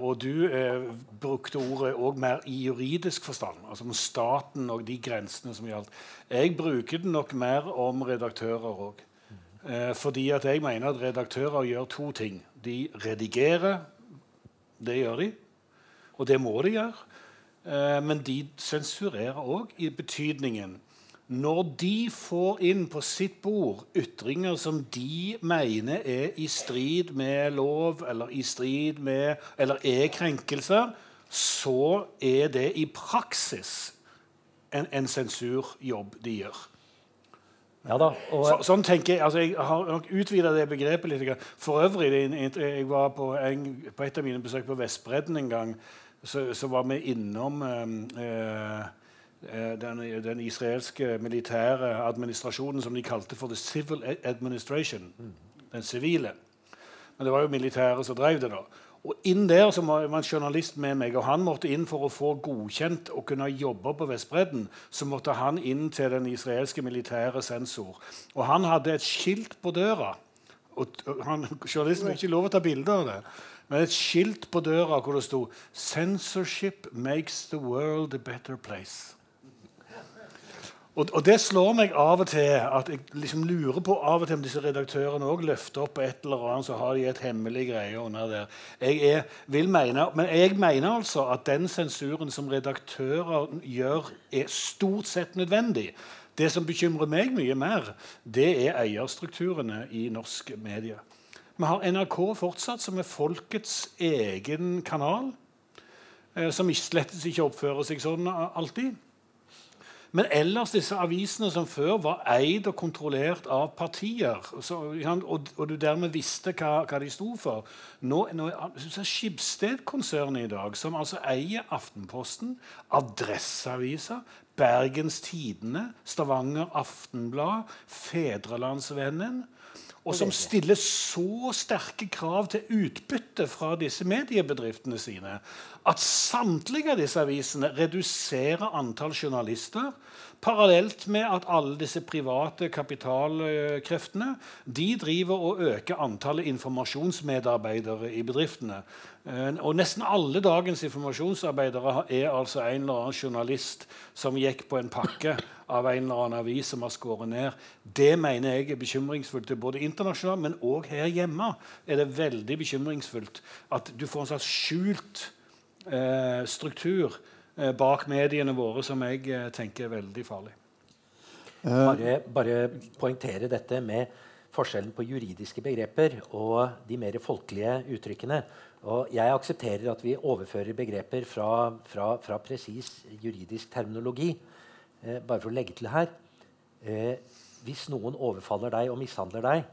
Og du uh, brukte ordet òg mer i juridisk forstand, altså om staten og de grensene som gjaldt. Jeg bruker det nok mer om redaktører òg. Uh, fordi at jeg mener at redaktører gjør to ting. De redigerer. Det gjør de. Og det må de gjøre. Eh, men de sensurerer òg i betydningen når de får inn på sitt bord ytringer som de mener er i strid med lov, eller i strid med Eller er krenkelser, så er det i praksis en, en sensurjobb de gjør. Ja da, og... så, sånn tenker Jeg altså jeg har nok utvida det begrepet litt. For øvrig, jeg var på, en, på et av mine besøk på Vestbredden en gang så, så var vi innom eh, eh, den, den, israelske militære administrasjonen som de kalte for the civil administration. Den sivile. Men det var jo militæret som drev det. da. Og inn der så var en journalist med meg, og han måtte inn for å få godkjent og kunne jobbe på Vestbredden. Så måtte han inn til den israelske militære sensor. Og han hadde et skilt på døra. Og han, journalisten fikk ikke lov å ta bilde av det med et skilt på døra hvor det sto 'Censorship makes the world a better place'. Og, det slår meg av og til at jeg liksom lurer på av og til om disse redaktørene også løfter opp et eller annet, så har de et hemmelig greie under der. Jeg er, vil mene, men jeg mener altså at den sensuren som redaktører gjør, er stort sett nødvendig. Det som bekymrer meg mye mer, det er eierstrukturene i norsk medie. Vi har NRK fortsatt, som er folkets egen kanal. Eh, som slett ikke oppfører seg sånn alltid. Men ellers disse avisene som før var eid og kontrollert av partier, så, og, du dermed visste hva, hva de sto for Nå, nå er Skibsted-konsernet i dag, som altså eier Aftenposten, Adresseavisa, Bergens Tidende, Stavanger Aftenblad, Fedrelandsvennen og som stiller så sterke krav til utbytte fra disse mediebedriftene sine at samtlige av disse avisene reduserer antall journalister parallelt med at alle disse private kapitalkreftene de driver og øker antallet informasjonsmedarbeidere i bedriftene. Eh, og Nesten alle dagens informasjonsarbeidere er altså en eller annen journalist som gikk på en pakke av en eller annen avis som har skåret ned. Det mener jeg er bekymringsfullt. Både internasjonalt, men òg her hjemme er det veldig bekymringsfullt at du får en slags skjult eh, struktur eh, bak mediene våre som jeg eh, tenker er veldig farlig. Bare, bare poengtere dette med forskjellen på juridiske begreper og de mer folkelige uttrykkene. Og jeg aksepterer at vi overfører begreper fra, fra, fra presis juridisk terminologi. Eh, bare for å legge til her eh, Hvis noen overfaller deg og mishandler deg,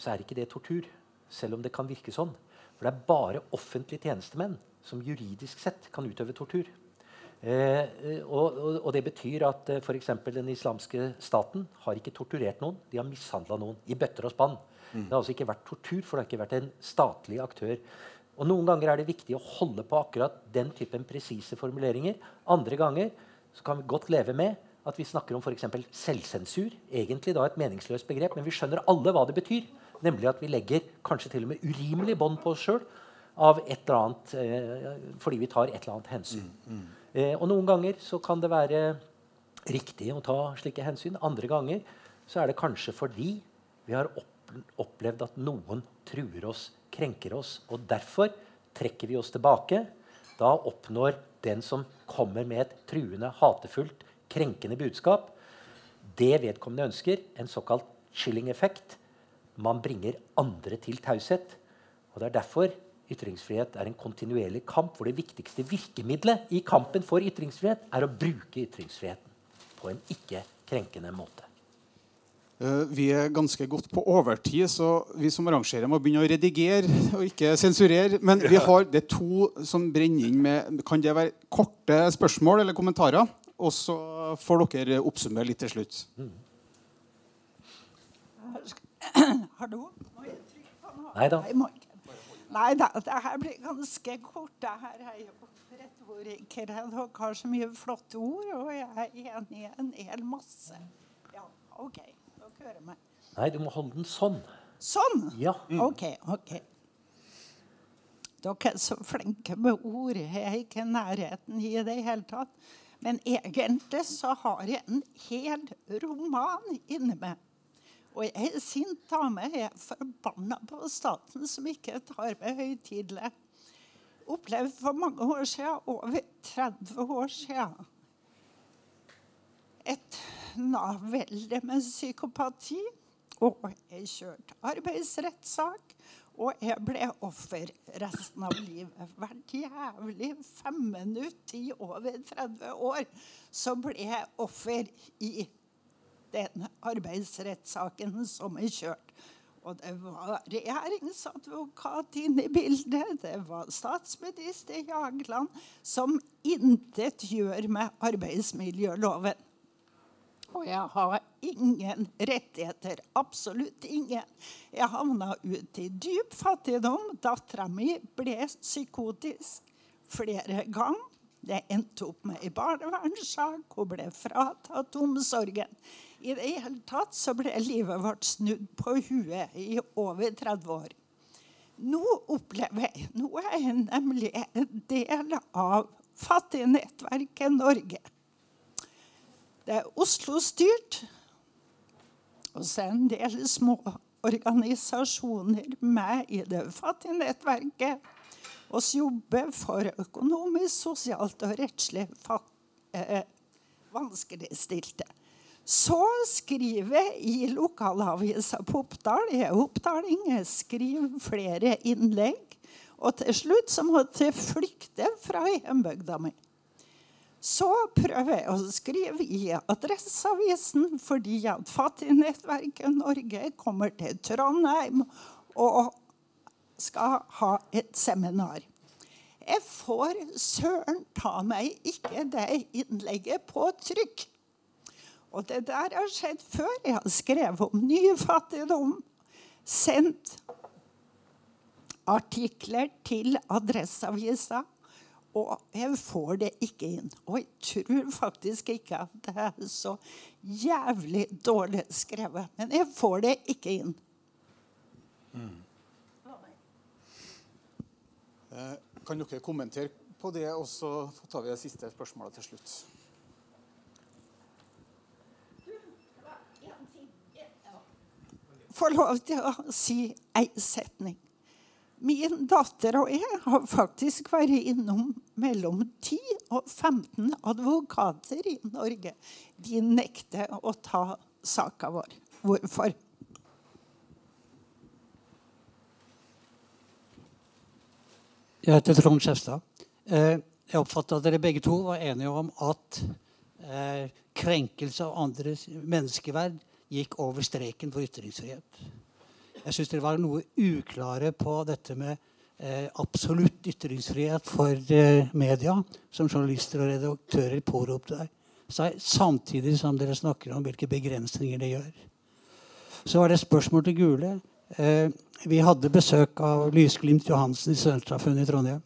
så er ikke det tortur. Selv om det kan virke sånn. For det er bare offentlige tjenestemenn som juridisk sett kan utøve tortur. Eh, og, og, og, det betyr at eh, f.eks. den islamske staten har ikke torturert noen. De har mishandla noen i bøtter og spann. Mm. Det har altså ikke vært tortur, for det har ikke vært en statlig aktør og Noen ganger er det viktig å holde på akkurat den typen presise formuleringer. Andre ganger så kan vi godt leve med at vi snakker om f.eks. selvsensur. Egentlig da et meningsløst begrep, men vi skjønner alle hva det betyr. Nemlig at vi legger kanskje til og med urimelig bånd på oss sjøl. Av et eller annet eh, fordi vi tar et eller annet hensyn. Eh, og noen ganger så kan det være riktig å ta slike hensyn. Andre ganger så er det kanskje fordi vi har opplevd at noen truer oss, krenker oss. Og derfor trekker vi oss tilbake. Da oppnår den som kommer med et truende, hatefullt, krenkende budskap, det vedkommende ønsker, en såkalt chilling-effekt. Man bringer andre til taushet. Og det er derfor ytringsfrihet er en kontinuerlig kamp hvor det viktigste virkemidlet i kampen for ytringsfrihet er å bruke ytringsfriheten på en ikke krenkende måte. Eh, vi er ganske godt på overtid, så vi som arrangerer, må begynne å redigere og ikke sensurere. Men vi har, det to som brenner inn med Kan det være korte spørsmål eller kommentarer? Og så får dere oppsummere litt til slutt. Hallo? Må jeg trykke på noe? Nei da. Nei, da, det her blir ganske kort. Det her er jo retorikere. Dere har så mye flotte ord, og jeg er enig i en hel masse. Ja, OK. Dere hører meg. Nei, du må holde den sånn. Sånn? Ja. OK. ok. Dere er så flinke med ord. Jeg er ikke i nærheten i det hele tatt. Men egentlig så har jeg en hel roman inni meg. Og jeg er sint. Jeg er forbanna på staten som ikke tar meg høytidelig. Opplevd for mange år siden, over 30 år siden, et Nav-velde med psykopati. Og jeg kjørte arbeidsrettssak. Og jeg ble offer resten av livet. Hvert jævlig fem minutter i over 30 år så ble jeg offer i den arbeidsrettssaken som er kjørt. Og det var regjeringsadvokat inne i bildet. Det var statsminister Jagland, som intet gjør med arbeidsmiljøloven. Og jeg har ingen rettigheter. Absolutt ingen. Jeg havna ut i dyp fattigdom. Dattera mi ble psykotisk flere ganger. Det endte opp med i barnevernssak. Hun ble fratatt omsorgen. I det hele tatt så ble livet vårt snudd på huet i over 30 år. Nå opplever jeg Nå er jeg nemlig en del av Fattignettverket Norge. Det er Oslo-styrt. Og så er en del små organisasjoner med i det fattige nettverket. Vi jobber for økonomisk, sosialt og rettslig eh, vanskeligstilte. Så skriver i lokalavisa på Oppdal. Jeg er oppdaling. Jeg skriver flere innlegg. Og til slutt så måtte jeg flykte fra hjembygda mi. Så prøver jeg å skrive i Adresseavisen fordi at Fattignettverket Norge kommer til Trondheim og skal ha et seminar. Jeg får søren ta meg ikke det innlegget på trykk. Og det der har skjedd før. Jeg har skrevet om ny fattigdom. Sendt artikler til Adresseavisa. Og jeg får det ikke inn. Og jeg tror faktisk ikke at det er så jævlig dårlig skrevet. Men jeg får det ikke inn. Mm. Kan dere kommentere på det, og så tar vi det siste spørsmålet til slutt? Få lov til å si ei setning. Min datter og jeg har faktisk vært innom mellom 10 og 15 advokater i Norge. De nekter å ta saka vår. Hvorfor? Jeg heter Trond Skjefstad. Eh, jeg oppfatter at dere begge to var enige om at eh, krenkelse av andres menneskeverd gikk over streken for ytringsfrihet. Jeg syns dere var noe uklare på dette med eh, absolutt ytringsfrihet for eh, media, som journalister og redaktører påropte der. Samtidig som dere snakker om hvilke begrensninger det gjør. Så var det et spørsmål til Gule. Eh, vi hadde besøk av Lysglimt Johansen i Studentsamfunnet i Trondheim.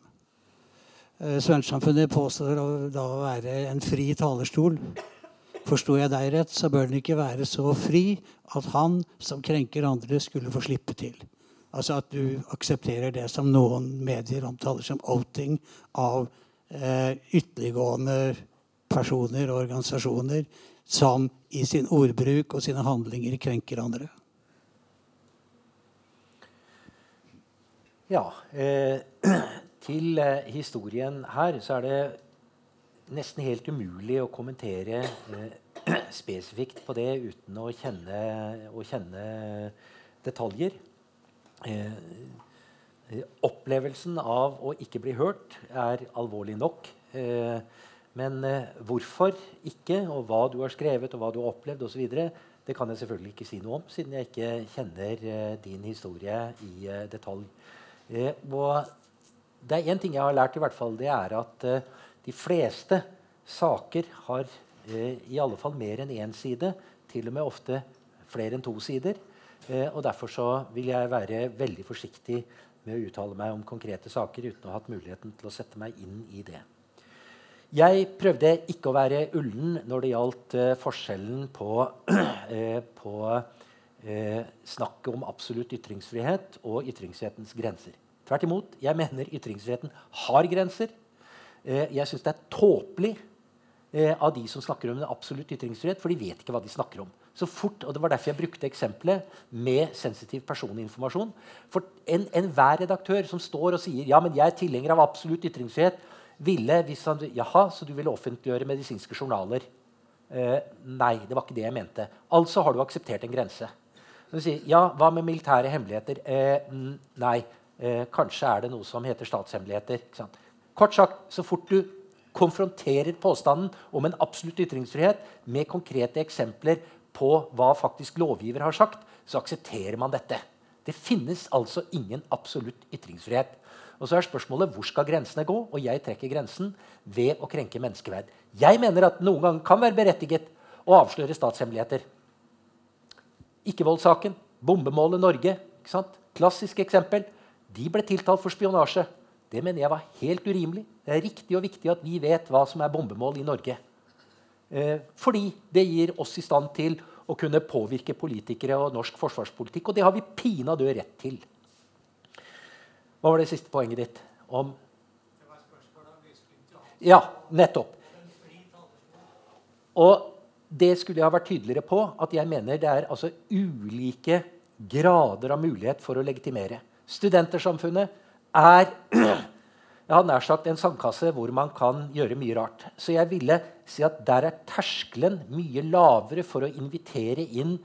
Eh, påstår påstår å være en fri talerstol. Forsto jeg deg rett, så bør den ikke være så fri at han som krenker andre, skulle få slippe til. Altså at du aksepterer det som noen medier omtaler som outing av eh, ytterliggående personer og organisasjoner som i sin ordbruk og sine handlinger krenker andre. Ja. Eh, til eh, historien her så er det nesten helt umulig å kommentere eh, spesifikt på det uten å kjenne, å kjenne detaljer. Eh, eh, opplevelsen av å ikke bli hørt er alvorlig nok. Eh, men hvorfor ikke, og hva du har skrevet og hva du har opplevd osv., det kan jeg selvfølgelig ikke si noe om, siden jeg ikke kjenner din historie i detalj. Eh, og det er én ting jeg har lært, i hvert fall, det er at eh, de fleste saker har eh, i alle fall mer enn én side. Til og med ofte flere enn to sider. og Derfor så vil jeg være veldig forsiktig med å uttale meg om konkrete saker uten å ha hatt muligheten til å sette meg inn i det. Jeg prøvde ikke å være ullen når det gjaldt eh, forskjellen på, uh, på eh, snakket om absolutt ytringsfrihet og ytringsfrihetens grenser. Tvert imot. Jeg mener ytringsfriheten har grenser. Eh, jeg syns det er tåpelig eh, av de som snakker om en absolutt ytringsfrihet, for de vet ikke hva de snakker om. Så fort, og Det var derfor jeg brukte eksempelet med sensitiv personinformasjon. For enhver en redaktør som står og sier ja, men jeg er tilhenger av absolutt ytringsfrihet, ville hvis han, jaha, så du ville offentliggjøre medisinske journaler. Eh, nei, det var ikke det jeg mente. Altså har du akseptert en grense. Si, ja, hva med militære hemmeligheter? Eh, nei. Eh, kanskje er det noe som heter statshemmeligheter. Kort sagt, så fort du konfronterer påstanden om en absolutt ytringsfrihet med konkrete eksempler på hva faktisk lovgiver har sagt, så aksepterer man dette. Det finnes altså ingen absolutt ytringsfrihet. Og så er spørsmålet hvor skal grensene gå? Og jeg trekker grensen ved å krenke menneskeverd. Jeg mener at noen ganger kan være berettiget å avsløre statshemmeligheter. Ikkevoldssaken, bombemålet Norge. Klassisk eksempel. De ble tiltalt for spionasje. Det mener jeg var helt urimelig. Det er riktig og viktig at vi vet hva som er bombemål i Norge. Eh, fordi det gir oss i stand til å kunne påvirke politikere og norsk forsvarspolitikk. Og det har vi pinadø rett til. Hva var det siste poenget ditt? Om Ja, nettopp. Og det skulle jeg ha vært tydeligere på. At jeg mener det er altså ulike grader av mulighet for å legitimere. Studentersamfunnet er jeg har nær sagt en sandkasse hvor man kan gjøre mye rart. Så jeg ville si at der er terskelen mye lavere for å invitere inn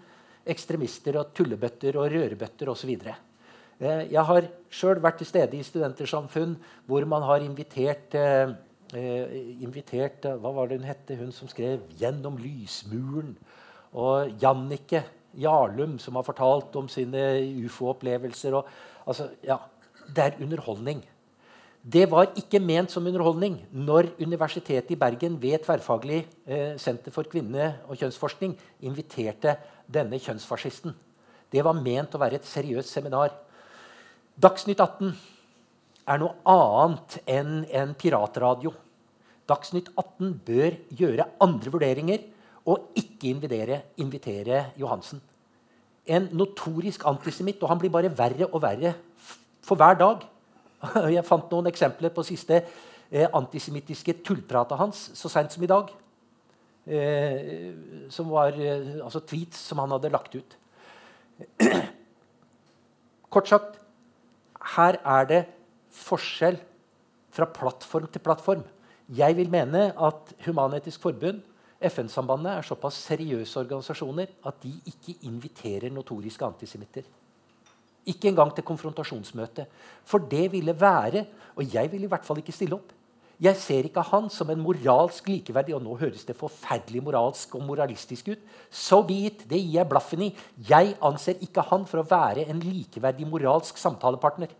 ekstremister og tullebøtter og rørebøtter osv. Eh, jeg har sjøl vært til stede i studentersamfunn hvor man har invitert eh, eh, invitert Hva var det hun hette, hun som skrev 'Gjennom lysmuren'? Og Jannike Jarlum, som har fortalt om sine ufo-opplevelser. Altså, ja, det er underholdning. Det var ikke ment som underholdning når Universitetet i Bergen ved Tverrfaglig eh, senter for kvinne- og kjønnsforskning inviterte denne kjønnsfascisten. Det var ment å være et seriøst seminar. Dagsnytt 18 er noe annet enn en piratradio. Dagsnytt 18 bør gjøre andre vurderinger og ikke invitere, invitere Johansen. En notorisk antisemitt, og han blir bare verre og verre for hver dag. Jeg fant noen eksempler på siste eh, antisemittiske tullpratet hans så seint som i dag. Eh, som var eh, altså tweets som han hadde lagt ut. Kort sagt her er det forskjell fra plattform til plattform. Jeg vil mene at Human-Etisk Forbund, FN-sambandet, er såpass seriøse organisasjoner at de ikke inviterer notoriske antisemitter. Ikke engang til konfrontasjonsmøte. For det ville være Og jeg ville i hvert fall ikke stille opp. Jeg ser ikke han som en moralsk likeverdig Og nå høres det forferdelig moralsk og moralistisk ut. So be it. Det gir jeg blaffen i. Jeg anser ikke han for å være en likeverdig moralsk samtalepartner.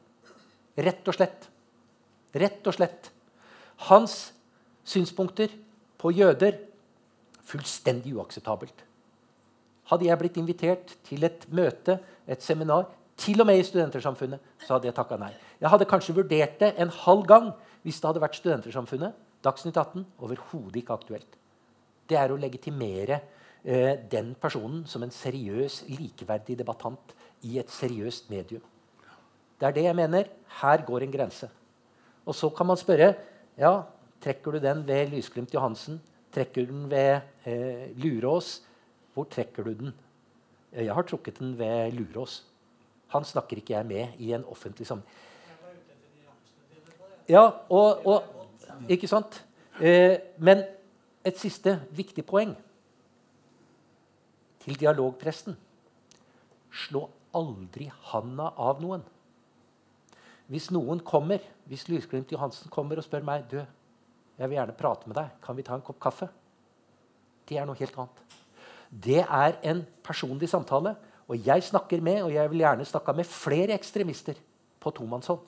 Rett og slett. Rett og slett. Hans synspunkter på jøder fullstendig uakseptabelt. Hadde jeg blitt invitert til et møte, et seminar, til og med i Studentersamfunnet, så hadde jeg takka nei. Jeg hadde kanskje vurdert det en halv gang hvis det hadde vært Studentersamfunnet. Dagsnytt 18 overhodet ikke aktuelt. Det er å legitimere eh, den personen som en seriøs, likeverdig debattant i et seriøst medium. Det er det jeg mener. Her går en grense. Og så kan man spørre ja, trekker du den ved Lysglimt Johansen. Trekker du den ved eh, Lurås. Hvor trekker du den? Jeg har trukket den ved Lurås. Han snakker ikke jeg med i en offentlig sammenheng. Ja, og, og Ikke sant? Eh, men et siste viktig poeng til dialogpresten. Slå aldri handa av noen. Hvis noen kommer, hvis Lysglimt Johansen kommer og spør meg du, jeg vil gjerne prate med deg, kan vi ta en kopp kaffe? Det er noe helt annet. Det er en personlig samtale. Og jeg snakker med, og jeg vil gjerne snakke med flere ekstremister på tomannshånd.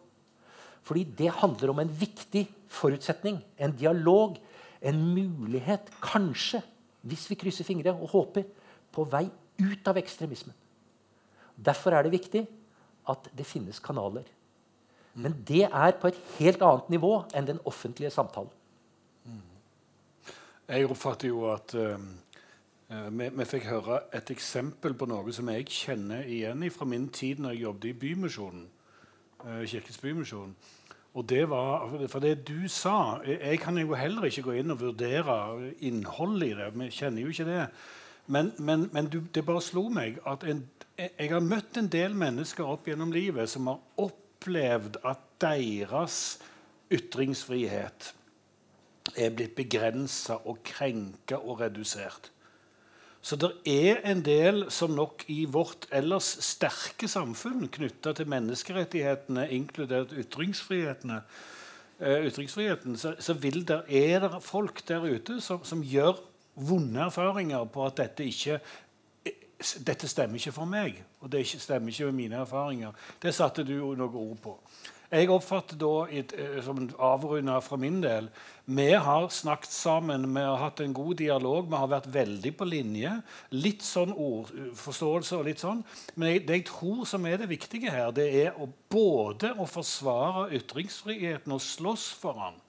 Fordi det handler om en viktig forutsetning, en dialog, en mulighet, kanskje, hvis vi krysser fingre og håper, på vei ut av ekstremismen. Derfor er det viktig at det finnes kanaler. Men det er på et helt annet nivå enn den offentlige samtalen. Jeg oppfatter jo at uh, vi, vi, fikk høre et eksempel på noe som jeg kjenner igjen fra min tid når jeg jobbet i Bymisjonen. Uh, Kirkens Bymisjon. Og det var, For det du sa Jeg kan jo heller ikke gå inn og vurdere innholdet i det. Vi kjenner jo ikke det. Men, men, men du, det bare slo meg at en, jeg har møtt en del mennesker opp gjennom livet som har opplevd at deres ytringsfrihet er blitt begrensa og krenka og redusert. Så det er en del som nok i vårt ellers sterke samfunn knytta til menneskerettighetene, inkludert ytringsfrihetene, uh, ytringsfriheten, så, så der, er det folk der ute som, som, gjør vonde erfaringer på at dette ikke dette stemmer ikke for meg, og det stemmer ikke med mine erfaringer. Det satte du noen ord på. Jeg oppfatter da, et, eh, som avrunda fra min del Vi har snakket sammen, vi har hatt en god dialog, vi har vært veldig på linje. Litt sånn ordforståelse og litt sånn. Men det jeg tror som er det viktige her, det er å både å forsvare ytringsfriheten og slåss for den,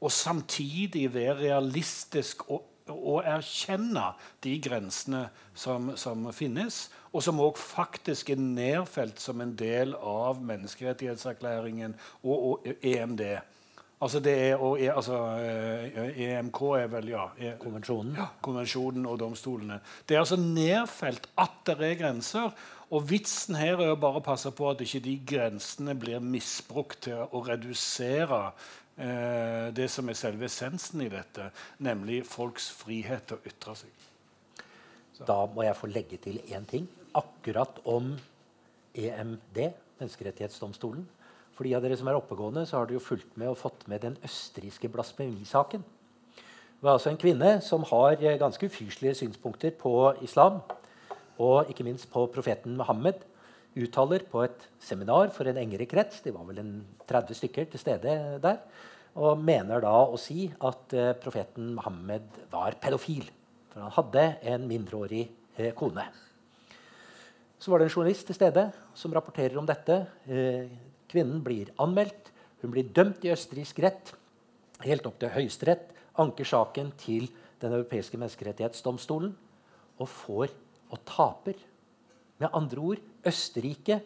og samtidig være realistisk og å erkjenne de grensene som, som finnes, og som òg faktisk er nedfelt som en del av menneskerettighetserklæringen og, og EMD. Altså det er, og, altså, EMK eh, e er vel ja, er, Konvensjonen. Ja, konvensjonen og domstolene. Det er altså nedfelt at det er grenser. Og vitsen her er å bare passe på at ikke de grensene blir misbrukt til å redusere eh, det som er selve essensen i dette, nemlig folks frihet til å ytre seg. Så. Da må jeg få legge til én ting. Akkurat om EMD, Menneskerettighetsdomstolen. For de av dere som er oppegående, så har dere jo fulgt med og fått med den østerrikske blasfemisaken. Det var altså en kvinne som har eh, ganske ufyselige synspunkter på islam. Og ikke minst på profeten Muhammed. Uttaler på et seminar for en engere krets det var vel en 30 stykker til stede der, og mener da å si at eh, profeten Mohammed var pedofil. For han hadde en mindreårig eh, kone. Så var det en journalist til stede som rapporterer om dette. Eh, kvinnen blir anmeldt. Hun blir dømt i østerriksk rett, helt opp til Høyesterett. Anker saken til Den europeiske menneskerettighetsdomstolen og får og taper. Med andre ord Østerrike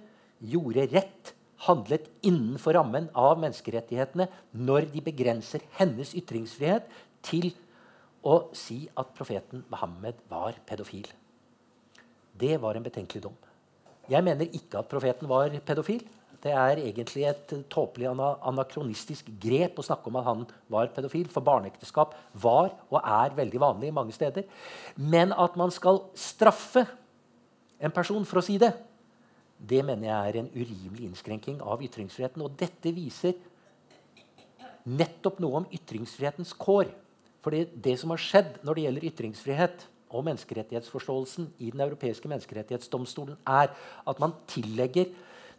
gjorde rett handlet innenfor rammen av menneskerettighetene når de begrenser hennes ytringsfrihet til å si at profeten Mohammed var pedofil. Det var en betenkelig dom. Jeg mener ikke at profeten var pedofil. Det er egentlig et tåpelig anakronistisk grep å snakke om at han var pedofil. For barneekteskap var og er veldig vanlig mange steder. Men at man skal straffe en person for å si det, det mener jeg er en urimelig innskrenking av ytringsfriheten. Og dette viser nettopp noe om ytringsfrihetens kår. For det som har skjedd når det gjelder ytringsfrihet og menneskerettighetsforståelsen i Den europeiske menneskerettighetsdomstolen, er at man tillegger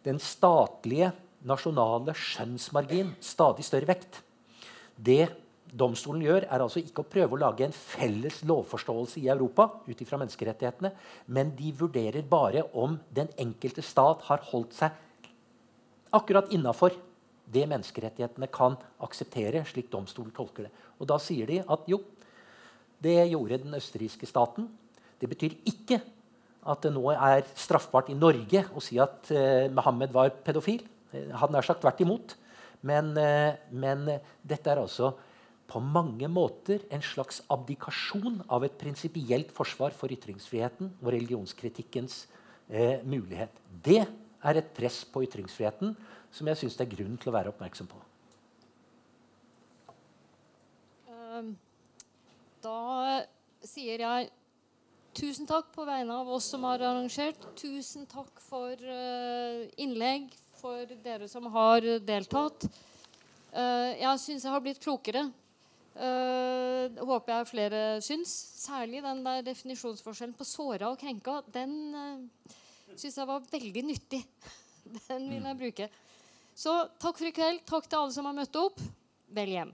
den statlige, nasjonale skjønnsmargin stadig større vekt. Det domstolen gjør, er altså ikke å prøve å lage en felles lovforståelse i Europa, ut menneskerettighetene, men de vurderer bare om den enkelte stat har holdt seg akkurat innafor det menneskerettighetene kan akseptere, slik domstolen tolker det. Og Da sier de at jo, det gjorde den østerrikske staten. Det betyr ikke at det nå er straffbart i Norge å si at eh, Mohammed var pedofil. Han hadde nær sagt tvert imot. Men, eh, men dette er altså på mange måter en slags abdikasjon av et prinsipielt forsvar for ytringsfriheten og religionskritikkens eh, mulighet. Det er et press på ytringsfriheten som jeg syns det er grunn til å være oppmerksom på. Um, da sier jeg tusen takk på vegne av oss som har arrangert. Tusen takk for uh, innlegg, for dere som har deltatt. Uh, jeg syns jeg har blitt klokere. Uh, håper jeg flere syns. Særlig den der definisjonsforskjellen på såra og krenka. Den uh, syns jeg var veldig nyttig. Den vil jeg bruke. Så takk for i kveld. Takk til alle som har møtt opp. Vel hjem.